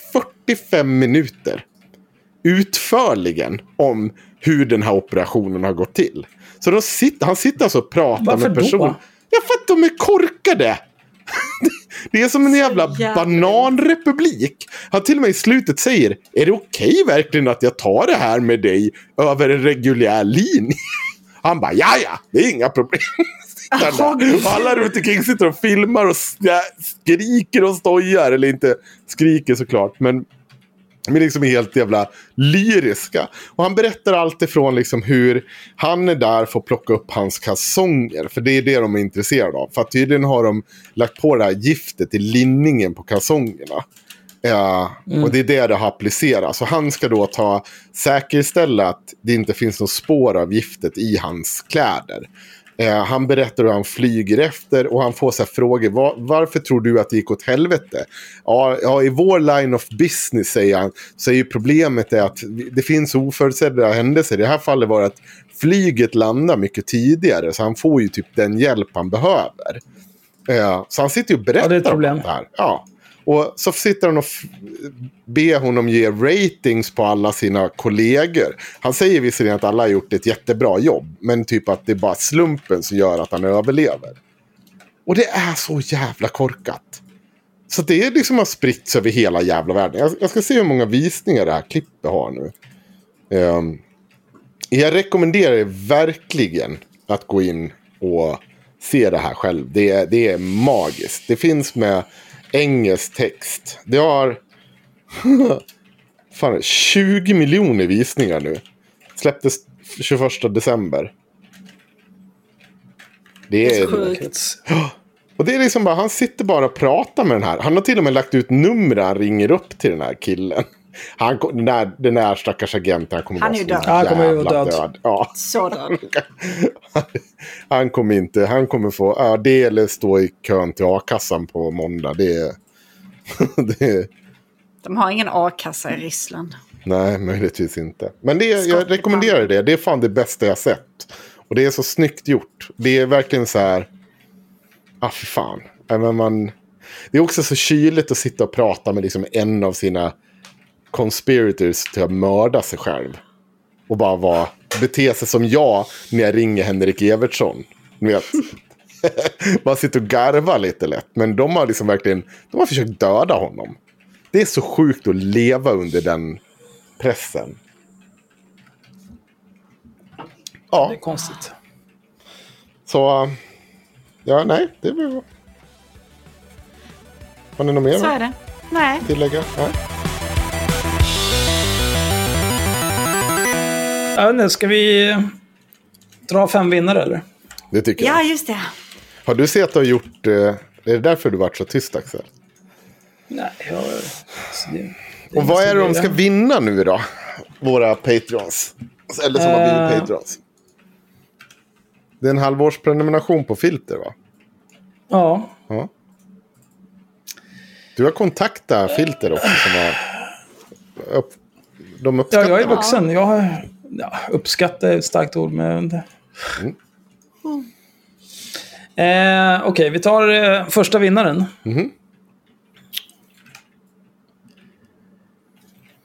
45 minuter. Utförligen om hur den här operationen har gått till. Så sitter, han sitter alltså och pratar Varför med då? personer. Ja, för att de är korkade! Det är som en jävla bananrepublik. Han till och med i slutet säger, är det okej verkligen att jag tar det här med dig över en reguljär linje? Han bara, ja ja, det är inga problem. Och alla runt omkring sitter och filmar och skriker och stojar. Eller inte skriker såklart, men men liksom är helt jävla lyriska. Och han berättar allt ifrån liksom hur han är där för att plocka upp hans kalsonger. För det är det de är intresserade av. För att tydligen har de lagt på det här giftet i linningen på kalsongerna. Ja, Och det är det det har applicerats. Så han ska då ta säkerställa att det inte finns något spår av giftet i hans kläder. Eh, han berättar hur han flyger efter och han får så frågor. "Va- varför tror du att det gick åt helvete? Ja, ja, i vår line of business säger han. Så är ju problemet är att det finns oförutsedda händelser. I det här fallet var det att flyget landar mycket tidigare. Så han får ju typ den hjälp han behöver. Eh, så han sitter ju och berättar Ja, det är ett om problem. det här. Ja. Och så sitter han och ber honom ge ratings på alla sina kollegor. Han säger visserligen att alla har gjort ett jättebra jobb. Men typ att det är bara slumpen som gör att han överlever. Och det är så jävla korkat. Så det är liksom har spritts över hela jävla världen. Jag, jag ska se hur många visningar det här klippet har nu. Um, jag rekommenderar er verkligen att gå in och se det här själv. Det det är magiskt. Det finns med engelsk text. Det har fan, 20 miljoner visningar nu. Släpptes 21 december. Det är, Sjukt. och det är liksom bara, han sitter bara och pratar med den här. Han har till och med lagt ut nummer han ringer upp till den här killen. Han, den, där, den där stackars agenten han kommer Han vara så död. Han kommer ju död. död. Ja. Så död. Han kommer inte, han kommer få, ja det eller stå i kön till a-kassan på måndag. Det det De har ingen a-kassa i Ryssland. Nej, möjligtvis inte. Men det, jag rekommenderar det. Det är fan det bästa jag sett. Och det är så snyggt gjort. Det är verkligen så här... Ah, för fan. Men man, det är också så kyligt att sitta och prata med liksom en av sina conspirators till att mörda sig själv. Och bara vara, bete sig som jag när jag ringer Henrik Evertsson. Ni vet. Man sitter och garvar lite lätt. Men de har liksom verkligen de har försökt döda honom. Det är så sjukt att leva under den pressen. Ja. Det är konstigt. Så, ja nej, det är väl... Har ni något mer Så är det. Nej. tillägga? Nej. Jag vet inte, ska vi dra fem vinnare eller? Det tycker Ja, jag. just det. Har du sett att du har gjort... Eh, är det därför du varit så tyst Axel? Nej, jag... så det- Och vad är det de det. ska vinna nu då? Våra Patreons. Eller som har Eh. blivit Patreons. Det är en halvårsprenumeration på filter va? Ja, Ja. Du har kontaktat filter också som har... Upp, de ja uppskattar jag är det. vuxen. Jag har- ja, uppskattar är ett starkt ord, men... Eh, Okej, vi tar eh, första vinnaren. Mhm.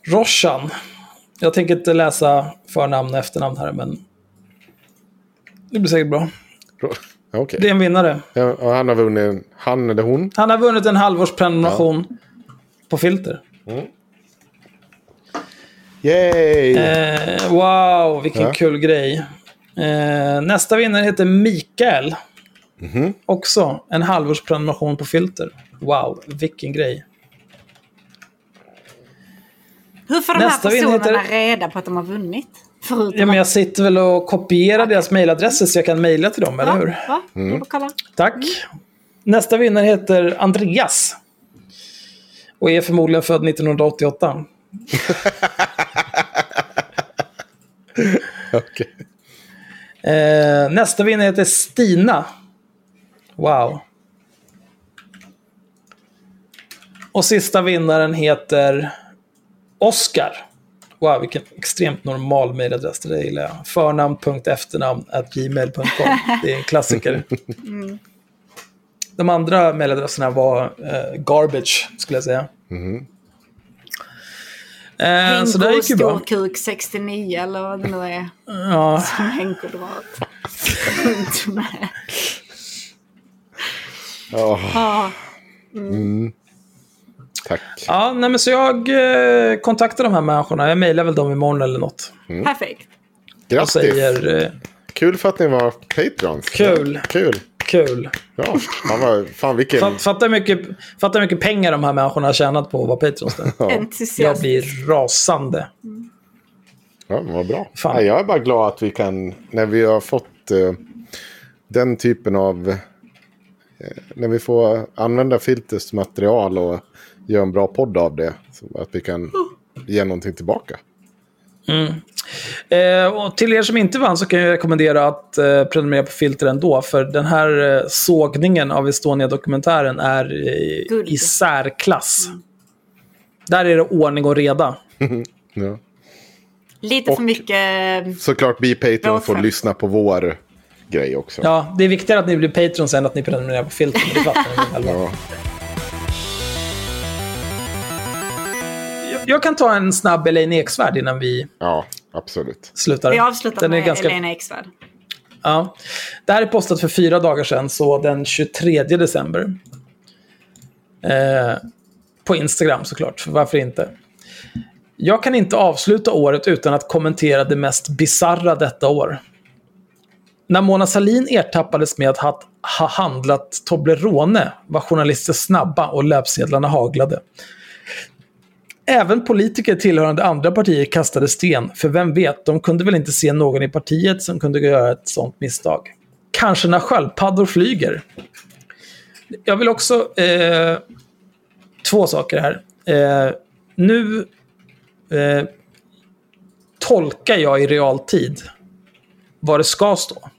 Roshan. Jag tänker inte läsa förnamn och efternamn här, men... Det blir säkert bra. Ja, okej. Det är en vinnare. Ja, han har vunnit, han eller hon. Han har vunnit en halvårsprenumeration på filter. Yay! Eh, wow, vilken Ja. kul grej. Eh, nästa vinnare heter Mikael. Mhm. Också en halvårsprenumeration på filter. Wow, vilken grej. Hur får de Nästa här personerna heter- reda på att de har vunnit? Förutom Ja, men jag sitter väl och kopierar deras mailadresser så jag kan mejla till dem, eller hur? Får kolla. Tack. Nästa vinnare heter Andreas. Och är förmodligen född 1988. Okej. Eh, nästa vinnare heter Stina. Wow. Och sista vinnaren heter Oscar. Wow, vilken extremt normal mejladress. Det där gillar jag. Förnamn.efternamn at gmail.com. Det är en klassiker. De andra mejladresserna var eh, garbage, skulle jag säga. Eh, så det Henko gick ju bra. Storkuk 69 eller vad det nu är. Ja, Som Henko drar runt med. Ja, Ja. tack. ja nej, men så jag eh, kontaktar de här människorna. Jag mejlar väl dem imorgon eller något. Perfekt. Och Grattis! säger eh, Kul för att ni var Patrons. Kul. Kul. Kul. Ja, fan, vad, fan vilken... Fa- Fatta hur mycket, fatta hur mycket pengar de här människorna har tjänat på att vara patrons. där. Jag blir rasande. Ja, men vad bra. Fan. Nej, jag är bara glad att vi kan, när vi har fått eh, den typen av... Eh, när vi får använda filters material och göra en bra podd av det. Så att vi kan ge någonting tillbaka. Eh, och till er som inte vann så kan jag rekommendera att eh, prenumerera på Filter ändå. För den här eh, sågningen av Estonia-dokumentären är eh, i särklass. Där är det ordning och reda. Ja. Lite Och- för mycket... Såklart Be Patreon får Bra lyssna på vår grej också. Ja, det är viktigare att ni blir patrons än att ni prenumererar på Filter. men Det fattar ni själva. Ja. Jag- kan ta en snabb Elaine Eksvärd innan vi ja, absolut. slutar. Vi avslutar Den är med ganska- Elena Eksvärd. Ja. Det här är postat för fyra dagar sedan, så den 23 december. Eh, på Instagram såklart, för varför inte? Jag kan inte avsluta året utan att kommentera det mest bizarra detta år. När Mona Sahlin ertappades med att ha, ha handlat Toblerone var journalister snabba och löpsedlarna haglade. Även politiker tillhörande andra partier kastade sten, för vem vet, de kunde väl inte se någon i partiet som kunde göra ett sånt misstag. Kanske när sköldpaddor flyger. Jag vill också... Eh, två saker här. Eh, nu eh, tolkar jag i realtid vad det ska stå.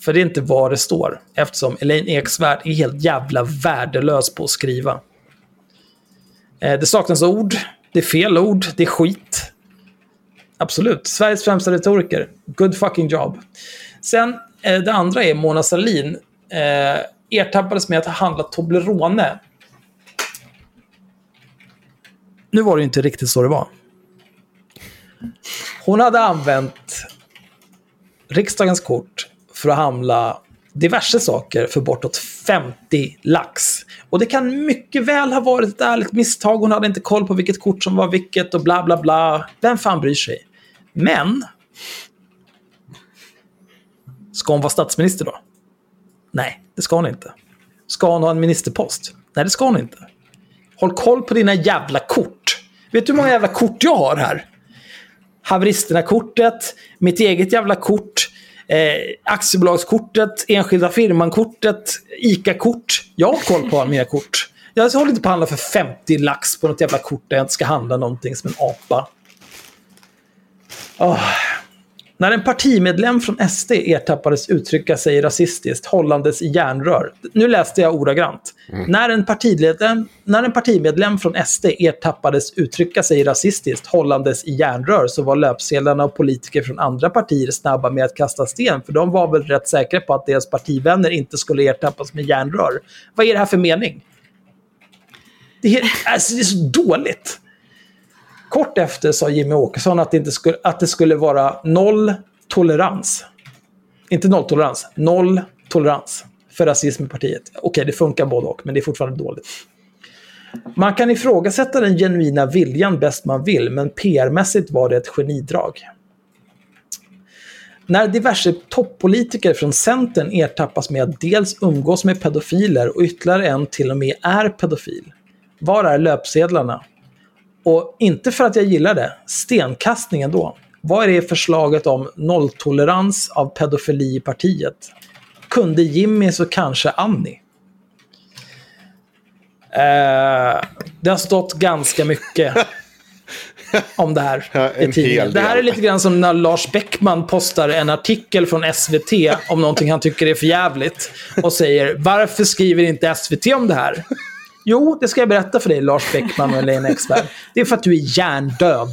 För det är inte vad det står, eftersom Elaine Eksvärd är helt jävla värdelös på att skriva. Eh, det saknas ord, det är fel ord, det är skit. Absolut. Sveriges främsta retoriker. Good fucking job. Sen, eh, det andra är Mona Sahlin. Eh, ertappades med att ha handlat Toblerone. Nu var det ju inte riktigt så det var. Hon hade använt riksdagens kort för att handla diverse saker för bortåt 50 lax. Och det kan mycket väl ha varit ett ärligt misstag. Hon hade inte koll på vilket kort som var vilket och bla bla bla. Vem fan bryr sig? Men... Ska hon vara statsminister då? Nej, det ska hon inte. Ska hon ha en ministerpost? Nej, det ska hon inte. Håll koll på dina jävla kort. Vet du hur många jävla kort jag har här? Haveristerna-kortet, mitt eget jävla kort, eh, aktiebolagskortet, enskilda firman-kortet, ICA-kort. Jag har koll på mina kort. Jag håller inte på att handla för 50 lax på något jävla kort där jag inte ska handla någonting som en apa. Oh. När en partimedlem från SD ertappades uttrycka sig rasistiskt hållandes i järnrör. Nu läste jag ordagrant. Mm. När, en partimedlem, när en partimedlem från SD ertappades uttrycka sig rasistiskt hållandes i järnrör så var löpsedlarna och politiker från andra partier snabba med att kasta sten. För de var väl rätt säkra på att deras partivänner inte skulle ertappas med järnrör. Vad är det här för mening? Det är, alltså, det är så dåligt. Kort efter sa Jimmy Åkesson att det, inte skulle, att det skulle vara noll tolerans. Inte nolltolerans, noll tolerans för rasism i partiet. Okej, det funkar både och, men det är fortfarande dåligt. Man kan ifrågasätta den genuina viljan bäst man vill, men PR-mässigt var det ett genidrag. När diverse toppolitiker från Centern ertappas med att dels umgås med pedofiler och ytterligare en till och med är pedofil. Var är löpsedlarna? Och inte för att jag gillar det, stenkastningen då. Vad är det förslaget om nolltolerans av pedofili i partiet? Kunde Jimmy så kanske Annie? Eh, det har stått ganska mycket om det här ja, i tidningen. Det här är lite grann som när Lars Bäckman postar en artikel från SVT om någonting han tycker är för jävligt och säger varför skriver inte SVT om det här? Jo, det ska jag berätta för dig, Lars Bäckman och Lena Exberg. Det är för att du är hjärndöd.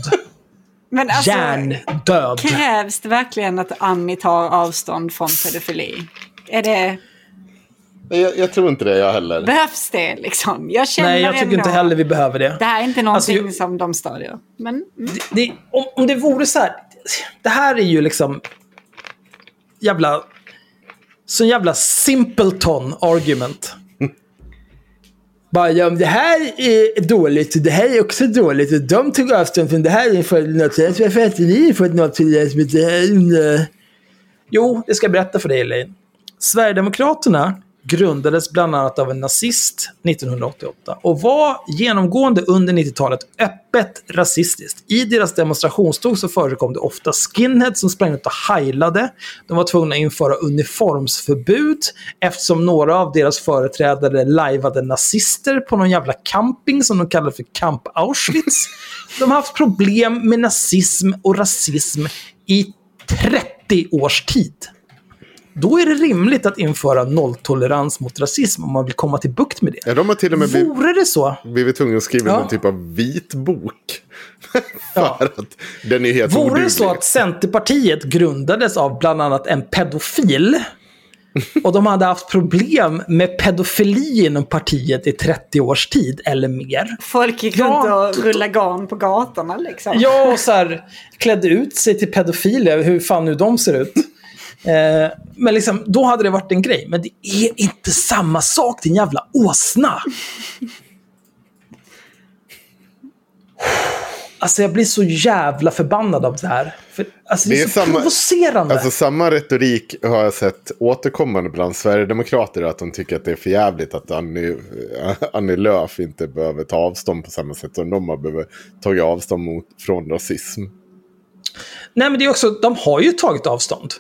Men alltså, hjärndöd. Krävs det verkligen att Annie tar avstånd från pedofili? Är det... Jag, jag, tror inte det jag heller. Behövs det liksom? Jag känner Nej, jag tycker ändå... inte heller vi behöver det. Det här är inte någonting alltså, som de stödjer. Men, mm. det, det, om, om det vore så här. Det här är ju liksom jävla... Så jävla simpleton argument. Bara, ja, det här är dåligt det här är också dåligt och de tog avstånd från det här inför något sätt. Varför har inte ni fått något till det? Jo, det ska jag berätta för dig Elaine. Sverigedemokraterna grundades bland annat av en nazist 1988 och var genomgående under 90-talet öppet rasistiskt. I deras demonstrationståg så förekom det ofta skinheads som sprang ut och heilade. De var tvungna att införa uniformsförbud eftersom några av deras företrädare lajvade nazister på någon jävla camping som de kallade för Camp Auschwitz. De har haft problem med nazism och rasism i 30 års tid. Då är det rimligt att införa nolltolerans mot rasism om man vill komma till bukt med det. Ja, de har till och med blivit, Vore det så? blivit tvungna att skriva ja. någon typ av vitbok. för ja. att den är helt Vore oduglig. det så att Centerpartiet grundades av bland annat en pedofil och de hade haft problem med pedofili inom partiet i 30 års tid eller mer. Folk gick runt och rullade garn på gatorna liksom. Ja, och så här, klädde ut sig till pedofiler, hur fan nu de ser ut. Eh, men liksom, då hade det varit en grej. Men det är inte samma sak, din jävla åsna. Alltså jag blir så jävla förbannad av det här. För, alltså, det, är, det är så samma, provocerande. Alltså samma retorik har jag sett återkommande bland Sverigedemokrater. Att de tycker att det är för jävligt att Annie, Annie Lööf inte behöver ta avstånd på samma sätt som de har behövt ta avstånd mot, från rasism. Nej men det är också, de har ju tagit avstånd.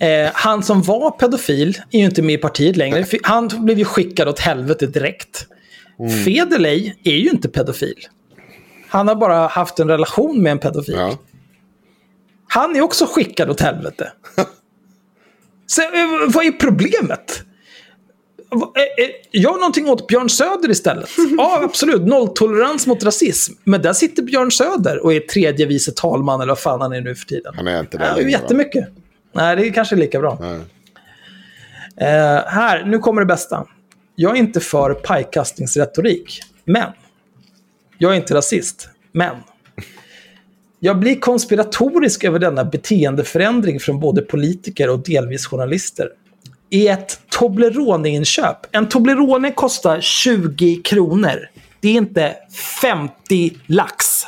Eh, han som var pedofil är ju inte med i partiet längre. Han blev ju skickad åt helvete direkt. Mm. Federley är ju inte pedofil. Han har bara haft en relation med en pedofil. Ja. Han är också skickad åt helvete. Så, eh, vad är problemet? eh, eh, Gör någonting åt Björn Söder istället. Ja, absolut. Nolltolerans mot rasism. Men där sitter Björn Söder och är tredje vice talman, eller vad fan han är nu för tiden. Han är inte Ja, längre, jättemycket. Nej, det är kanske lika bra. Eh, här, nu kommer det bästa. Jag är inte för pajkastningsretorik, men jag är inte rasist, men jag blir konspiratorisk över denna beteendeförändring från både politiker och delvis journalister. I ett Toblerone-inköp. En Toblerone kostar 20 kronor. Det är inte 50 lax.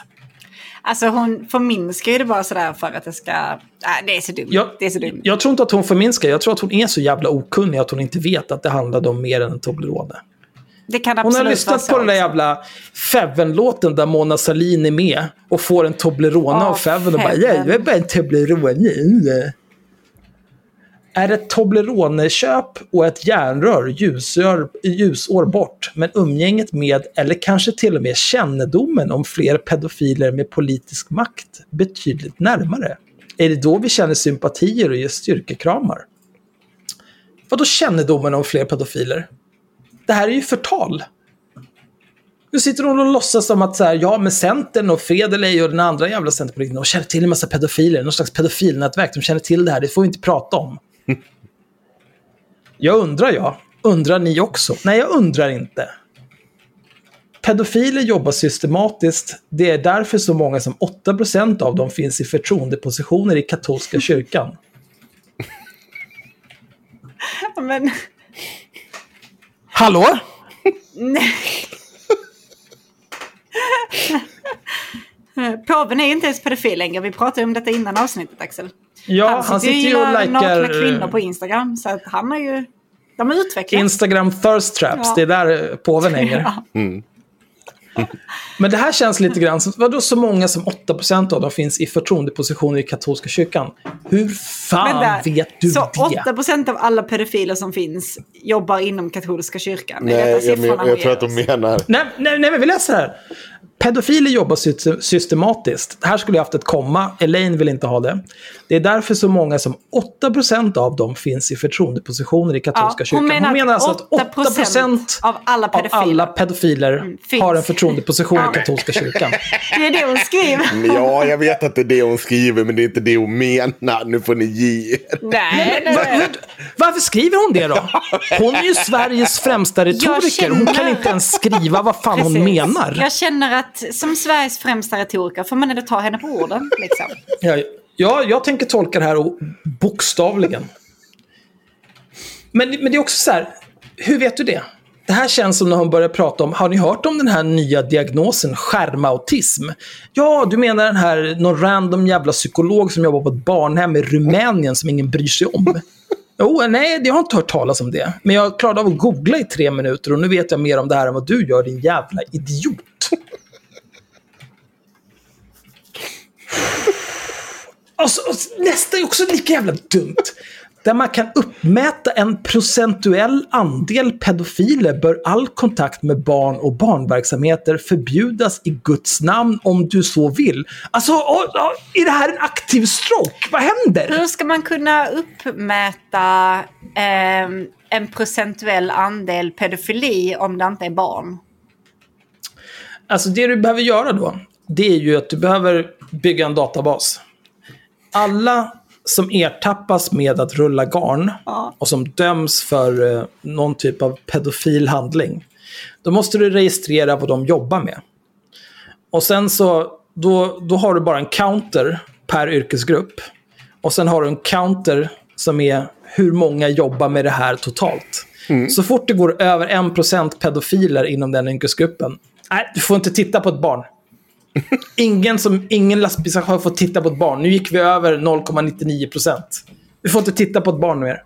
Alltså hon förminskar ju det bara sådär för att det ska... Nej, det är så dumt. Jag, det är så dumt. jag tror inte att hon förminskar. Jag tror att hon är så jävla okunnig att hon inte vet att det handlade om mer än en Toblerone. Det kan Hon absolut har vara lyssnat på den där också. jävla Feven-låten där Mona Sahlin är med och får en Toblerone Ja, av Feven och bara Feven. "Ja, jag är bara en Toblerone. Är ett Toblerone-köp och ett järnrör ljusår, ljusår bort, men umgänget med, eller kanske till och med kännedomen om fler pedofiler med politisk makt betydligt närmare? Är det då vi känner sympatier och ger styrkekramar? Vadå kännedomen om fler pedofiler? Det här är ju förtal. Nu sitter hon och låtsas som att så här, ja, men Centern och Federley och den andra jävla Centerpolitikerna, de känner till en massa pedofiler, någon slags pedofilnätverk, de känner till det här, det får vi inte prata om. Jag undrar jag, undrar ni också? Nej, jag undrar inte. Pedofiler jobbar systematiskt, det är därför så många som 8% av dem finns i förtroendepositioner i katolska kyrkan. Men, Hallå? nej. Påven är ju inte ens pedofil längre. Vi pratade ju om detta innan avsnittet, Axel. Ja, han sitter ju och gillar nakna likar kvinnor på Instagram. Så att han har ju... De har utvecklats. Instagram thirst traps, Ja. det är där påven hänger. Ja. Men det här känns lite grann som, vadå så många som 8% av dem finns i förtroendepositioner i katolska kyrkan? Hur fan Vänta, vet du så det? 8% av alla pedofiler som finns jobbar inom katolska kyrkan? Nej, jag, men, hon jag tror att de menar... Nej, nej, nej, men vi läser här. Pedofiler jobbar sy- systematiskt. Här skulle jag haft ett komma. Elaine vill inte ha det. Det är därför så många som 8% av dem finns i förtroendepositioner i katolska Ja, kyrkan. hon menar menar alltså att att 8% av alla av pedofiler. alla pedofiler finns. har en förtroendeposition Ja. i katolska kyrkan. Det är det hon skriver. Ja, jag vet att det är det hon skriver, men det är inte det hon menar. Nu får ni ge er. Nej, nej, Va- nej. hur- Varför skriver hon det då? Hon är ju Sveriges främsta retoriker. Hon kan inte ens skriva vad fan hon Precis. menar. Jag känner att som Sveriges främsta retoriker får man ändå ta henne på orden. Liksom. Ja, ja, jag tänker tolka det här bokstavligen. Men, men det är också så här, hur vet du det? Det här känns som när hon börjar prata om, har ni hört om den här nya diagnosen skärmautism? Ja, du menar den här, någon random jävla psykolog som jobbar på ett barnhem i Rumänien som ingen bryr sig om. Jo, nej, jag har inte hört talas om det. Men jag klarade av att googla i tre minuter och nu vet jag mer om det här än vad du gör, din jävla idiot. Alltså, nästa är också lika jävla dumt. Där man kan uppmäta en procentuell andel pedofiler bör all kontakt med barn och barnverksamheter förbjudas i Guds namn om du så vill. Alltså, åh, åh, är det här en aktiv stroke? Vad händer? Hur ska man kunna uppmäta ehm, en procentuell andel pedofili om det inte är barn? Alltså det du behöver göra då, det är ju att du behöver bygga en databas. Alla som ertappas med att rulla garn och som döms för eh, någon typ av pedofil handling, då måste du registrera vad de jobbar med. Och sen så, då, då har du bara en counter per yrkesgrupp. Och sen har du en counter som är hur många jobbar med det här totalt. Så fort det går över 1% pedofiler inom den yrkesgruppen, nej, du får inte titta på ett barn. Ingen, som, ingen lastbilschaufför får titta på ett barn. Nu gick vi över 0,99%. Du får inte titta på ett barn mer.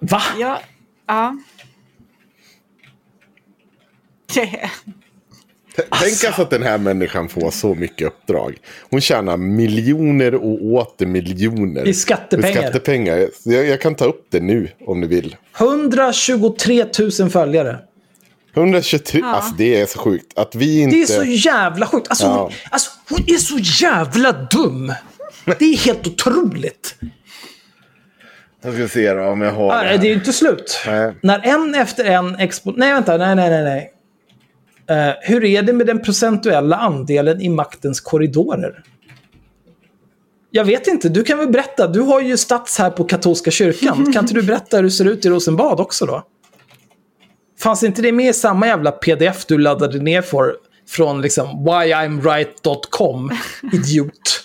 Va? Ja. ja. Det, Tänk alltså att den här människan får så mycket uppdrag. Hon tjänar miljoner och åter miljoner. I skattepengar. I skattepengar. Jag, jag kan ta upp det nu om du vill. 123 000 följare. 123, alltså det är så sjukt. Att vi inte... Det är så jävla sjukt. Alltså, Ja. hon, alltså, hon är så jävla dum. Det är helt otroligt. Jag ska se då om jag har Ah, det det är inte slut. Nej. När en efter en expo... Nej, vänta. Nej, nej, nej. nej. Eh, hur är det med den procentuella andelen i maktens korridorer? Jag vet inte. Du kan väl berätta. Du har ju stats här på katolska kyrkan. Kan inte du berätta hur det ser ut i Rosenbad också då? Fanns inte det med i samma jävla pdf du laddade ner för från liksom whyimright.com, idiot?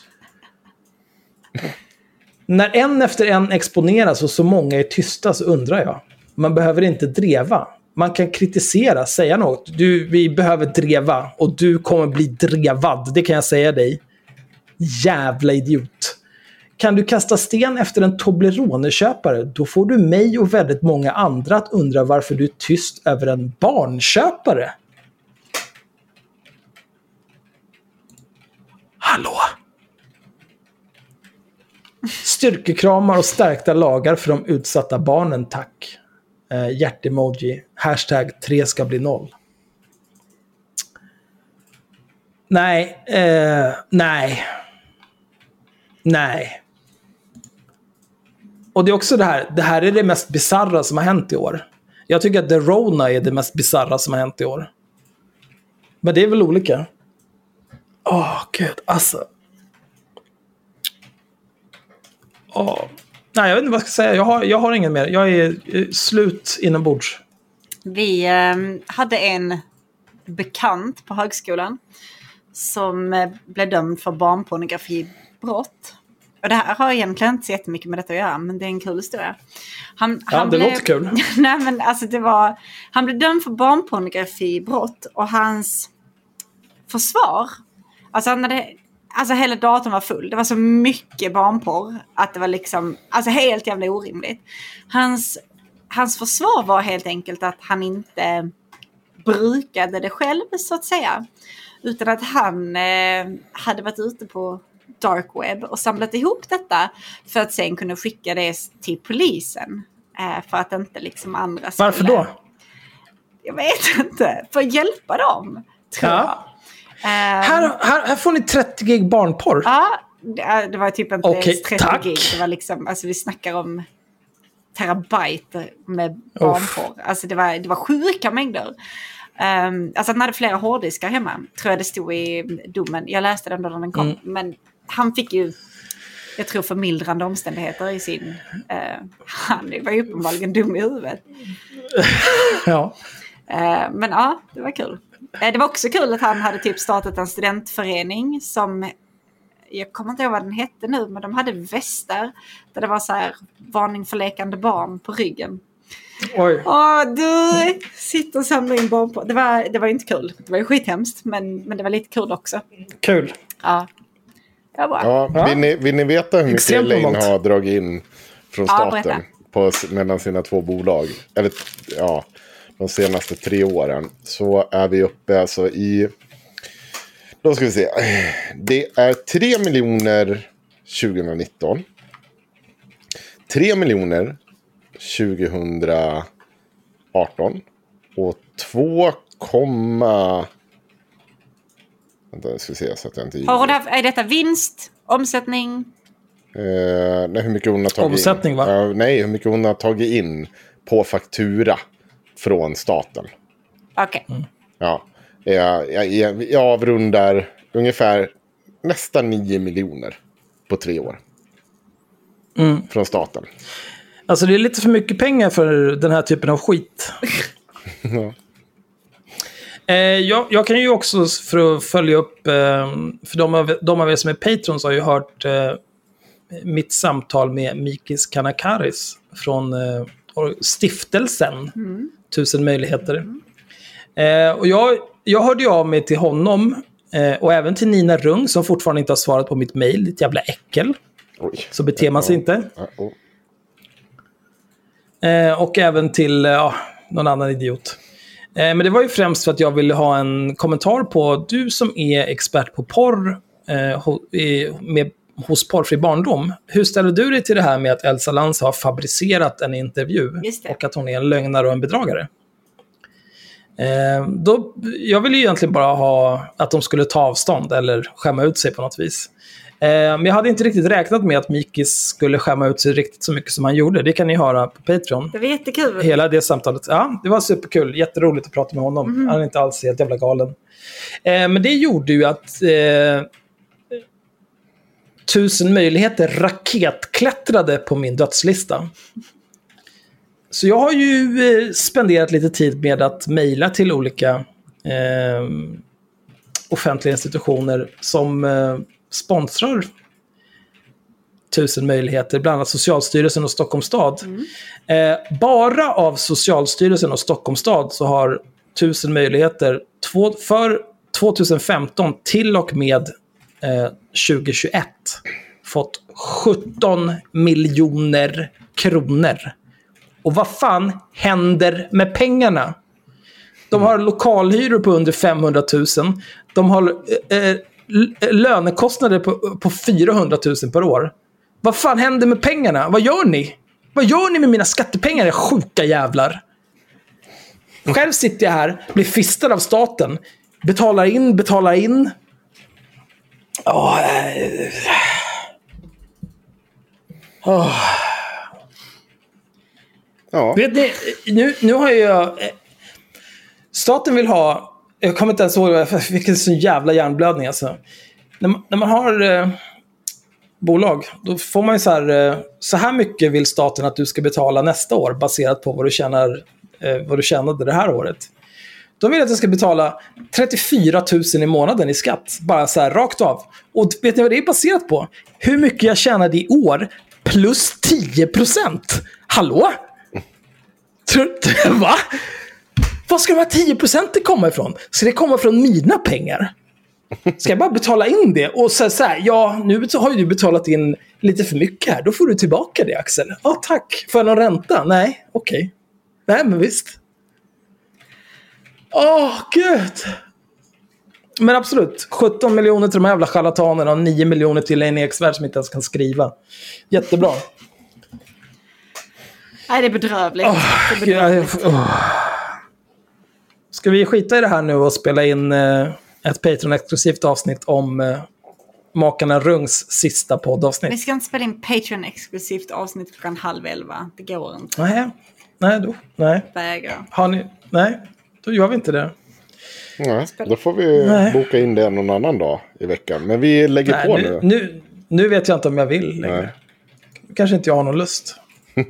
När en efter en exponeras och så många är tysta så undrar jag. Man behöver inte dreva. Man kan kritisera, säga något. Du, vi behöver dreva och du kommer bli drevad. Det kan jag säga dig. Jävla idiot. Kan du kasta sten efter en Toblerone-köpare, då får du mig och väldigt många andra att undra varför du är tyst över en barnköpare. Hallå? Styrkekramar och stärkta lagar för de utsatta barnen, tack. Eh, Hjärtemoji. Hashtag 3 ska bli noll. Nej, eh, nej. Nej. Och det är också det här, det här är det mest bizarra som har hänt i år. Jag tycker att The Rona är det mest bizarra som har hänt i år. Men det är väl olika. Åh, gud, alltså. Oh. Nej, jag vet inte vad jag ska säga. Jag har, jag har ingen mer. Jag är eh, slut inombords. Vi eh, hade en bekant på högskolan som eh, blev dömd för barnpornografibrott. Och det här har egentligen inte så jättemycket med detta att göra, men det är en kul historia. Han, Ja, det låter kul. Nej, men alltså det var... Han blev dömd för barnpornografibrott och hans försvar... Alltså han hade... Alltså hela datorn var full. Det var så mycket barnporr att det var liksom... Alltså helt jävla orimligt. Hans, hans försvar var helt enkelt att han inte brukade det själv så att säga. Utan att han eh, hade varit ute på dark web och samlat ihop detta för att sen kunna skicka det till polisen. Eh, för att inte liksom andra skulle... Varför då? Jag vet inte. För att hjälpa dem, tror Ja. jag. Eh, Här, här, här får ni 30 gig barnporr. Ja, det, det var typ inte ens 30 tack. gig. Det var liksom, alltså vi snackar om terabyte med barnporr. Alltså det var, det var sjuka mängder. Um, alltså han hade flera hårddiskar hemma, tror jag det stod i domen. Jag läste den då när den kom. Mm. Men han fick ju, jag tror förmildrande omständigheter i sin... Uh, han var ju uppenbarligen dum i huvudet. Ja. Eh, men ja, det var kul. Eh, det var också kul att han hade typ startat en studentförening som, jag kommer inte ihåg vad den hette nu, men de hade västar där det var så här varning för lekande barn på ryggen. Oj. Åh, du sitter och samlar in barn på. Det var, det var inte kul. Det var ju skithemskt, men, men det var lite kul också. Kul. Ja. Ja, bra. Ja, Ja. Vill, ni, vill ni veta hur mycket Elaine normalt. har dragit in från Ja, staten berätta. på, mellan sina två bolag? Eller ja, de senaste tre åren. Så är vi uppe alltså i... Då ska vi se. Det är 3 miljoner 2019. 3 miljoner 2018. Och 2, Vänta, jag ska se så att jag inte Har hon haft, är detta vinst, omsättning? Eh, nej, hur mycket hon har tagit Omsättning, in. va? Ja, nej, hur mycket hon har tagit in på faktura från staten. Okej. Ja, jag, jag, jag, jag avrundar ungefär nästan 9 miljoner på tre år. Mm. Från staten. Alltså det är lite för mycket pengar för den här typen av skit. Eh, jag, jag kan ju också, för att följa upp, eh, för de av, de av er som är patrons har ju hört eh, mitt samtal med Mikis Kanakaris från eh, stiftelsen Tusen möjligheter. Eh, och jag, jag hörde ju av mig till honom eh, och även till Nina Rung som fortfarande inte har svarat på mitt mail, ditt jävla äckel. Oj. Så beter man sig inte. Och även till eh, ja, någon annan idiot. Eh, men det var ju främst för att jag ville ha en kommentar på, du som är expert på porr eh, med, hos Porrfri barndom. Hur ställer du dig till det här med att Elsa Lantz har fabricerat en intervju och att hon är en lögnare och en bedragare? Eh, då, jag ville ju egentligen bara ha att de skulle ta avstånd eller skämma ut sig på något vis. Eh, men jag hade inte riktigt räknat med att Mikis skulle skämma ut sig riktigt så mycket som han gjorde. Det kan ni höra på Patreon. Det var jättekul. Hela det samtalet. Ja, det var superkul. Jätteroligt att prata med honom. Mhm. Han är inte alls helt jävla galen. Eh, men det gjorde ju att eh, tusen möjligheter raketklättrade på min dödslista. Så jag har ju eh, spenderat lite tid med att mejla till olika eh, offentliga institutioner som eh, sponsrar tusen möjligheter, bland annat Socialstyrelsen och Stockholms stad. Eh, bara av Socialstyrelsen och Stockholms stad så har tusen möjligheter två, för 2015 till och med eh, 2021 fått 17 miljoner kronor. Och vad fan händer med pengarna? De har lokalhyror på under 500 000. De har eh, eh, lönekostnader på, på 400 000 per år. Vad fan händer med pengarna? Vad gör ni? Vad gör ni med mina skattepengar, sjuka jävlar? Själv sitter jag här, blir fistad av staten. Betalar in, betalar in. Eh. Åh. Ja. Vet ni, nu, nu har jag... Staten vill ha... Jag kommer inte ens ihåg, jag fick en sån jävla hjärnblödning alltså. När, man- när man har eh, bolag, då får man ju så här... Eh, så här mycket vill staten att du ska betala nästa år baserat på vad du, tjänar, eh, vad du tjänade det här året. De vill att jag ska betala 34 000 i månaden i skatt. Bara så här rakt av. Och vet ni vad det är baserat på? Hur mycket jag tjänade i år plus 10 procent. Hallå? Tror- Va? Var ska de här 10 procenten komma ifrån? Ska det komma från mina pengar? Ska jag bara betala in det och säga så här, ja, nu har ju du betalat in lite för mycket här, då får du tillbaka det Axel. Ja, tack. Får jag någon ränta? Nej, okej. Nej, men visst. Åh, gud. Men absolut, 17 miljoner till de här jävla charlatanerna och 9 miljoner till en Eksvärd som inte ens kan skriva. Jättebra. Nej, det är bedrövligt. det är Gud, jag- bedrövligt. Ska vi skita i det här nu och spela in eh, ett Patreon-exklusivt avsnitt om eh, makarna Rungs sista Vi poddavsnitt? ska inte spela in Patreon-exklusivt avsnitt klockan halv elva. Det går inte. Nej, nej, då, nej. Vägrar. Har ni? Nej, då gör vi inte det. Nej, då får vi Nej. boka in det någon annan dag i veckan. Men vi lägger Nej, på nu, nu. nu, nu vet jag inte om jag vill längre. Nej. Kanske inte jag har någon lust.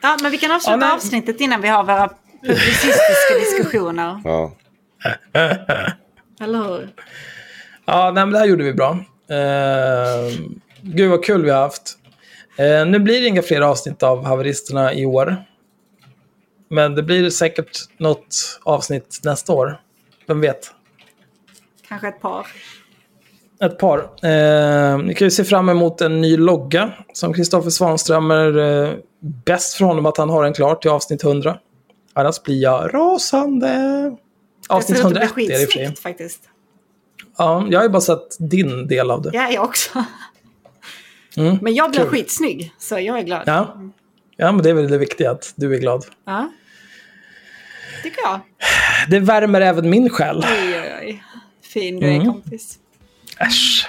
Ja, men vi kan avsluta Ja, avsnittet innan vi har våra publicistiska diskussioner. Ja. Eller hur? Ja, nej, men det här gjorde vi bra. Uh, gud vad kul vi har haft. Eh, nu blir det inga fler avsnitt av Haveristerna i år. Men det blir säkert något avsnitt nästa år. Vem vet? Kanske ett par. Ett par. Eh, ni kan ju se fram emot en ny logga som Kristoffer Svanström är eh, bäst för honom att han har en klar till avsnitt 100. Annars blir jag rasande. Avsnitt det ser ut att 101 bli är det i och för sig. faktiskt. Ja, jag har ju bara sett din del av det. Ja, jag också. Mm, Men jag blir kul. skitsnygg, så jag är glad. Ja. ja, men det är väl det viktiga att du är glad. Ja. Tycker jag. Det värmer även min själ. Oj, oj, oj. Fin du är Mm. kompis. Äsch.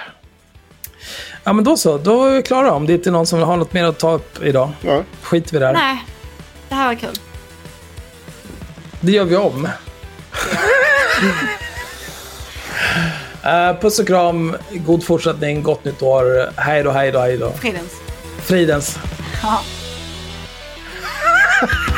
Ja, men då så. Då är vi klara. Om det inte är någon som har något mer att ta upp idag. Ja. Skiter vi där. Nej, det här var kul. Det gör vi om. Eh, puss och kram, god fortsättning, gott nytt år. Hej då, hej då, hej då. Fridens. Fridens. Ja.